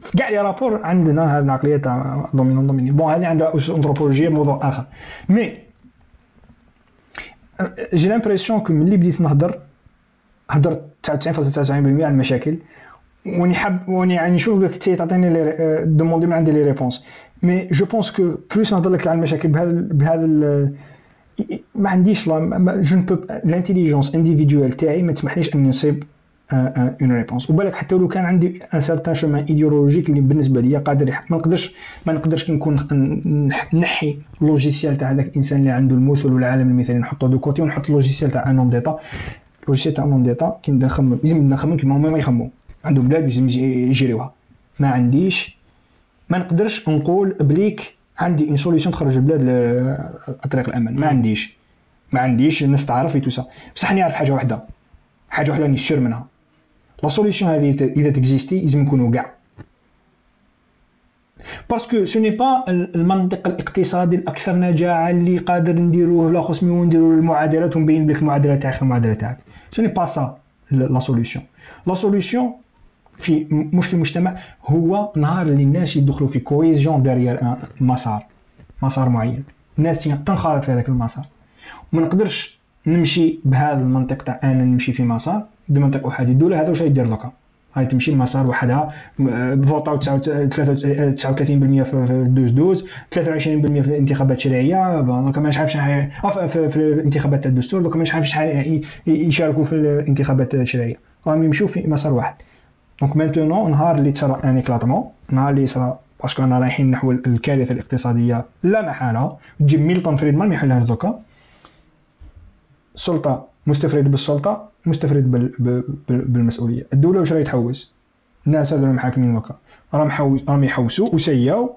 Speaker 2: في كاع les rapports عندنا هذه العقلية تاع dominant dominé. Bon هذه عندها انثروبولوجيه موضوع آخر. mais j'ai l'impression que ملي بديت نهضر هضرت 99.99% على المشاكل وني حاب وني يعني نشوف لك تعطيني لي demandé من عندي les réponses. mais je pense que plus نهضر لك على المشاكل بهذا بهذا ما عنديش je n'ai pas l'intelligence individuelle تاعي ما تسمحليش أني نصيب une réponse وبالك حتى لو كان عندي un certain chemin idéologique اللي بالنسبة لي قادر ما نقدرش ما نقدرش نكون نحي logiciel تاع هذاك الإنسان اللي عنده المثل والعالم المثالي. نحطه de côté ونحط logiciel تاع un état logiciel تاع un état كي نبدا نخمم لازم نخمم كيما هما ما يخمموا عندهم بلاد لازم يجريوها ما عنديش ما نقدرش نقول بليك عندي une solution تخرج البلاد لطريق الامان ما عنديش. ما عنديش الناس تعرف tout ça بصح راني عارف حاجة واحدة حاجة واحدة راني sûr منها. la solution هذه اذا ت existé لازم نكونوا كاع parce que ce n'est pas المنطق الاقتصادي الاكثر نجاعه اللي قادر نديروه لا خصني ونديروا المعادلات ونبين لك المعادله تاعك المعادله تاعك ce n'est pas ça la solution la solution في مشكل المجتمع هو نهار اللي الناس يدخلوا في cohésion derrière مسار مسار معين الناس تنخرط في هذاك المسار وما نقدرش نمشي بهذا المنطق تاع أنا نمشي في مسار بمنطق احادي الدولة هذا واش يدير دوكا هاي تمشي المسار وحدها. فوطاو 39% في الدوز دوز 23% في الانتخابات التشريعية دوكا مانيش عارف شحال في الانتخابات الدستور دوكا مانيش عارف شحال يشاركوا في الانتخابات التشريعية. راهم يمشوا في مسار واحد. donc maintenant نهار اللي تصرى un éclatement نهار اللي يصرى parce que أنا رايحين نحو الكارثة الاقتصادية لا محالة. تجيب ميلتون فريدمان ما يحلها دوكا السلطه مستفرد بالسلطة. مستفرد بالمسؤولية. الدولة واش راهي تحوس؟ الناس هذو المحاكمين دوكا راهم حوس راهم يحوسوا وسياو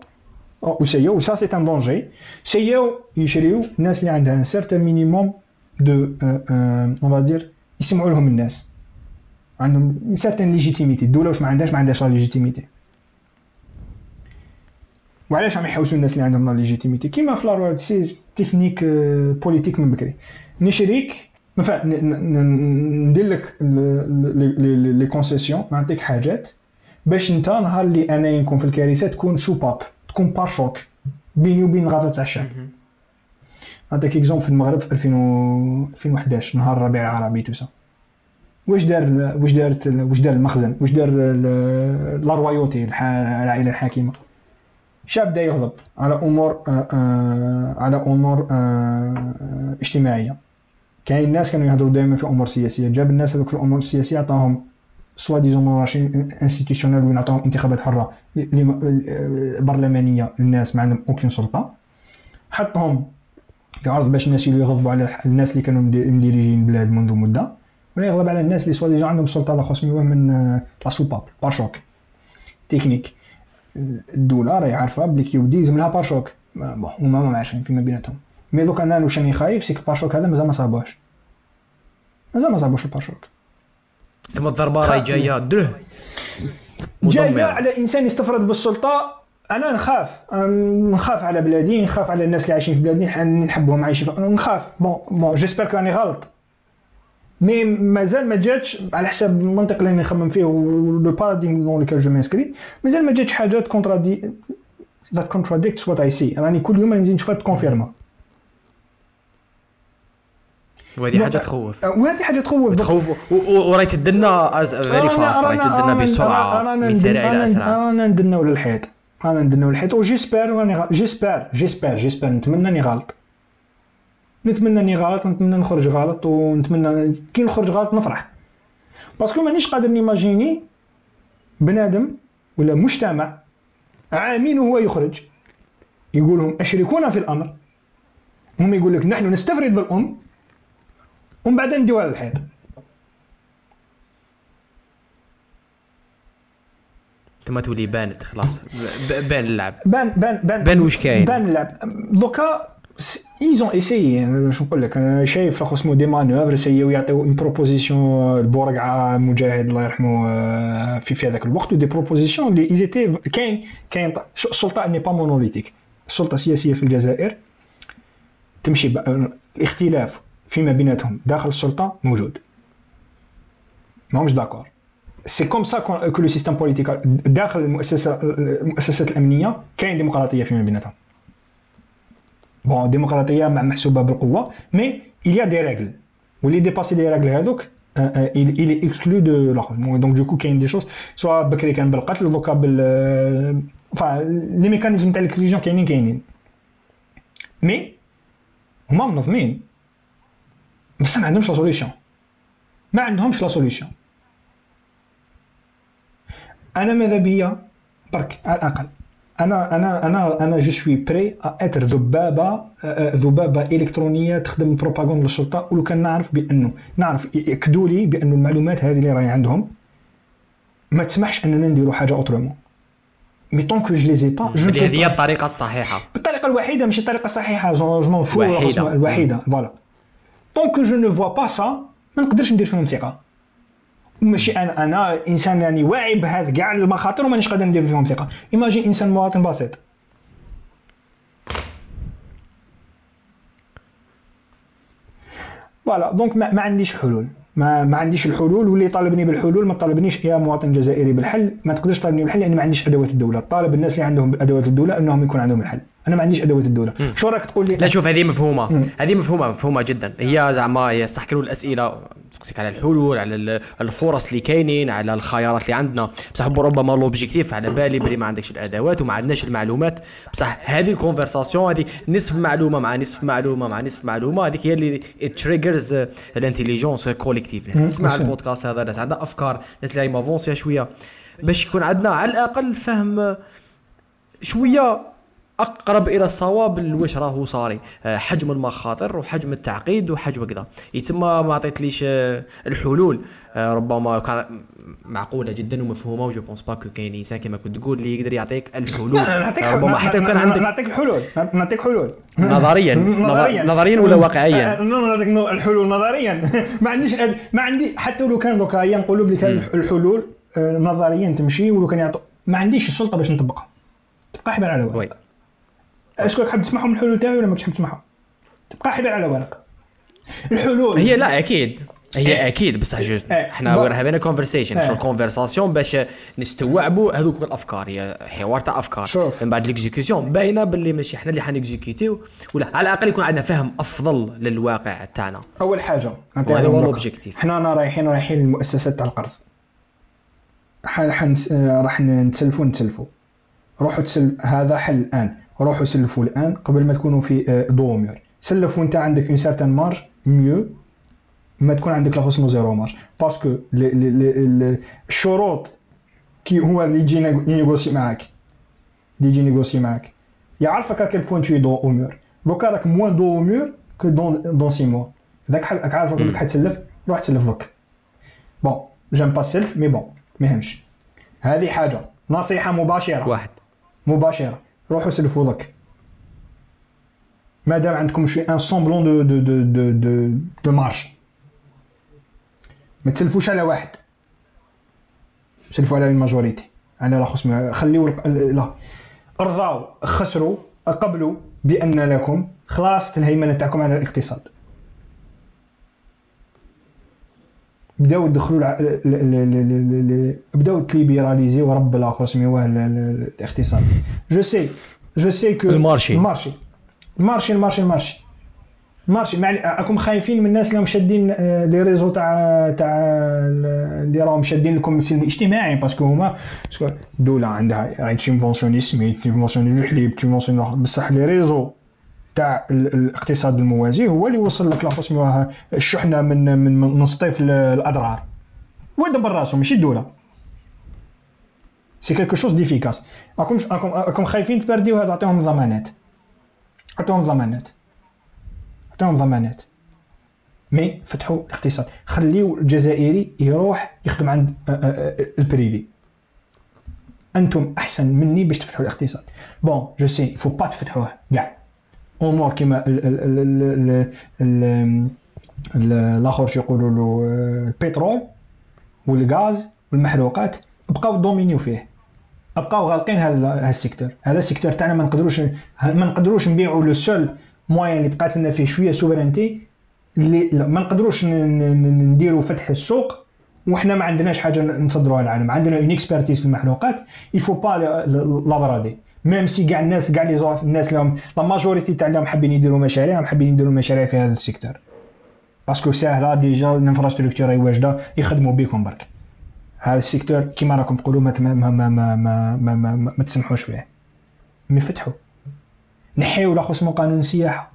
Speaker 2: وسياو et ça c'est un danger. essay او يشريو الناس اللي عندها un certain minimum de on va dire يسمعوا لهم الناس. عندهم certaine légitimité الدولة واش ما عندهاش؟ ما عندهاش légitimité وعلاش راهم يحوسوا الناس اللي عندهم la légitimité كيما في la technique politique من بكري. نشريك ن- ندير لك les concessions نعطيك حاجات باش انت نهار اللي أنا نكون في الكارثة تكون soupape تكون pare-chocs بيني وبين غاطة تاع الشعب نعطيك exemple في المغرب في 2000 و- 2011 نهار الربيع العربي tout ça واش دار واش دارت واش دار المخزن؟ واش دار la royauté العائلة الحاكمة؟ شعب بدا يغضب على أمور على أمور اجتماعية. كاين الناس كانوا يهضروا دائما في امور سياسيه جاب الناس هذوك الأمور السياسية عطاهم soi-disant monarchie constitutionnelle وين عطاهم انتخابات حرة برلمانية. للناس ما عندهم aucune سلطة. حطهم في عرض باش الناس يغضبوا على الناس اللي كانوا مدي- مديريين البلاد منذ مدة. ولا يغضب على الناس اللي soit déjà عندهم سلطة. لا خصميوه من la soupape pare-chocs technique الدولة راهي عارفة بلي qu'il y a des pare-chocs bon هما ما عارفين فيما بيناتهم. mais دوك أنا واش راني خايف c'est que ال pare-chocs هذا مازال ما صابوش مازال ما صابوش ال pare-chocs
Speaker 1: تسمى الضربه راهي جاية ده جاية.
Speaker 2: على انسان يستفرد بالسلطه أنا نخاف نخاف على بلادي نخاف على الناس اللي عايشين في بلادي نح- نحبهم عايشين في... نخاف bon bon j'espère كاني غلط mais مازال ما جاتش على حسب المنطق اللي نخمم فيه و le paradigme dans lequel je m'inscris مازال ما جاتش حاجات contradi- that contradicts what I see راني كل يوم نزيد نشوفها ت confirma
Speaker 1: وهذه حاجة تخوف.
Speaker 2: وهذه حاجة تخوف.
Speaker 1: تخوف. و- و- وراهي تدنا is very fast راهي تدنا بسرعة من سريع إلى أسرع.
Speaker 2: رانا ندناو للحيط. رانا ندناو للحيط. و j'espère راني غا- j'espère j'espère j'espère. نتمنى إني غلط. نتمنى إني غلط نتمنى نخرج غلط ونتمنى كي نخرج غلط نفرح. parce que مانيش قادر ن imaginer بنادم ولا مجتمع عامين وهو يخرج. يقول لهم أشركونا في الأمر. هم يقول لك نحن نستفرد بالأمر ومن بعد نديوها على الحيط
Speaker 1: ثم تولي بانت خلاص. بان اللعب.
Speaker 2: بان بان بان
Speaker 1: بان واش كاين.
Speaker 2: بان اللعب. donc ils ont essayé شو نقول لك؟ أنا شايف اسمه des manœuvres ي essayer و يعطيو une proposition ل بورقعة مجاهد الله يرحمه آه، في في هذاك الوقت. و des propositions اللي ils étaient كاين كاين السلطة n'est pas monolithique السلطة السياسيه في الجزائر. تمشي الاختلاف فيما بيناتهم. داخل السلطة موجود. ماهمش d'accord. c'est comme ça que le système politique داخل المؤسسه المؤسسات الأمنية كاين ديمقراطية فيما بيناتهم. bon ديمقراطية محسوبة بالقوة mais il y a des règles. واللي dépasser les règles هذوك il il est exclu de الآخر donc donc كاين des choses سواء بكري كان بالقتل donc بال فا les mécanismes تاع ال exclusion كاينين كاينين. mais هما منظمين. بس ما عندهمش la solution ما عندهمش la solution أنا ماذا بيا؟ برك على الأقل. أنا أنا أنا أنا je suis prêt à être ذبابه ذبابه إلكترونية تخدم البروباغندا للسلطه ولو كان نعرف بأنه نعرف يأكدوا لي بان المعلومات هذه اللي راهي عندهم ما تسمحش أننا نديروا حاجة autrement mais tant que je les ai pas
Speaker 1: je هذه هي الطريقة الصحيحة.
Speaker 2: بالطريقة الوحيدة ماشي الطريقة الصحيحة je m'en fous
Speaker 1: الوحيدة.
Speaker 2: voilà donc je ne vois pas ça ما نقدرش ندير فيهم ثقة. ماشي أنا أنا إنسان يعني واعي بهذا كاع المخاطر ومانيش قادر ندير فيهم ثقة. imagine إنسان مواطن بسيط. voilà donc ما, ما عنديش حلول. ما ما عنديش الحلول واللي طالبني بالحلول ما طالبنيش يا مواطن جزائري بالحل. ما تقدرش تطالبني بالحل لأن ما عنديش أدوات الدولة. طالب الناس اللي عندهم أدوات الدولة أنهم يكون عندهم الحل. أنا ما عنديش ادوات الدولة. شو راك تقول لي؟
Speaker 1: لا شوف هذه مفهومة. هذه مفهومة مفهومة جدا. هي زعما صح كانوا الأسئلة تسقسيك على الحلول على ال- الفرص اللي كاينين على الخيارات اللي عندنا. بصح ربما l'objectif على بالي بلي ما عندكش الأدوات وما عندناش المعلومات. بصح هذه ال conversation هذه نصف معلومة مع نصف معلومة مع نصف معلومة هذيك هي اللي triggers ال intelligence collective ناس تسمع. البودكاست هذا ناس عندها أفكار ناس اللي م avancée شوية. باش يكون عندنا على الأقل فهم شوية أقرب إلى الصواب لواش راهو صاري. آه، حجم المخاطر وحجم التعقيد وحجم كذا. يتسمى ما عطيتليش آه، الحلول. آه، ربما كان معقولة جدا ومفهومة و je pense pas que كاين إنسان كما كنت تقول اللي يقدر يعطيك الحلول.
Speaker 2: نعطيك
Speaker 1: ربما حتى كان عندك
Speaker 2: نعطيك الحلول نعطيك حلول.
Speaker 1: نظريا.
Speaker 2: نظريا.
Speaker 1: ولا واقعيا؟
Speaker 2: نعطيك الحلول نظريا. ما عنديش ما عندي حتى لو كان donc نقولوا بلي كان الحلول نظريا تمشي ولو كان يعطوا ما عنديش السلطة باش نطبقها. تبقى حبال على ورق
Speaker 1: oui
Speaker 2: est-ce que حاب تسمعهم الحلول تاعي ولا ماكش حاب تسمعهم تبقى حبال على ورق الحلول
Speaker 1: هي لا أكيد هي أكيد بصح جو
Speaker 2: إيه.
Speaker 1: حنا وير هافين كونفرسيشن
Speaker 2: إيه.
Speaker 1: شو الكونفرساسيون باش نستوعبوا هذوك الأفكار هي حوار تاع أفكار
Speaker 2: شوف.
Speaker 1: من بعد l'exécution باينة باللي ماشي حنا اللي حن exécuter و ولا على الأقل يكون عندنا فهم أفضل للواقع تاعنا
Speaker 2: أول
Speaker 1: حاجة
Speaker 2: لهم
Speaker 1: هو
Speaker 2: donc.
Speaker 1: ال
Speaker 2: objectif. حنا رايحين رايحين للمؤسسات تاع القرض. آه، راح نتسلفوا نتسلفوا روحوا تسل هذا حل الآن روحوا سلفوا الآن قبل ما تكونوا في آه، دومير. سلف وانت عندك اون سارتان مارج ميو ما تكون عندك لا خصم زيرو مارج باسكو الشروط كي هو اللي يجي نيغو- ينيغوسي معاك. اللي يجي نيغوسي معاك. يعرفك ا كيل بوان تو دو أو مور دوكا راك موان دو أو مور كو دون دون سي موا ذاك راك عارف راك حتسلف روح تسلف دوك بون جيم با السلف مي بون ما يهمش. هذه حاجة. نصيحة مباشرة.
Speaker 1: واحد.
Speaker 2: مباشرة. روحوا سلفوا دوك مادام عندكم شي ان سومبلون دو دو دو دو دو, دو مارش. ما تسلفوش على واحد. سلفوا على الماجوريتي. على لا خصم خليو لا. ارضاو خسروا قبلوا بأن لكم خلاص الهيمنة تاعكم على الاقتصاد. بداو يدخلوا. بداو تليبراليزيو رب الآخر سميوه ال- ال- الاقتصاد. جو سي جو سي كو
Speaker 1: المارشي.
Speaker 2: المارشي المارشي المارشي المارشي المارشي معني راكم خايفين من الناس اللي راهم شادين آه، les réseaux تاع تاع ال- اللي راهم شادين لكم السلم الاجتماعي. parce que هما parce que الدولة عندها ت subventionner سميت ت subventionner الحليب ت subventionner بصح les réseaux. تاع ال- الاقتصاد الموازي هو اللي يوصل لك لاخو سموها الشحنة من من من سطيف ال- الأضرار. هو يدبر راسه ماشي الدولة. c'est quelque chose d'efficace راكم راكم راكم خايفين تبرديو هذا؟ عطيهم ضمانات. عطيهم ضمانات. عطيهم ضمانات. mais فتحوا الاقتصاد. خليو الجزائري يروح يخدم عند ال privé. أنتم أحسن مني باش تفتحوا الاقتصاد. bon je sais faut pas تفتحوه كاع أمور كيما ال- ال- ال- ال- ال- ال- الآخر شو يقولوا له آه، البترول والغاز والمحروقات بقاو dominer فيه. بقاو غالقين هذا ال secteur. هذا ال secteur تاعنا ما نقدروش ما نقدروش نبيعوا le seul moyen اللي بقات لنا فيه شوية souveraineté اللي ما نقدروش نديروا فتح السوق وحنا ما عندناش حاجة نصدروها للعالم. عندنا une expertise في المحروقات. il faut pas la brader même si كاع الناس كاع لي الناس اللي هم la majorité تاع اللي حابين يديروا مشاريع حابين يديروا مشاريع في هذا ال secteur parce que ساهله déjà ال infrastructure راهي واجده يخدموا بكم برك هذا ال secteur كيما راكم تقولوا ما ما ما ما ما ما, ما, ما, ما, تسمحوش فيه mais فتحوا نحيوا لا خصم قانون السياحه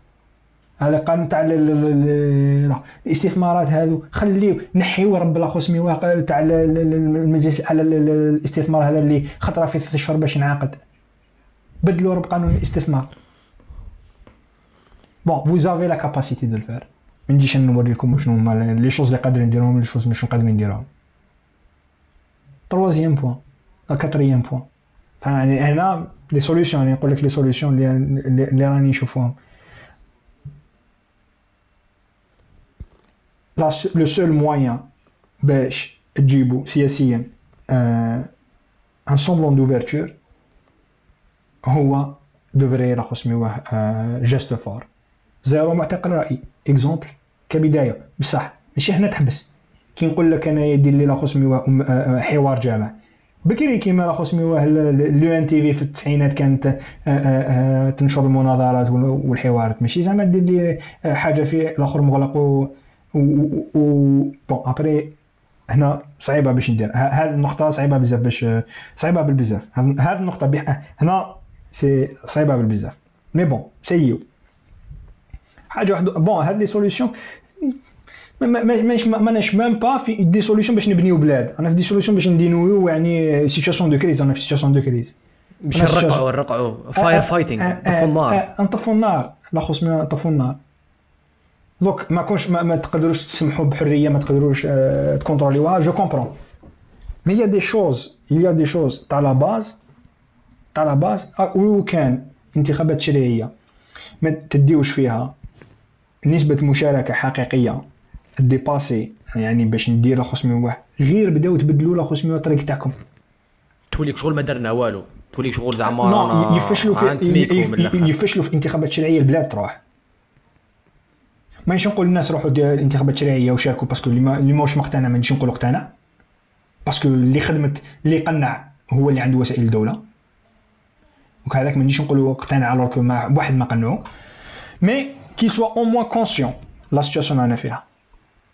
Speaker 2: هذا قانون تاع ال- ال- ال- لا، الاستثمارات هذو خليو نحيوا رب لا خصمي واقع تاع ال- ال- ال- المجلس على ال- ال- الاستثمار هذا اللي خطره في ست اشهر باش ينعقد بدلوا رب قانون الاستثمار bon vous avez la capacité de le faire ما نجيش نوري لكم شنو هما les choses اللي قادرين نديرهم les choses مش قادرين نديرهم troisième point la quatrième point يعني هنا les solutions يقول لك les solutions اللي اللي اللي راني نشوفهم لا س- le seul moyen باش تجيبو سياسيا un semblant d'ouverture هو d'ouvrir لا سميوه geste fort zéro معتقل رأي. exemple كبداية. بصح ماشي هنا تحبس. كي نقول لك أنا يدير لي لا سميوه آه، آه، حوار جامع. بكري كيما لا سميوه l'ENTV في التسعينات كانت آه، آه، آه، تنشر المناظرات وال- والحوارات. ماشي زعما دير لي آه، حاجة في الآخر مغلق و bon après هنا صعيبة باش ندير. هذه النقطة صعيبة بزاف باش صعيبة بالبزاف. هذ- هذه النقطة هنا سي صعيبه بالبزاف مي بون سيو حاجة واحدة بون هاد لي سوليسيون ما ما ماناش ماناش ميم با في دي سوليسيون باش نبنيو بلاد أنا في دي سوليسيون باش ندينويو يعني سيتياسيون دو كريز أنا في سيتياسيون دو كريز
Speaker 1: باش
Speaker 2: أنا
Speaker 1: نرقعوا نرقعوا فاير فايتينغ طفوا النار
Speaker 2: نطفوا النار لا خص نطفوا النار دونك ما كونش ما, ما تقدروش تسمحوا بحريه ما تقدروش آه تكونتروليوها جو كومبرون mais y a des choses y a des choses تاع la base آه، ولو كان انتخابات تشريعيه ما تديوش فيها نسبة مشاركة حقيقية. dépassé يعني باش ندير لا خصمي واحد. غير بداو تبدلوا لا خصمي الطريق تاعكم
Speaker 1: توليك شغل ما درنا والو. توليك شغل زعما
Speaker 2: يفشلوا في يفشلوا في انتخابات شرعية البلاد تروح. مانيش نقول للناس روحوا الانتخابات التشريعيه وشاركوا parce que اللي ما اللي ماهوش مقتنع ما نجيش نقول اقتنع parce que اللي خدمت اللي قنع هو اللي عنده وسائل الدولة. وكذلك ما نجيش نقولوا اقتنع alors ما واحد ما قنعو. mais qu'ils soient au moins conscients la situation رانا فيها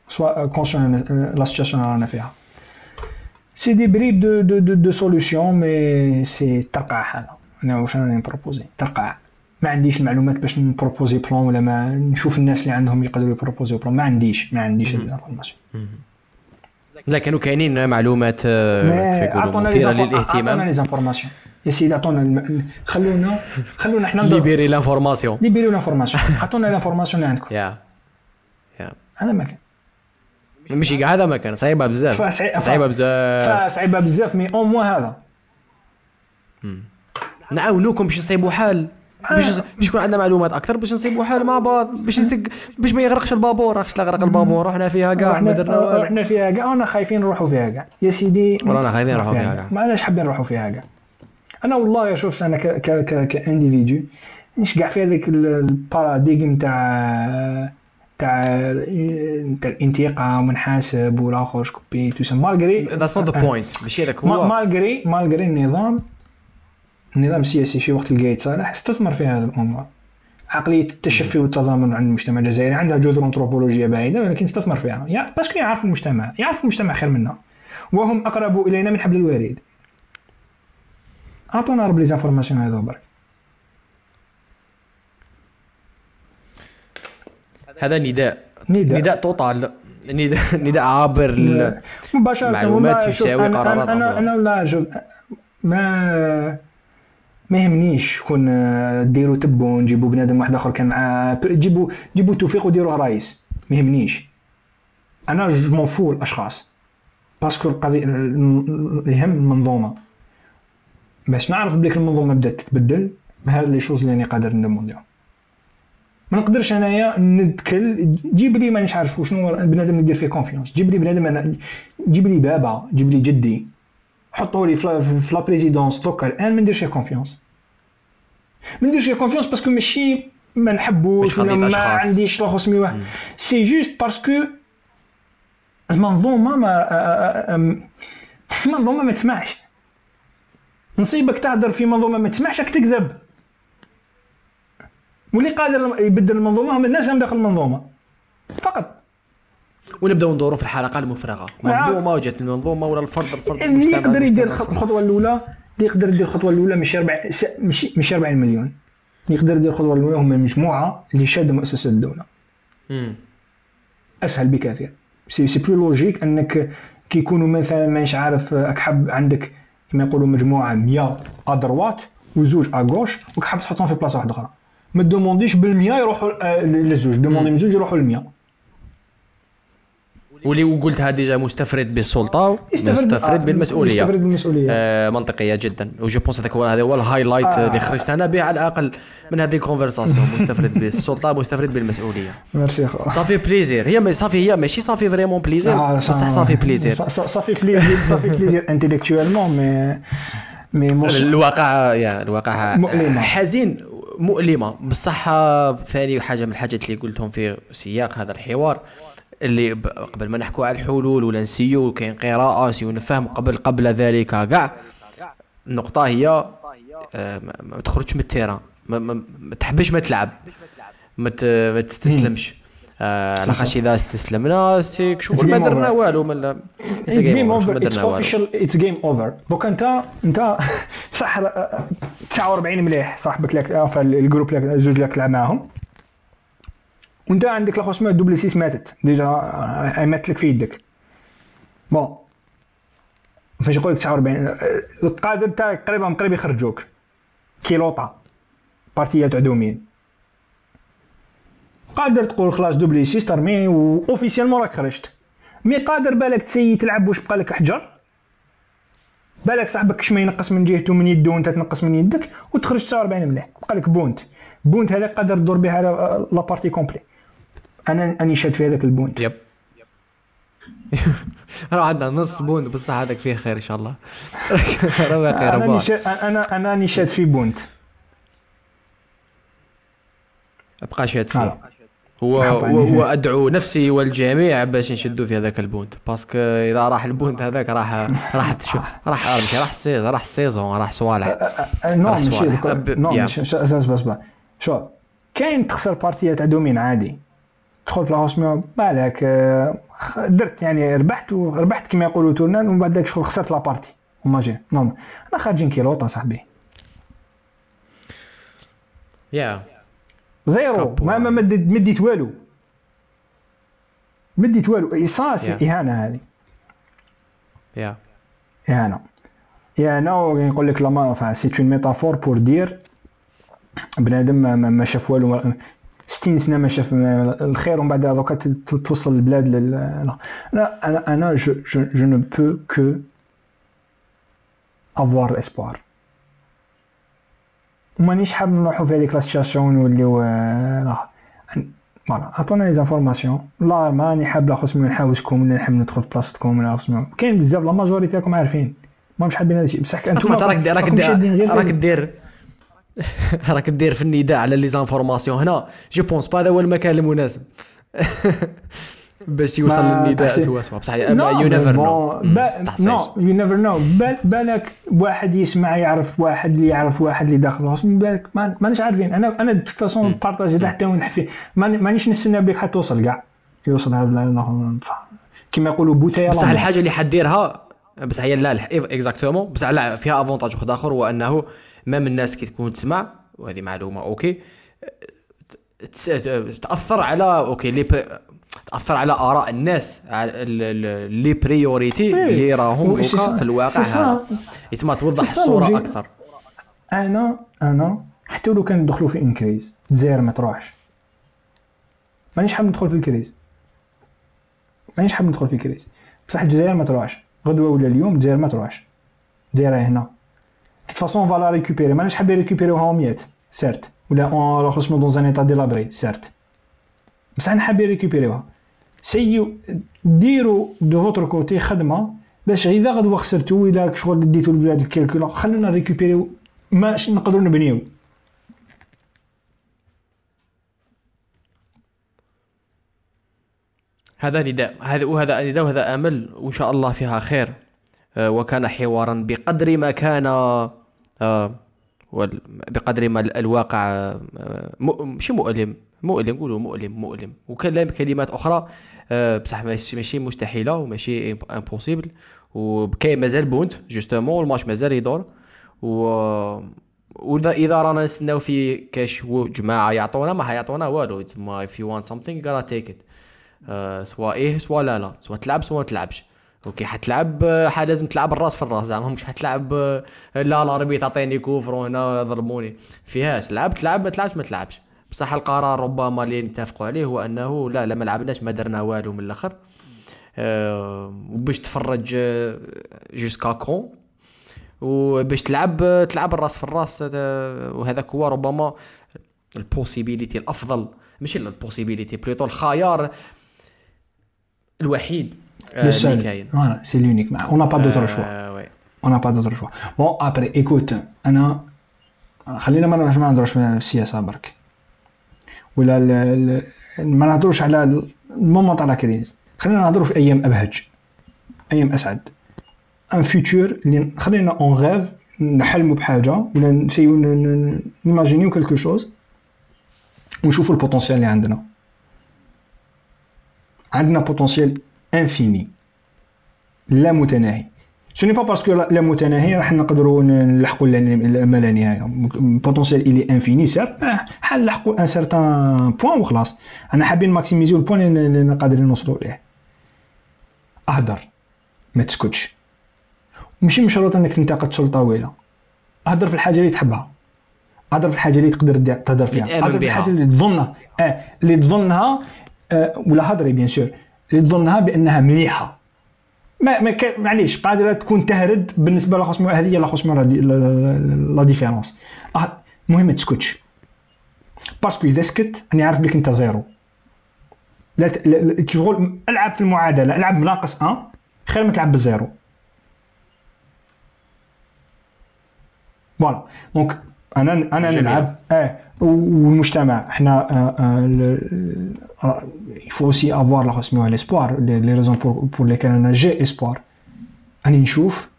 Speaker 2: soient conscients la situation رانا فيها c'est des bribes de de de, de solution mais c'est ترقع هذا أنا واش راني ن proposer ترقع ما عنديش المعلومات باش ن proposer plan ولا ما نشوف الناس اللي عندهم يقدروا ي proposer plan ما عنديش ما عنديش هذه ال information
Speaker 1: لا كانوا كاينين معلومات آه، مثيرة للاهتمام.
Speaker 2: عطونا les informations يا سيدي عطونا. خلونا خلونا حنا
Speaker 1: libérez l'information
Speaker 2: libérez l'information عطونا l'information اللي عندكم
Speaker 1: يا يا
Speaker 2: هذا ما كان.
Speaker 1: ماشي كاع هذا ما كان. صعيبة بزاف. صعيبة بزاف.
Speaker 2: صعيبه بزاف mais au moins هذا.
Speaker 1: نعاونوكم باش نصيبوا حال. باش باش يكون عندنا معلومات أكثر باش نصيبوا حال مع بعض باش نسق باش ما يغرقش البابور. راكش لا غرق البابور؟ رحنا فيها كاع ما درنا
Speaker 2: رحنا فيها كاع وأنا خايفين نروحوا فيها كاع. يا سيدي
Speaker 1: ورانا خايفين نروحوا فيها كاع.
Speaker 2: ما علاش حابين نروحوا فيها كاع. أنا والله شوف أنا ك ك ك كانديفيدو مش كاع في هذاك الباراديغم تاع تاع تاع الانتقام ونحاسب والآخر شكوبي تو مالغري
Speaker 1: ذاتس نوت ذا بوينت ماشي هذاك هو.
Speaker 2: مالغري مالغري النظام النظام السياسي في وقت القايد صالح استثمر في هذه الأمور عقلية التشفي والتضامن عند المجتمع الجزائري عندها جذور أنثروبولوجية بعيدة ولكن استثمر فيها. يا parce que يعرف المجتمع يعرف المجتمع خير منا. وهم أقرب إلينا من حبل الوريد. أعطونا رب les informations هذو برك
Speaker 1: هذا نداء.
Speaker 2: نداء.
Speaker 1: نداء total. نداء نداء عابر
Speaker 2: مباشرة
Speaker 1: معلومات يساوي قرارات
Speaker 2: أنا أنا,
Speaker 1: أفضل.
Speaker 2: أنا شوف ما ما يهمنيش شكون آه، ديروا تبوا نجيبوا بنادم واحد آخر كان مع جيبوا جيبوا توفيق وديروه رئيس. ما يهمنيش. أنا je m'en fous الأشخاص. parce que القضية ال- يهم المنظومه باش نعرف بليك المنظومه بدات تتبدل هذا les choses اللي أنا قادر ن demander هم ما نقدرش أنايا ندكل. جيب لي مانيش عارف شنو بنادم ندير فيه confiance جيب لي بنادم أنا جيب لي بابا جيب لي جدي. حطوا لي في la présidence دوكا الآن ما نديرش confiance ما نديرش confiance parce que ماشي ما نحبوش ولا ما. عنديش لا واحد c'est juste parce que المنظومة ما آ- آ- آ- المنظومة ما تسمعش. نصيبك تهدر في منظومة ما تسمعش راك تكذب. واللي قادر يبدل المنظومة هم الناس اللي داخل المنظومة. فقط.
Speaker 1: ونبداو ندوروا في الحلقة المفرغة. منظومة وجات المنظومة ولا الفرد؟ الفرد
Speaker 2: اللي يقدر يدير الخطوة الأولى اللي يقدر يدير الخطوة الأولى مش 4 مش مش 40 مليون. اللي يقدر يدير الخطوة الأولى هم مجموعه اللي شادوا مؤسسة الدولة.
Speaker 1: مم.
Speaker 2: أسهل بكثير. c'est c'est plus logique أنك كي يكونوا مثلا مانيش عارف راك حاب عندك كما يقولوا مجموعة 100 à droite وزوج à gauche وك حاب تحطهم في بلاصه واحدة أخرى. ما دومونديش بال 100 يروحوا آه، للزوج. دوموندي من زوج يروحوا لل 100
Speaker 1: واللي قلتها déjà مستفرد
Speaker 2: بالسلطة
Speaker 1: مستفرد
Speaker 2: آه،
Speaker 1: بالمسؤولية.
Speaker 2: يستفرد بالمسؤولية.
Speaker 1: آه منطقية جدا. و je pense هذاك هو هذا هو ال highlight
Speaker 2: آه.
Speaker 1: اللي خرجت أنا به على الأقل من هذه ال conversation مستفرد بالسلطة مستفرد بالمسؤولية.
Speaker 2: ميرسي اخو
Speaker 1: ça fait plaisir et ça fait هي ماشي ça fait vraiment plaisir
Speaker 2: آه،
Speaker 1: بصح صافي بليزير
Speaker 2: صافي بليزير صافي بليزير انتيليكتويلمون مي مي
Speaker 1: الواقع يا الواقع
Speaker 2: مؤلمة.
Speaker 1: حزين مؤلمة. بصح ثاني حاجة من الحاجات اللي قلتهم في سياق هذا الحوار اللي قبل ما نحكوا على الحلول ولا نسيو كاين قراءة نسيو نفهم قبل قبل ذلك كاع النقطة هي آه، ما تخرجش من ال terrain ما, ما, ما تحبش ما تلعب ما, ما تستسلمش. آه لاخاطش إذا استسلمنا c'est que شغل
Speaker 2: It's
Speaker 1: ما
Speaker 2: game
Speaker 1: درنا
Speaker 2: over.
Speaker 1: والو من
Speaker 2: اتس جيم
Speaker 1: ما
Speaker 2: اوفر اتس
Speaker 1: درنا والو.
Speaker 2: اوفيشال اتس جيم اوفر دوك انت انت صح آه، 49 مليح صاحبك لك آه، الجروب لك الزوج اللي تلعب معاهم. وانت عندك لاخو اسمها دوبل سيس ماتت. ديجا ماتت لك في يدك. بون. فاش يقول لك 49 آه، القادر تاعك قريبا قريب يخرجوك. كيلوطا بارتيات عدومين قادر تقول خلاص دوبلي سيس ترمي واوفيسيالمون راك خرجت. مي قادر بالك تسي تلعب واش بقى لك حجر؟ بالك صاحبك كش ما ينقص من جهته من يده وانت تنقص من يدك وتخرج 49 مليح. بقى لك بونت. بونت هذاك قادر تدور به على لا بارتي كومبلي أنا اني شاد في هذاك البونت
Speaker 1: يب. راه عندنا نص بوند بصح هذاك فيه خير إن شاء الله. راه باقي
Speaker 2: أنا أنا أنا اني شاد في بونت
Speaker 1: بقى شاد فيه.
Speaker 2: فوالا
Speaker 1: و-
Speaker 2: نحط
Speaker 1: و-
Speaker 2: عليه.
Speaker 1: وادعو نفسي والجميع باش نشدوا في هذاك البوند باسكو إذا راح البوند هذاك راح راح راح راح السيزون راح السيزون راح صوالح.
Speaker 2: آه، نو ماشي. دوك-
Speaker 1: أب-
Speaker 2: نو
Speaker 1: يا.
Speaker 2: ماشي شو- أساس بس بس شو كاين تخسر بارتيه تاع دومين عادي. تدخل في الهوسميو بالك آه، خ- درت يعني ربحت وربحت كما يقولوا تورنال ومن بعد داك شغل خسرت لا بارتي. وما جي نورمال. أنا خارجين كيلوطا صاحبي.
Speaker 1: يا. zéro.
Speaker 2: ما ما مديت والو. مديت والو. إي صا سي
Speaker 1: Yeah.
Speaker 2: إهانة هذه.
Speaker 1: يا.
Speaker 2: إهانة. إهانة نقول لك لما c'est une métaphore pour dire بنادم ما, ما, ما شاف والو. ما- 60 سنة ما شاف الخير ومن بعد دوكا توصل البلاد لل لا. أنا أنا je je je ne peux que avoir espoir ومانيش حاب نروحو في هذيك la situation ونوليو آه، لا. voilà عطونا les informations لا ماني حاب لا خصني نحاوسكم ولا نحب ندخل في بلاصتكم ولا خصني كاين بزاف la majorité راكم عارفين. ما مش حابين هذا الشيء. بصح
Speaker 1: أنتم راك دير راك دير راك دير في النداء على les informations هنا. je pense pas هذا هو المكان المناسب. باش يوصل للنداء سوا سوا بصح
Speaker 2: you
Speaker 1: never know نو
Speaker 2: يو نيفر نو بالك واحد يسمع يعرف واحد اللي يعرف واحد اللي داخل الهوس. من بالك ما- مانيش عارفين. أنا أنا façon partager حتى وين نحفي ماني- مانيش نستنى بك حتى توصل كاع. يوصل هذا كما يقولوا بوتيه
Speaker 1: بصح. الحاجة اللي حديرها بصح هي لا exactement بصح لا فيها avantage واحد آخر هو أنه même الناس كي تكون تسمع وهذه معلومة okay؟ تأثر على okay les تأثر على آراء الناس لي بريوريتي اللي راهم في الواقع يتما توضح
Speaker 2: الصورة.
Speaker 1: أكثر.
Speaker 2: أنا أنا حتى لو كان ندخلوا في ان كريز الجزائر ما تروحش. مانيش حاب ندخل في الكريز. مانيش حاب ندخل في كريز بصح الجزائر ما تروحش. غدوة ولا اليوم الجزائر ما تروحش. الجزائر راهي هنا فاسون فالا ريكوبيري مانيش حاب ريكوبيريوها ميات سيرت ولا اون خصمو دون ان ايتا ديلابري سيرت بصح أنا حاب ريكوبيريوها سيو ديروا de votre côté خدمه باش إذا غدوة خسرتو إذا شغل ديتو البلاد الكالكولا خلونا ريكوبيريو ماش نقدروا نبنيو.
Speaker 1: هذا نداء. هذا وهذا نداء وهذا أمل وإن شاء الله فيها خير. آه، وكان حوارا بقدر ما كان. آه، بقدر ما ال- الواقع آه، ماشي مؤلم مؤلم قولوا مؤلم مؤلم. وكلام كلمات أخرى آه، بصح ماشي مستحيلة وماشي impossible وكاين مازال bon justement الماتش مازال يدور. و واذا إذا رانا نستناو في كاش جماعة يعطونا ما حيعطونا والو. تسمى if you want something gotta سواء إيه سواء لا لا. سواء تلعب سواء ما تلعبش. OK حتلعب آه، لازم تلعب الرأس في الرأس زعما مش حتلعب آه، لا l'arbitre عطيني coup franc وهنا ضربوني. فيهاش لعب تلعب ما تلعبش ما تلعبش. بصح القرار ربما اللي نتفقوا عليه هو أنه لا لا ما لعبناش ما درنا والو من الأخر. آه، وباش تفرج jusqu'à quand وباش تلعب آه، تلعب الرأس في الرأس آه، وهذاك هو ربما ال possibilité الأفضل. ماشي ال possibilité plutôt الخيار الوحيد. آه، اللي كاين
Speaker 2: فوالا سي لونيك اون با دوتر شوا
Speaker 1: آه، oui.
Speaker 2: on n'a pas d'autre choix bon après écoute انا خلينا ما ما نهضروش في السياسة برك. ولا ال- ال- ما نهضروش على ال moment تاع la crise. خلينا نهضروا في أيام أبهج. أيام أسعد. un futur اللي خلينا on rêve نحلموا بحاجة ولا نسيو نيماجينيو quelque chose ونشوفوا ال potentiel اللي عندنا. عندنا potentiel infini لا متناهي ce n'est pas parce que لا متناهي راح نقدروا نلحقوا ما لا نهايه potentiel اللي infini sûr حنلحقوا un certain point وخلاص أنا حابين ماكسيميزيو ال point اللي قادرين نوصلوا ليه اهدر ما تسكتش ماشي مشروط انك تنتقد سلطه طويله اهدر في الحاجة اللي تحبها اهدر في الحاجة اللي تقدر تهدر فيها اهدر في. الحاجة اللي تظنها آه اللي تظنها آه ولا هضري bien sûr اللي تظنها بأنها مليحة. ما ما معليش قادره تكون تهدر بالنسبة لخصم هذه هي لخصم لا دي- لا- لا la différence. المهم ما تسكتش. parce que إذا سكت راني عارف بليك أنت zéro. لا ت- لا- لا- كي تقول ألعب في المعادلة ألعب بناقص 1 خير ما تلعب بال zéro. voilà donc أنا أنا
Speaker 1: جميل.
Speaker 2: نلعب. آه والمجتمع. حنا آه، il faut aussi avoir لا سميوها l'espoir les raisons pour pour lesquelles أنا j'ai espoir راني نشوف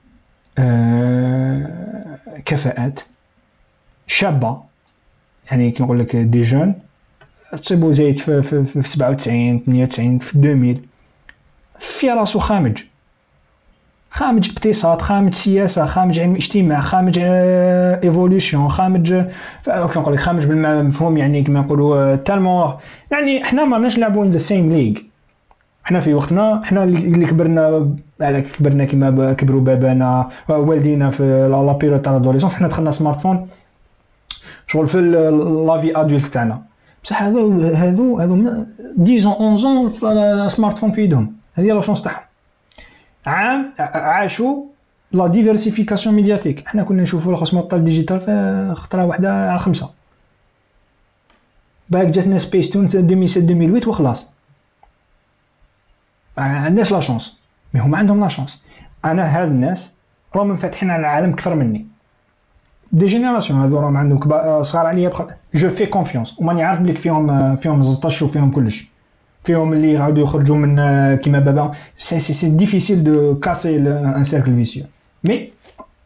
Speaker 2: آه، كفاءات شابة. يعني كي نقول لك des jeunes تصيبو زايد في, في, في 97 98 في 2000 في راسو خامج. خامج اقتصاد خامج سياسة خامج علم اجتماع خامج évolution خامج آه، كي نقول لك خامج بالمفهوم يعني كما نقولوا tellement يعني إحنا ما راناش نلعبوا in the same league إحنا في وقتنا إحنا اللي كبرنا على كبرنا كيما ب- كبروا بابانا والدينا في la période تاع l'adolescence إحنا دخلنا smartphone شغل في la vie adulte تاعنا. بصح هذو هذو هذو dix ans 11 في smartphone في يدهم. هذه la chance تاعهم. عام عاشوا la diversification médiatique إحنا كنا نشوفوا الخصم تاع ال digital في خطرة واحدة على خمسة. باك جاتنا سبيس تون 2007 2008 وخلاص. ما عندناش la chance mais هما عندهم la chance أنا هاد الناس راهم منفتحين على العالم أكثر مني. des générations هادو راهم عندهم كبا- صغار عليا بخ... je fais confiance وماني عارف بليك فيهم فيهم زطش وفيهم كلش. فيهم اللي يقعدوا يخرجوا من كيما بابا. c'est c'est c'est difficile de casser un cercle vicieux mais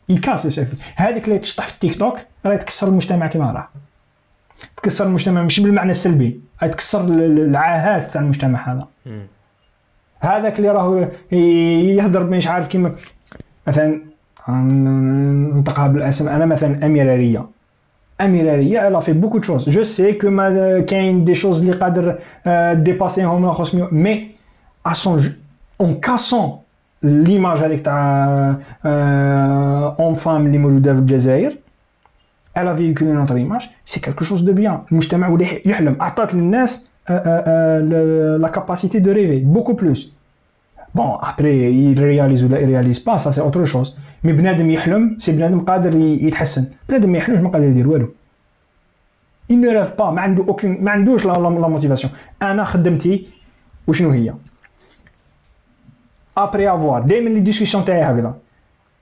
Speaker 2: يكاس cercle هذيك اللي تشطح في التيك توك راهي تكسر المجتمع كيما راه. تكسر المجتمع مش بالمعنى السلبي راهي تكسر ال- ال- العاهات تاع المجتمع هذا. هذاك اللي راهو ي- يهضر مش عارف كيما مثلا ننطقها بالاسم أنا مثلا اميره ريا اميره ريا elle a fait beaucoup choses je sais que ما كاين des choses اللي قادر آه، ديباسيهم لا خص mais en en cassant l'image هذيك تاع une femme اللي موجوده في الجزائر elle a véhiculé notre image, c'est quelque chose de bien. المجتمع ولا يحلم أعطت للناس آه، آه، آه، la capacité de rêver, beaucoup plus. Il réalise ou il réalise pas, ça c'est autre chose. Mais بنادم يحلم, si بنادم قادر يتحسن. بنادم ما يحلمش ما قادر يدير والو. Il ne rêve pas, ما عنده aucune ما عندوش la la motivation. أنا خدمتي وشنو هي؟ après avoir دائما les discussions تاعي هكذا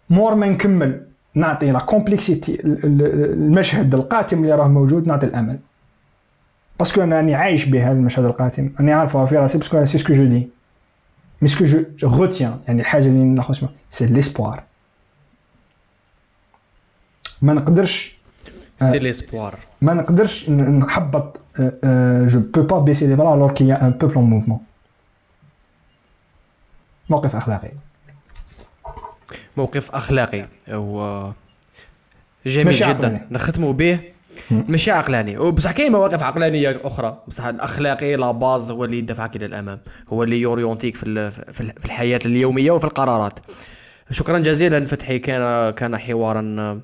Speaker 2: مور ما نكمل نعطي la complexité المشهد القاتم اللي راه موجود نعطي الامل parce que أنا راني عايش به هذا المشهد القاتم راني عارفه في راسي parce que c'est ce que je dis mais ce que je retiens يعني الحاجة اللي ناخذ اسمها c'est l'espoir ما نقدرش
Speaker 1: c'est l'espoir
Speaker 2: ما نقدرش ن- نحبط je peux pas baisser les bras alors qu'un peuple en mouvement موقف أخلاقي.
Speaker 1: موقف أخلاقي. هو جميل جدا. نختموا به. ماشي عقلاني. وبصح كاين مواقف عقلانية أخرى. بصح الأخلاقي la base هو اللي يدفعك إلى الامام هو اللي يوريونتيك في في ال- في الحياة اليومية وفي القرارات. شكرا جزيلا فتحي. كان كان حوارا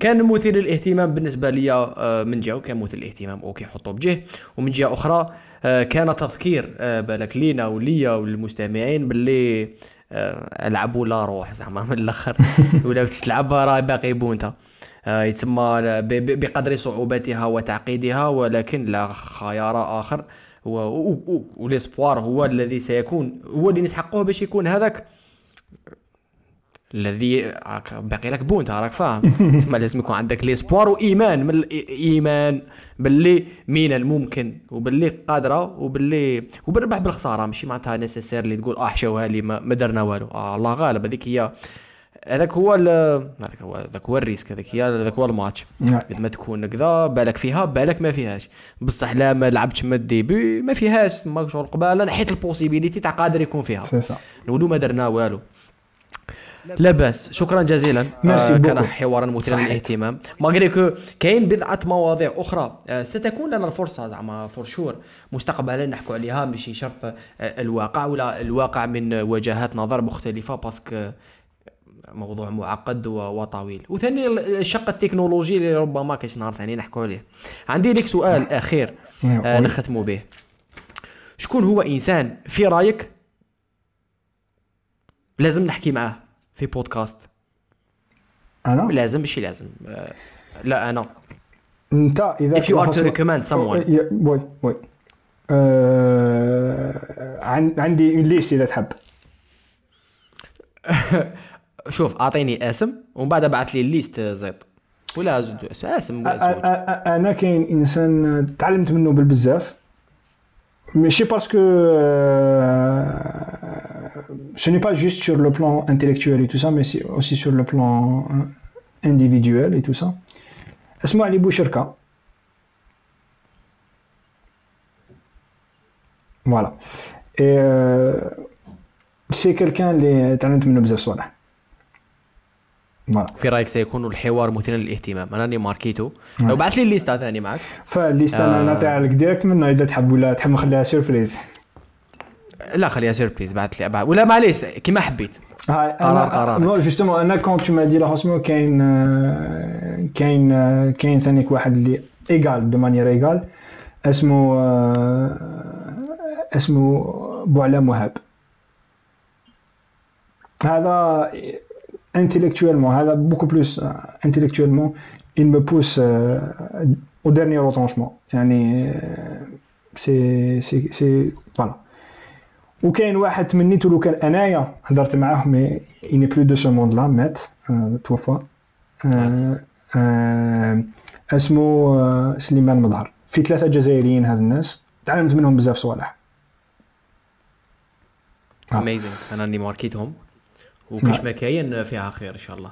Speaker 1: كان مثير للاهتمام بالنسبة لي آه، من جهة وكان مثير للاهتمام. OK حطه بجهه ومن جهة أخرى آه، كان تذكير آه، بالك لينا وليا وللمستمعين باللي ألعبوا لا روح. زعما من الأخر. ولا تلعب راه باقي بونتا. آه، ب- بقدر صعوبتها وتعقيدها ولكن لا خيار آخر. و- و- و- وال espoir هو الذي سيكون هو اللي نسحقه باش يكون هذاك. الذي باقي لك بونتا راك فاهم. تسمى لازم يكون عندك l'espoir وإيمان من الايمان باللي من الممكن وباللي قادرة وباللي وبالربح بالخسارة. ماشي معناتها nécessaire اللي تقول آه حشاوها لي ما, ما درنا والو. آه الله غالب هذيك هي هذاك هو هذاك هو هذاك هو ال risque هذاك هي هذاك هو الماتش. قد ما تكون كذا بالك فيها بالك ما فيهاش. بصح لا ما لعبتش من ال début ما فيهاش ما شغل قبالة نحيت ال possibilité تاع قادر يكون فيها. نقولوا ما درنا والو. لا بأس. شكرا جزيلا. آه كان. حوارا مثيرا. للاهتمام. malgré que كاين بضعة مواضيع أخرى. آه ستكون لنا الفرصة زعما for sure مستقبلا نحكوا عليها ماشي شرط آه الواقع ولا الواقع من وجهات نظر مختلفة parce que موضوع معقد و- وطويل. وثاني الشق التكنولوجي اللي ربما كاش نهار ثاني نحكوا عليه. عندي لك سؤال أخير آه
Speaker 2: oui.
Speaker 1: نختموا به. شكون هو إنسان في رأيك لازم نحكي معاه في بودكاست؟
Speaker 2: أنا؟
Speaker 1: لازم ماشي لازم. آه، لا أنا.
Speaker 2: أنت إذا
Speaker 1: if you are to recommend someone.
Speaker 2: oui oui. آه، عن- عندي une liste إذا تحب.
Speaker 1: شوف أعطيني اسم ومن بعد بعث لي ال liste زيط ولا زوج اسم.
Speaker 2: أ-
Speaker 1: ولا
Speaker 2: أ-
Speaker 1: زوج
Speaker 2: أ- أنا كاين إنسان تعلمت منه بالبزاف ماشي باسكو ce n'est pas juste sur le plan intellectuel et tout ça mais c'est aussi sur le plan euh, individuel et tout ça. اسمه علي بوشركة. فوالا et euh, c'est quelqu'un اللي تعلمت منه
Speaker 1: في رأيك سيكون الحوار مثيرا للاهتمام؟ أنا راني marquéيتو. وبعث لي ال liste ثاني معك.
Speaker 2: فال liste أنا
Speaker 1: آه.
Speaker 2: نعطيها لك direct منه إذا تحب ولا تحب نخليها surprise
Speaker 1: لا خليها surprise بعث لي بعث- ولا معليش كيما حبيت.
Speaker 2: هاي
Speaker 1: قرار- قرارك.
Speaker 2: non justement أنا quand tu m'as dit لا كاين آه، كاين آه، كاين ثانيك واحد اللي égal de manière égale اسمه آه، اسمه بوعلام وهاب هذا intellectuellement هذا beaucoup plus euh, intellectuellement il me pousse euh, au dernier retranchement. يعني euh, c'est c'est c'est voilà. وكاين واحد تمنيت لو كان انايا هضرت معاه mais il n'est plus de ce monde لا مات آه، توفى آه، آه، اسمه آه، سليمان مظهر في ثلاثة جزائريين هاد الناس تعلمت منهم بزاف صوالح آه.
Speaker 1: amazing أنا راني marquéيتهم وكاش
Speaker 2: نعم.
Speaker 1: ما كاين فيها خير إن شاء الله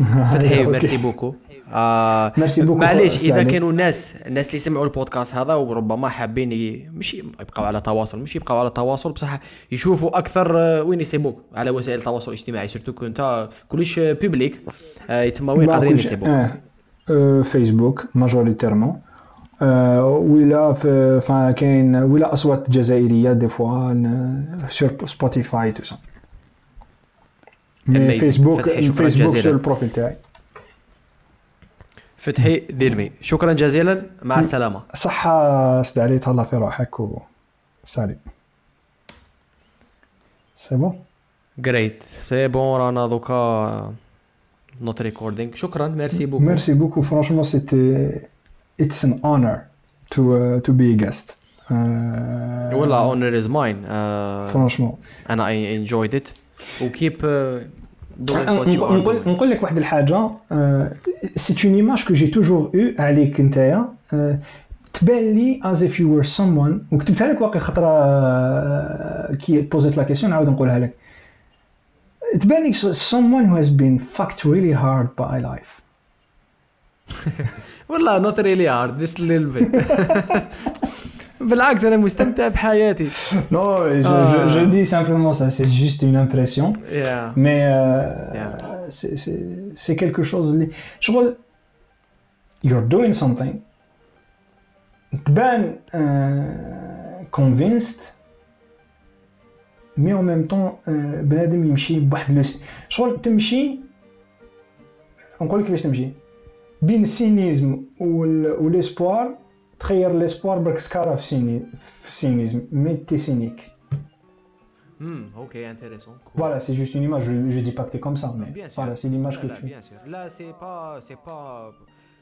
Speaker 1: فتحي. merci beaucoup آه
Speaker 2: merci beaucoup
Speaker 1: معليش إذا
Speaker 2: أستاذي.
Speaker 1: كانوا ناس الناس اللي سمعوا البودكاست هذا وربما حابين مش يبقاو على تواصل مش يبقاو على تواصل بصح يشوفوا أكثر آه، وين يسيبوك على وسائل التواصل الاجتماعي surtout كنت كلش public آه يتسمى وين قادرين يسيبوك
Speaker 2: آه. آه، فيسبوك majoritairement آه، ولا في كاين ولا اصوات جزائريه des fois sur سبوتيفاي tout
Speaker 1: ça.
Speaker 2: فيسبوك فيسبوك. سور ال profil تاعي.
Speaker 1: فتحي ديرمي شكرا جزيلا مع السلامة.
Speaker 2: صحة سد علي تهلا في روحك و salut c'est bon
Speaker 1: جريت c'est bon رانا دوكا not recording شكرا merci beaucoup
Speaker 2: merci beaucoup franchement c'était it's an honor تو تو بي جاست
Speaker 1: ولا اونر از ماين
Speaker 2: فرانشمون
Speaker 1: أنا اي انجويد ات وكيب يو
Speaker 2: نقول لك واحد الحاجة سي اون ايماج كو جي توجور أو عليك نتايا آه، تبان لي از اف يو ور someone وكتبتها لك واقي خطرة آه، كي بوزيت لا كيسيون نعاود نقولها لك. تبان لك someone who has been fucked really hard by life.
Speaker 1: والله نوت ريلي هارد جست ليل بيت بالعكس أنا مستمتع بحياتي
Speaker 2: Non, je,
Speaker 1: Ah.
Speaker 2: je, je dis simplement ça, c'est juste une impression.
Speaker 1: يا
Speaker 2: Mais euh,
Speaker 1: Yeah.
Speaker 2: c'est- c'est c'est quelque chose. اللي- شغل you're doing something تبان uh, convinced mais en même temps uh, بنادم يمشي بواحد لو شغل تمشي نقول لك كيفاش تمشي بين السينيزم وال- والاسبوار تخير الاسبوار برك سكارا في سيني في السينيزم مي تي سينيك
Speaker 1: امم أوكي انتريسون
Speaker 2: Voilà, c'est juste une image. Je, je dis pas que t'es comme ça, mais
Speaker 1: Bien sûr.
Speaker 2: voilà, c'est l'image que
Speaker 1: لا
Speaker 2: tu.
Speaker 1: bien sûr لا سي با سي با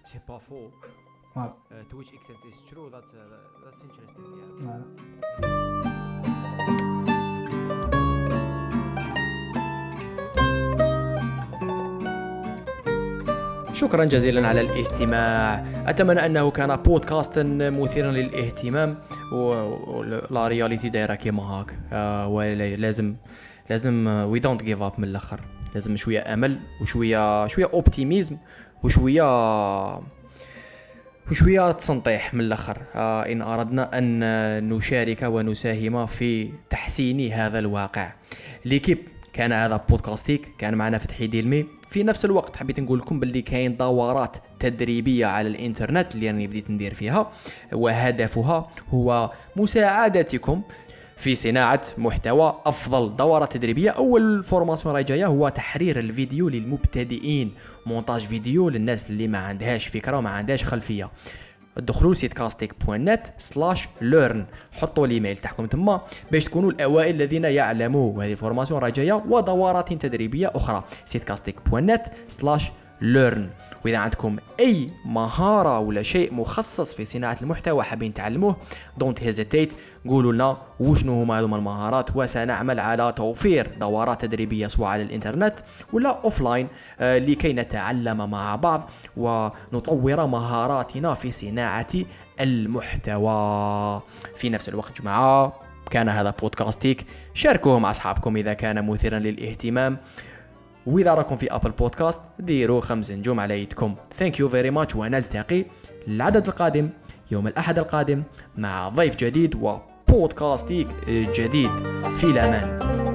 Speaker 1: سي با فو
Speaker 2: Voilà.
Speaker 1: to which extent is true that's uh, that's interesting yeah
Speaker 2: voilà.
Speaker 1: شكرا جزيلا على الاستماع. أتمنى أنه كان بودكاست مثيرا للاهتمام ولا réalité دايرة كيما هاك آه، ولازم لازم we don't give up من الأخر. لازم شوية أمل وشويه شوية optimisme وشويه وشوية تسنطيح من الأخر. آه إن أردنا أن نشارك ونساهم في تحسين هذا الواقع. l'équipe كان هذا بودكاستيك كان معنا فتحي ديلمي. في نفس الوقت حبيت نقول لكم باللي كاين دورات تدريبية على الإنترنت اللي راني بديت ندير فيها وهدفها هو مساعدتكم في صناعة محتوى أفضل. دورة تدريبية أول formation راهي جاية هو تحرير الفيديو للمبتدئين. مونتاج فيديو للناس اللي ما عندهاش فكرة وما عندهاش خلفية. ادخلوا سيتكاستيك point net slash learn. حطوا الإيميل تاعكم تما باش تكونوا الأوائل الذين يعلموا هذه ال formation راه جاية ودورات تدريبية أخرى. سيتكاستيك point net slash learn وإذا عندكم أي مهارة ولا شيء مخصص في صناعة المحتوى حابين تعلموه don't hesitate قولوا لنا وشنو هما هذوما المهارات وسنعمل على توفير دورات تدريبية سواء على الإنترنت ولا offline آه، لكي نتعلم مع بعض ونطور مهاراتنا في صناعة المحتوى. في نفس الوقت جماعة كان هذا بودكاستيك. شاركوه مع أصحابكم إذا كان مثيرا للاهتمام. وإذا راكم في Apple Podcast ديروا خمس نجوم على يدكم thank you very much ونلتقي العدد القادم يوم الأحد القادم مع ضيف جديد وبودكاستيك جديد. في الأمان.